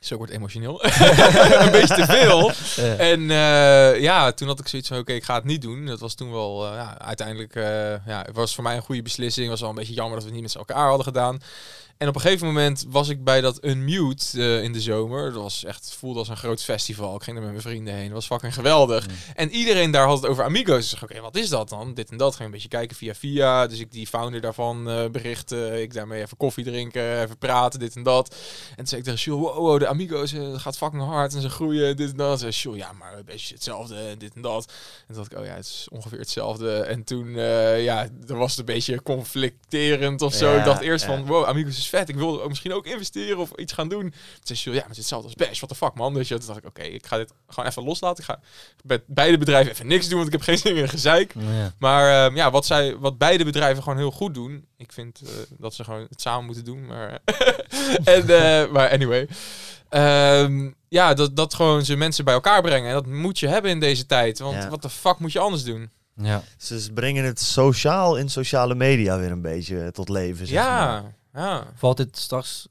Zo wordt emotioneel. [LAUGHS] een beetje te veel. [LAUGHS] En eh, ja, toen had ik zoiets van, oké, ik ga het niet doen. Dat was toen wel, ja, uiteindelijk, ja, het was voor mij een goede beslissing. Het was wel een beetje jammer dat we het niet met elkaar hadden gedaan. En op een gegeven moment was ik bij dat Unmute eh, in de zomer. Dat was echt, het voelde als een groot festival. Ik ging er met mijn vrienden heen. Dat was fucking geweldig. En iedereen daar had het over Amigos. Dus ik oké, wat is dat dan? Dit en dat. Ging een beetje kijken via via. Dus ik die founder daarvan eh, berichten. Ik daarmee even koffie drinken, even praten, dit en dat. En toen zei ik tegen Jules, wow, wow, de Amigos, eh, gaat fucking hard en ze groeien, dit en dat. En Jules, ja, maar een beetje hetzelfde en dit en dat. En toen dacht ik, oh ja, het is ongeveer hetzelfde. En toen, ja, dan was het een beetje conflicterend of zo.
Ja,
ik dacht eerst
ja.
van, wow, Amigos is vet. Ik wilde ook misschien ook investeren of iets gaan doen. Toen zei Jules, ja, maar het is hetzelfde als Bash. What the fuck, man. Dus toen dacht ik, oké, ik ga dit gewoon even loslaten. Ik ga bij beide bedrijven even niks doen, want ik heb geen zin in gezeik.
ja.
Maar ehm, ja, wat, zij, wat beide bedrijven gewoon heel goed doen. Ik vind eh, dat ze gewoon het samen moeten doen. Maar, [LAUGHS] en, eh, maar anyway. Ehm, ja, dat, dat gewoon ze mensen bij elkaar brengen. En dat moet je hebben in deze tijd. Want
Ja.
wat de fuck moet je anders doen?
ja.
Ze brengen het sociaal in sociale media weer een beetje tot leven. Zeg maar.
Ja, ja.
Valt dit straks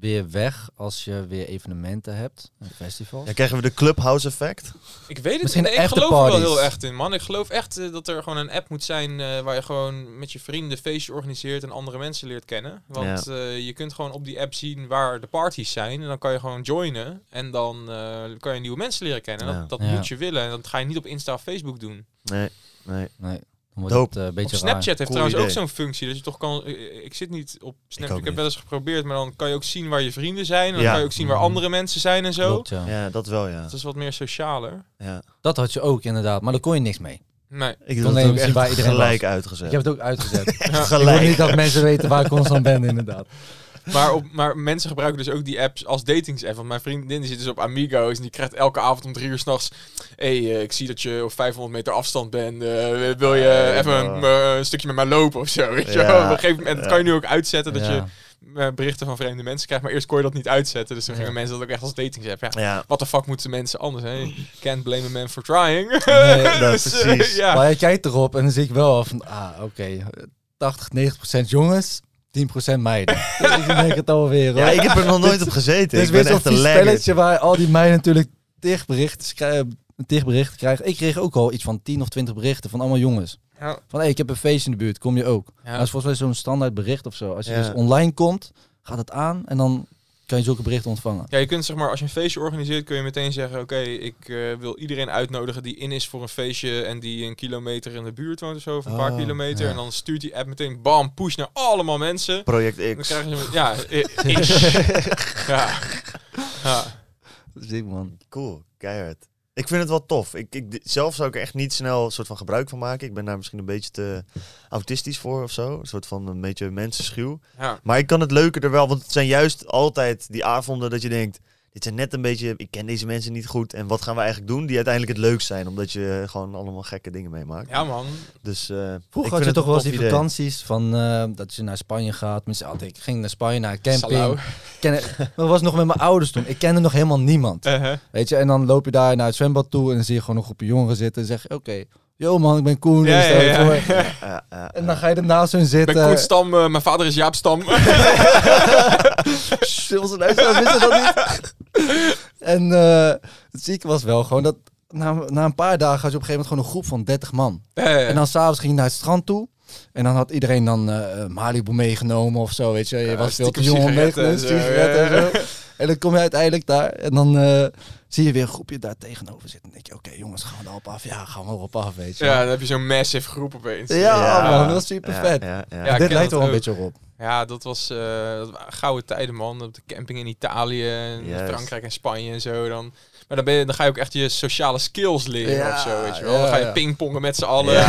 weer weg als je weer evenementen hebt en festivals?
Ja, krijgen we de Clubhouse effect?
Ik weet het
Misschien
niet. Ik geloof er wel heel echt in, man. Ik geloof echt eh, dat er gewoon een app moet zijn eh, waar je gewoon met je vrienden feestje organiseert en andere mensen leert kennen. Want eh, je kunt gewoon op die app zien waar de parties zijn. En dan kan je gewoon joinen. En dan eh, kan je nieuwe mensen leren kennen.
Ja.
Dat, dat
Ja.
moet je willen. En dat ga je niet op Insta of Facebook doen.
Nee, nee.
Nee, dan wordt
Dope.
het eh, een beetje
Op Snapchat heeft
Cool
trouwens ook zo'n functie. Dat je toch kan. eh, Ik zit niet op Snapchat. Ik, heb wel eens geprobeerd. Maar dan kan je ook zien waar je vrienden zijn. En dan
Ja.
kan je ook zien waar
Mhm.
andere mensen zijn en zo.
Klopt, ja.
Ja, dat wel, ja.
Dat is wat meer socialer.
ja.
Dat had je ook inderdaad, maar daar kon je niks mee.
Nee.
Ik
Kon
doe het ook echt
iedereen
gelijk
was.
uitgezet.
Ik heb het ook uitgezet. [LAUGHS] ik wil
gelijk.
niet dat mensen weten waar ik constant ben, inderdaad.
Maar, op, maar mensen gebruiken dus ook die apps als datings-app. Want mijn vriendin die zit dus op Amigos en die krijgt elke avond om drie uur s'nachts... Hé, hey, eh, ik zie dat je op 500 meter afstand bent. Eh, wil je even een, eh, een stukje met mij lopen of zo? Weet je
Ja?
Op een gegeven moment
ja.
kan je nu ook uitzetten dat je berichten van vreemde mensen krijgt. Maar eerst kon je dat niet uitzetten. Dus toen
Ja.
gingen mensen dat ook echt als datings-app. Ja.
Ja,
Wat de fuck moeten mensen anders? Hè? Can't blame a man for trying.
Nee, [LAUGHS]
dat
Dus, eh,
precies.
ja.
Maar je kijkt erop en dan zie ik wel van, ah, oké, 80, 90 procent jongens, 10 procent meiden. [LAUGHS] dus ik denk het alweer. hoor.
ja, ik heb er nog nooit op gezeten.
Is
ik
weer
ben echt een
spelletje waar al die meiden natuurlijk tegenberichten krijgen. Tegenberichten krijgen. Ik kreeg ook al iets van 10 of 20 berichten van allemaal jongens.
Ja.
Van hé, ik heb een feestje in de buurt, kom je ook?
Ja.
Dat is volgens mij zo'n standaard bericht of zo. Als je
Ja.
dus online komt, gaat het aan en dan kan je zulke berichten ontvangen.
Ja, je kunt zeg maar, als je een feestje organiseert, kun je meteen zeggen: Oké, ik eh, wil iedereen uitnodigen die in is voor een feestje en die een kilometer in de buurt woont of zo, of een paar
Oh,
kilometer.
ja.
En dan stuurt die app meteen bam, push naar allemaal mensen.
Project
Dan
X.
krijgen ze, ja, [LAUGHS] ish. ja. ja.
Ziek man.
Cool, keihard. Ik vind het wel tof. Ik, ik, zelf zou ik er echt niet snel een soort van gebruik van maken. Ik ben daar misschien een beetje te autistisch voor of zo. Een soort van een beetje mensenschuw.
ja.
Maar ik kan het leuker er wel, want het zijn juist altijd die avonden dat je denkt... Dit zijn net een beetje, ik ken deze mensen niet goed. En wat gaan we eigenlijk doen? Die uiteindelijk het leukst zijn. Omdat je gewoon allemaal gekke dingen meemaakt.
ja, man.
Dus eh, ik
Vroeger had je toch wel eens die
idee.
vakanties van eh, dat je naar Spanje gaat. Mensen, altijd, ik ging naar Spanje, naar camping. Ken, [LAUGHS] dat was nog met mijn ouders toen. Ik kende nog helemaal niemand.
Uh-huh.
Weet je, en dan loop je daar naar het zwembad toe en dan zie je gewoon een groepje jongeren zitten. En zeg je, oké, yo man, ik ben Koen.
Ja, ja, ja.
Ja,
En dan ga je ernaast hun
Ik
zitten.
ben Koen Stam, eh, mijn vader is Jaap Stam. [LAUGHS] [LAUGHS]
Onze luisteraars wisten dat niet. en eh, het zieke was wel gewoon dat na, na een paar dagen had je op een gegeven moment gewoon een groep van 30 man. En dan s'avonds ging je naar het strand toe. En dan had iedereen dan eh Malibu meegenomen of zo, weet je. Je was veel te jong om mee te
en zo,
en dan kom je uiteindelijk daar en dan zie je weer een groepje daar tegenover zitten. En denk je, oké jongens, gaan we erop af? Ja, gaan we erop af, weet je.
ja, dan heb je zo'n massive groep opeens.
Ja,
Ja.
man, dat was super vet.
ja, ja.
Ja, ik
Dit lijkt er wel een beetje op.
Ja, dat was eh, dat waren gouden tijden, man. Op de camping in Italië, en. Frankrijk en Spanje en zo. Dan. Maar dan, ben je, dan ga je ook echt je sociale skills leren
Ja,
of zo, weet je wel.
ja,
dan ga je
ja.
pingpongen met z'n allen.
Ja,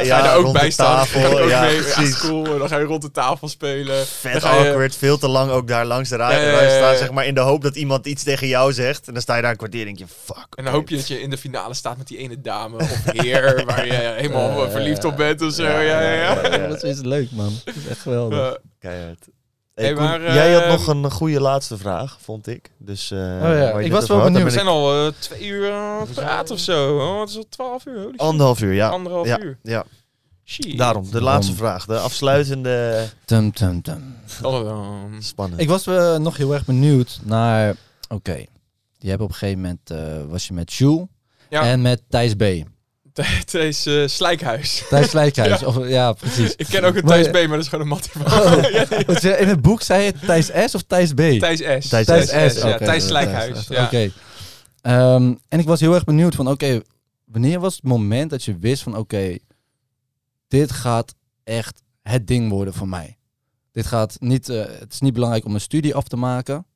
ja,
ga je er ook bij staan.
tafel,
Ga je ook
ja,
mee. Ja,
precies.
is cool. En dan ga je rond de tafel spelen.
Vet
Dan ga je-
awkward, veel te lang ook daar langs de rij
Ja, ja, ja,
staan,
ja.
zeg maar, in de hoop dat iemand iets tegen jou zegt. En dan sta je daar een kwartier en denk je, fuck.
En dan hoop je dat je in de finale staat met die ene dame of heer [LAUGHS] waar je helemaal
Ja,
verliefd
ja,
op bent of zo.
ja,
Ja, ja, ja.
ja, ja. [LAUGHS]
Dat is leuk, man. Dat is echt geweldig.
Keihard.
Hey,
Hey, Koen,
maar,
jij had
ehm,
nog een goede laatste vraag, vond ik. Dus, eh,
Oh ja, ik was wel benieuwd.
we zijn al eh, twee uur aan het praten of zo. Oh, het is al twaalf uur. holy.
Anderhalf uur, ja.
Anderhalf
ja,
uur.
Ja, daarom. De laatste vraag. De afsluitende...
Tum, tum, tum.
Tadadam.
Spannend.
Ik was eh, nog heel erg benieuwd naar... Oké, je hebt op een gegeven moment... eh, was je met Jules
Ja.
en met Thijs B.
Is eh, Slijkhuis.
Thijs Slijkhuis. [LAUGHS]
Ja.
Of, ja, precies.
Ik ken ook een Thijs B, maar dat is gewoon een mattie van.
Oh. [LAUGHS] Je- In het boek zei je Thijs S of Thijs B?
Thijs S.
Thijs
Thijs S.
Ja, Thijs Slijkhuis. Ja.
Oké. Ehm, en ik was heel erg benieuwd van, oké, wanneer was het moment dat je wist van, oké, dit gaat echt het ding worden voor mij. Dit gaat niet, eh, het is niet belangrijk om een studie af te maken,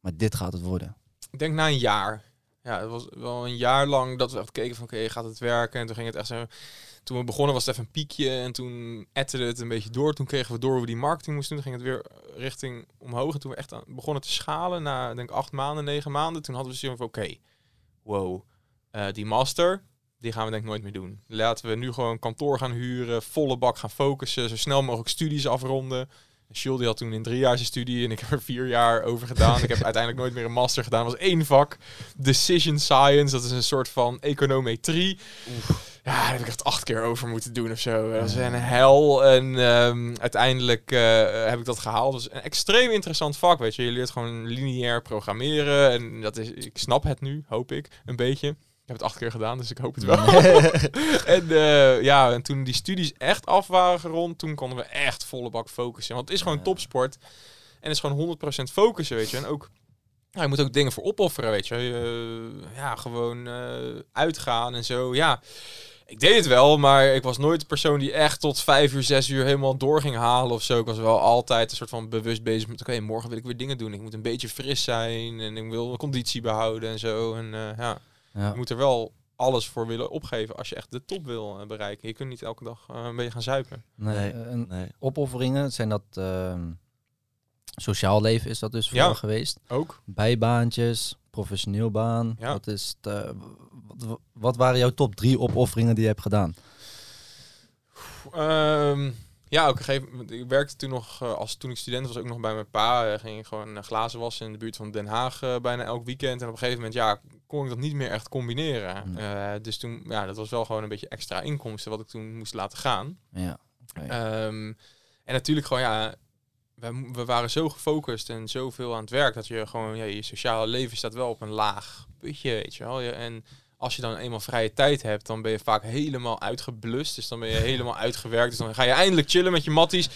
maar dit gaat het worden.
Ik denk na een jaar. Ja, het was wel een jaar lang dat we echt keken van oké, gaat het werken? En toen ging het echt zo. Toen we begonnen was het even een piekje en toen etterde het een beetje door. Toen kregen we door hoe we die marketing moesten doen. Toen ging het weer richting omhoog. En toen we echt begonnen te schalen na denk acht maanden, negen maanden. Toen hadden we zoiets van oké, wow, eh, die master, die gaan we denk ik nooit meer doen. Laten we nu gewoon kantoor gaan huren, volle bak gaan focussen, zo snel mogelijk studies afronden. Jules die had toen in drie jaar zijn studie en ik heb er vier jaar over gedaan. ik heb [LAUGHS] uiteindelijk nooit meer een master gedaan. Het was één vak, Decision Science. Dat is een soort van econometrie. Ja, daar heb ik echt acht keer over moeten doen of zo. Dat was een hel. En ehm, uiteindelijk eh, heb ik dat gehaald. Het was een extreem interessant vak, weet je. Je leert gewoon lineair programmeren. En dat is, ik snap het nu, hoop ik, een beetje. Ik heb het acht keer gedaan, dus ik hoop het [LAUGHS] wel. en eh, ja, en toen die studies echt af waren gerond, toen konden we echt volle bak focussen. Want het is gewoon topsport. En het is gewoon 100% focussen, weet je. En ook, ja, je moet ook dingen voor opofferen, weet je. Eh, ja, gewoon eh, uitgaan en zo. Ja, ik deed het wel, maar ik was nooit de persoon die echt tot vijf uur, zes uur helemaal door ging halen of zo. Ik was wel altijd een soort van bewust bezig met, oké, morgen wil ik weer dingen doen. Ik moet een beetje fris zijn en ik wil mijn conditie behouden en zo. En Ja. Je moet er wel alles voor willen opgeven als je echt de top wil eh, bereiken. Je kunt niet elke dag eh, een beetje gaan zuipen.
Nee, eh, en
Nee.
opofferingen, zijn dat ehm, sociaal leven is dat dus voor
Ja.
jou geweest?
Ook.
Bijbaantjes, professioneel baan.
Ja.
Wat, is het, wat, wat waren jouw top drie opofferingen die je hebt gedaan?
Ehm, ja, op een gegeven moment. Ik werkte toen nog, eh, als toen ik student was, ook nog bij mijn pa. eh, ging ik gewoon eh, glazen wassen in de buurt van Den Haag bijna elk weekend. En op een gegeven moment, ja, kon ik dat niet meer echt combineren.
Mm.
Eh, dus toen, ja, dat was wel gewoon een beetje extra inkomsten wat ik toen moest laten gaan.
Ja.
Ehm, en natuurlijk gewoon, ja, we, we waren zo gefocust en zoveel aan het werk dat je gewoon, ja, je sociale leven staat wel op een laag putje, weet je wel. Je- En als je dan eenmaal vrije tijd hebt, dan ben je vaak helemaal uitgeblust. Dus dan ben je [LAUGHS] helemaal uitgewerkt. Dus dan ga je eindelijk chillen met je matties.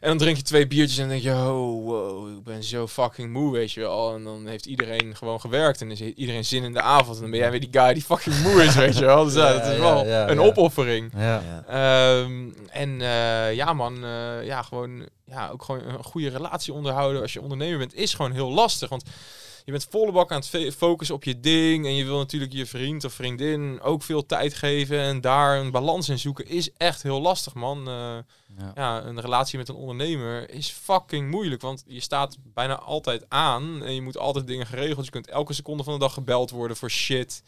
En dan drink je twee biertjes en denk je, oh, wow, ik ben zo fucking moe, weet je wel. En dan heeft iedereen gewoon gewerkt en is iedereen zin in de avond. En dan ben jij weer die guy die fucking moe is, weet je wel. Dus [LAUGHS] ja,
Ja,
dat is wel
ja,
een opoffering. Ehm, en eh, ja, man, eh, ja, gewoon, ja, ook gewoon een goede relatie onderhouden als je ondernemer bent, is gewoon heel lastig. Want je bent volle bak aan het focussen op je ding. En je wil natuurlijk je vriend of vriendin ook veel tijd geven. En daar een balans in zoeken is echt heel lastig, man. Eh,
Ja.
ja, een relatie met een ondernemer is fucking moeilijk. Want je staat bijna altijd aan. En je moet altijd dingen geregeld. Je kunt elke seconde van de dag gebeld worden voor shit.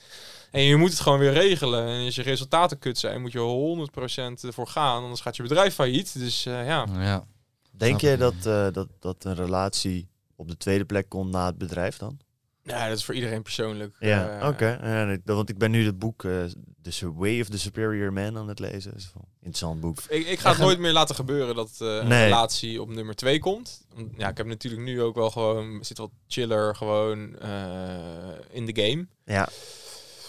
En je moet het gewoon weer regelen. En als je resultaten kut zijn, moet je 100% ervoor gaan. Anders gaat je bedrijf failliet. Dus eh, ja.
ja.
Denk je dat, eh, dat, dat een relatie op de tweede plek komt na het bedrijf dan?
ja, dat is voor iedereen persoonlijk.
Ja,
Eh,
oké. Want ik ben nu het boek eh The Way of the Superior Man aan het lezen. Dat is een interessant boek.
Ik, ik ga het nooit meer laten gebeuren dat eh, een
Nee.
relatie op nummer 2 komt. Ja, ik heb natuurlijk nu ook wel gewoon, zit wat chiller gewoon in de game.
Ja,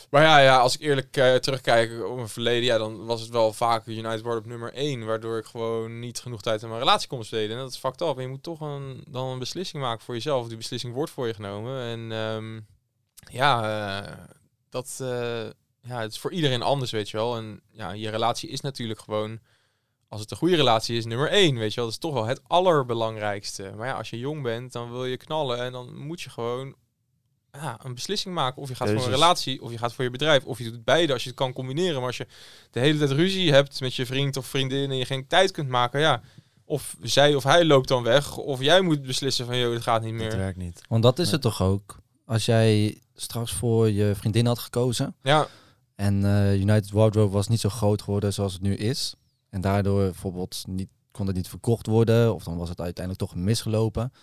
Maar ja, ja als ik eerlijk eh, terugkijk op mijn verleden, ja, dan was het wel vaak United World op nummer 1. Waardoor ik gewoon niet genoeg tijd aan mijn relatie kon besteden. En dat is fucked up. Je moet toch een, dan een beslissing maken voor jezelf. Die beslissing wordt voor je genomen. En ehm, ja, eh, dat eh, ja, het is voor iedereen anders, weet je wel. En ja, je relatie is natuurlijk gewoon als het een goede relatie is, nummer één. Weet je wel, dat is toch wel het allerbelangrijkste. Maar ja, als je jong bent, dan wil je knallen en dan moet je gewoon ja, een beslissing maken. Of je gaat voor een relatie, of je gaat voor je bedrijf, of je doet beide als je het kan combineren. Maar als je de hele tijd ruzie hebt met je vriend of vriendin en je geen tijd kunt maken, ja. Of zij of hij loopt dan weg, of jij moet beslissen van, joh, het gaat niet
Dat
meer.
werkt niet.
Want dat is het toch ook. Als jij straks voor je vriendin had gekozen
Ja,
en eh, United Wardrobe was niet zo groot geworden zoals het nu is. En daardoor bijvoorbeeld niet, kon het niet verkocht worden of dan was het uiteindelijk toch misgelopen.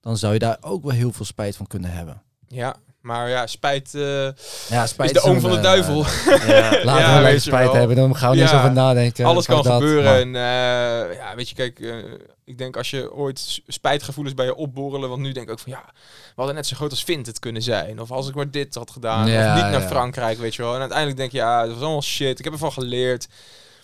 Dan zou je daar ook wel heel veel spijt van kunnen hebben.
Ja. Maar ja, spijt eh,
Ja, spijt
is de oom van de
eh,
duivel.
Ja. [LAUGHS]
Laten
Ja,
we
weet
alleen
je
spijt hebben, dan gaan we niet
Ja,
eens over nadenken.
Alles kan
dat,
gebeuren.
maar-
En eh, ja, weet je, kijk, ik denk als je ooit spijtgevoelens bij je opborrelen, want nu denk ik ook van ja, we hadden net zo groot als Vint het kunnen zijn. Of als ik maar dit had gedaan.
Ja,
of niet naar. Frankrijk, weet je wel. En uiteindelijk denk je, ja, dat was allemaal shit. Ik heb ervan geleerd.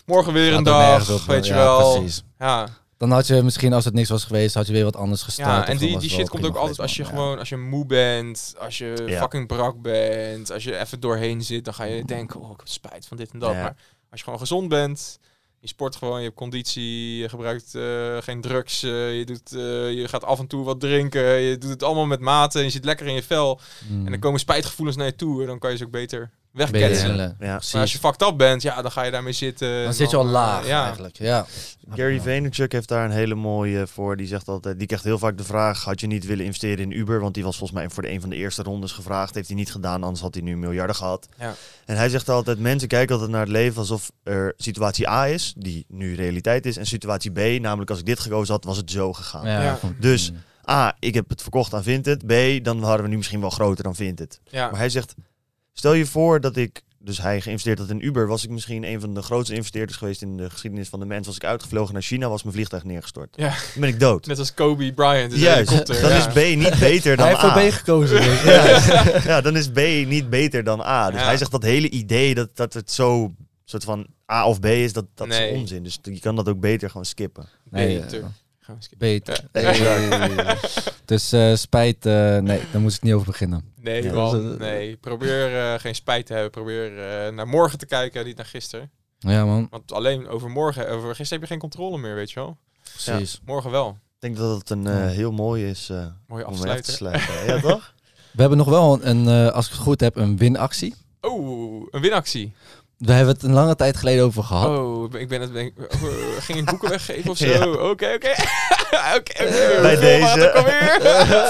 Morgen weer een dag,
op,
weet je
ja,
wel.
Precies.
Ja,
Dan had je misschien, als het niks was geweest, had je weer wat anders gestart.
ja, en die, die shit komt ook altijd als je
man.
gewoon, als je moe bent, als je
Ja.
fucking brak bent, als je even doorheen zit, dan ga je denken, oh, ik heb spijt van dit en dat.
Ja.
Maar als je gewoon gezond bent, je sport gewoon, je hebt conditie, je gebruikt eh, geen drugs, eh, je, doet, eh, je gaat af en toe wat drinken, je doet het allemaal met mate en je zit lekker in je vel.
Mm.
En dan komen spijtgevoelens naar je toe en dan kan je ze ook beter Wegketsen.
Ja.
Maar als je fucked up bent, ja, dan ga je daarmee zitten.
Dan zit je al
eh,
laag
ja.
eigenlijk. Ja.
Gary Vaynerchuk heeft daar een hele mooie voor. Die zegt altijd, die krijgt heel vaak de vraag: had je niet willen investeren in Uber? Want die was volgens mij voor de een van de eerste rondes gevraagd. Heeft hij niet gedaan, anders had hij nu miljarden gehad.
Ja.
En hij zegt altijd: mensen kijken altijd naar het leven alsof er situatie A is, die nu realiteit is, en situatie B, namelijk als ik dit gekozen had, was het zo gegaan.
Ja,
Dus- A, ik heb het verkocht aan Vinted. B, dan hadden we nu misschien wel groter dan Vinted.
Ja.
Maar hij zegt, stel je voor dat ik, dus hij geïnvesteerd had in Uber, was ik misschien een van de grootste investeerders geweest in de geschiedenis van de mens. Was ik uitgevlogen naar China, was mijn vliegtuig neergestort.
Ja.
Dan ben ik dood.
Net als Kobe Bryant.
Juist,
helikopter,
dan
ja.
is B niet [LAUGHS] beter dan
Hij heeft
A.
voor B gekozen. dus.
ja, ja, dan is B niet beter dan A. Dus
Ja.
hij zegt dat hele idee dat, dat het zo soort van A of B is, dat, dat
Nee.
is onzin. Dus je kan dat ook beter gewoon skippen.
Nee,
Beter.
Beter. Dus eh, spijt, eh, nee, daar moest ik niet over beginnen.
Nee,
Ja.
man. Nee. Probeer eh, geen spijt te hebben. Probeer eh, naar morgen te kijken, niet naar gisteren.
Ja, man.
Want alleen over morgen, over gisteren heb je geen controle meer, weet je wel.
Precies.
Morgen wel.
Ik denk dat het een eh, heel mooi is eh
Mooi
om mee af te
afsluiten.
sluiten. ja, toch? [LAUGHS]
We hebben nog wel een, eh, als ik het goed heb, een winactie.
Oh, een winactie.
We hebben het een lange tijd geleden over gehad.
Oh, ik ben het. Ben, ik- oh, ging ik boeken weggeven of [LAUGHS] zo? Oké, [LAUGHS] oké. Oké.
Bij deze.
alweer?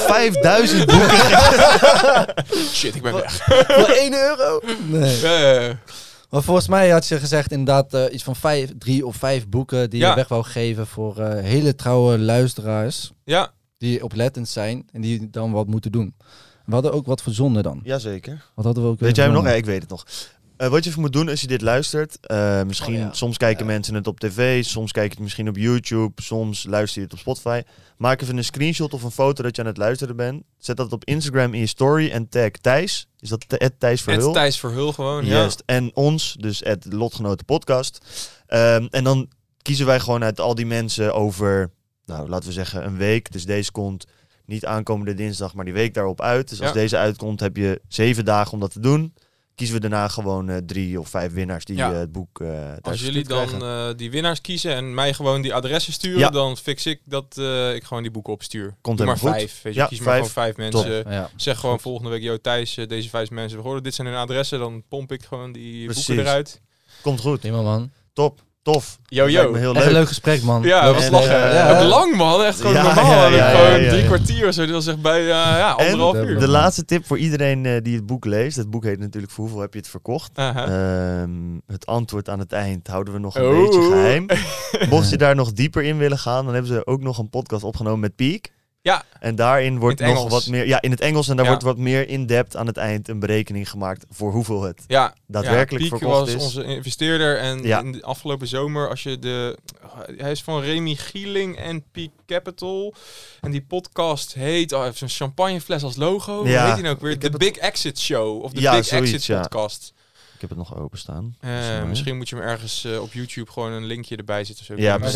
5000 [LAUGHS] boeken.
Shit, ik ben weg.
Voor 1 euro? Nee. Maar volgens mij had je gezegd inderdaad eh, iets van vijf, drie of vijf boeken die
Ja.
je weg wou geven voor eh, hele trouwe luisteraars.
ja,
Die oplettend zijn en die dan wat moeten doen. We hadden ook wat verzonnen dan.
Jazeker.
Wat hadden we ook
Weet jij hem nog? Ja, ik weet het nog. Eh, wat je even moet doen als je dit luistert. eh, misschien,
Oh ja.
soms kijken
Ja.
mensen het op tv, soms kijken het misschien op YouTube, soms luister je het op Spotify. Maak even een screenshot of een foto dat je aan het luisteren bent. Zet dat op Instagram in je story en tag Thijs. Is dat Ed Thijs Verhul?
Thijs Verhul gewoon. Ja.
Juist. En ons, dus het Lotgenoten Podcast. Ehm, en dan kiezen wij gewoon uit al die mensen over, nou laten we zeggen, een week. Dus deze komt niet aankomende dinsdag, maar die week daarop uit. Dus als
Ja.
deze uitkomt, heb je zeven dagen om dat te doen. Kiezen we daarna gewoon eh, drie of vijf winnaars die
Ja.
eh, het boek eh thuis
Als jullie dan eh, die winnaars kiezen en mij gewoon die adressen sturen,
Ja.
dan fix ik dat eh, ik gewoon die boeken opstuur.
Komt
maar
goed.
vijf. Weet je,
Ja,
kies maar
vijf.
gewoon vijf mensen.
Ja.
Zeg gewoon volgende week, yo Thijs, deze vijf mensen, we horen dit zijn hun adressen, dan pomp ik gewoon die
Precies.
boeken eruit.
Komt goed.
Prima man.
Top. Tof.
Yo,
Dat
yo.
heel
Echt een
leuk.
leuk gesprek man.
Ja,
Leuk
was lachen.
ja.
Ook lang man, echt gewoon
Ja,
normaal.
ja, ja,
gewoon
ja, ja,
drie
ja.
kwartier of zo. Dit was echt bij eh, ja, anderhalf
En
uur.
De laatste tip voor iedereen eh, die het boek leest. Het boek heet natuurlijk Voor hoeveel heb je het verkocht? Ehm, het antwoord aan het eind houden we nog een
Oh.
beetje geheim. [LAUGHS] Mocht je daar nog dieper in willen gaan, dan hebben ze ook nog een podcast opgenomen met Peak.
Ja.
En daarin wordt nog
Engels.
wat meer. Ja, in het Engels. En daar
Ja.
wordt wat meer in-depth aan het eind een berekening gemaakt voor hoeveel het
Ja,
daadwerkelijk
ja, Piek
verkocht
was
is.
onze investeerder en
Ja.
in de afgelopen zomer, als je de, hij is van Remy Gieling en Peak Capital en die podcast heet, oh, hij heeft zo'n champagnefles als logo,
Ja,
Hoe heet die nou ook weer?
ik
De
het-
Big Exit Show of de
Ja,
Big
zoiets,
Exit
ja.
podcast.
Ik heb het nog openstaan.
Eh, misschien moet je hem ergens eh, op YouTube gewoon een linkje erbij zetten. Zo
Ja, precies.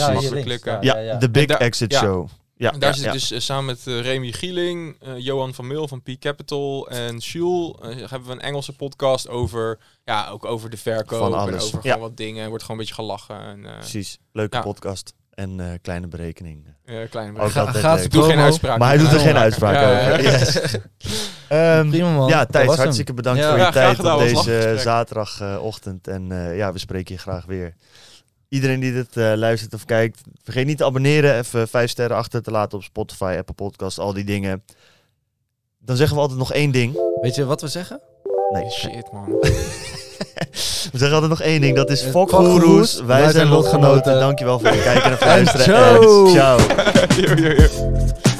Ja. Ja,
ja.
de Big Exit
ja.
Show. Ja,
En daar
ja,
zit
ja.
dus eh, samen met eh, Remy Gieling, eh, Johan van Mil van P Capital en Jules eh, hebben we een Engelse podcast over, ja, ook over de verkoop
Van
en
alles,
over
ja.
gewoon wat dingen. Er wordt gewoon een beetje gelachen en eh,
Precies. Leuke
Ja.
podcast. En eh, kleine berekening.
kleine
Ga- gaat.
Ik doe geen uitspraak.
Maar hij doet er geen
Ja,
uitspraak
ja, ja.
over. [LAUGHS] Yes. Ehm,
Prima man.
ja, Thijs, hartstikke bedankt
Ja.
voor je tijd
gedaan,
op deze zaterdagochtend. en eh, ja, we spreken je graag weer. Iedereen die dit eh, luistert of kijkt, vergeet niet te abonneren. Even vijf sterren achter te laten op Spotify, Apple Podcast, al die dingen. Dan zeggen we altijd nog één ding.
Weet je wat we zeggen?
Nee,
Shit man. [LAUGHS]
we zeggen altijd nog één ding. Dat is
Eh,
Fok.
Groes.
Wij, zijn lotgenoten. Dankjewel voor het [LAUGHS] kijken en het luisteren.
ciao.
En [LAUGHS] ciao.
Yo, yo, yo.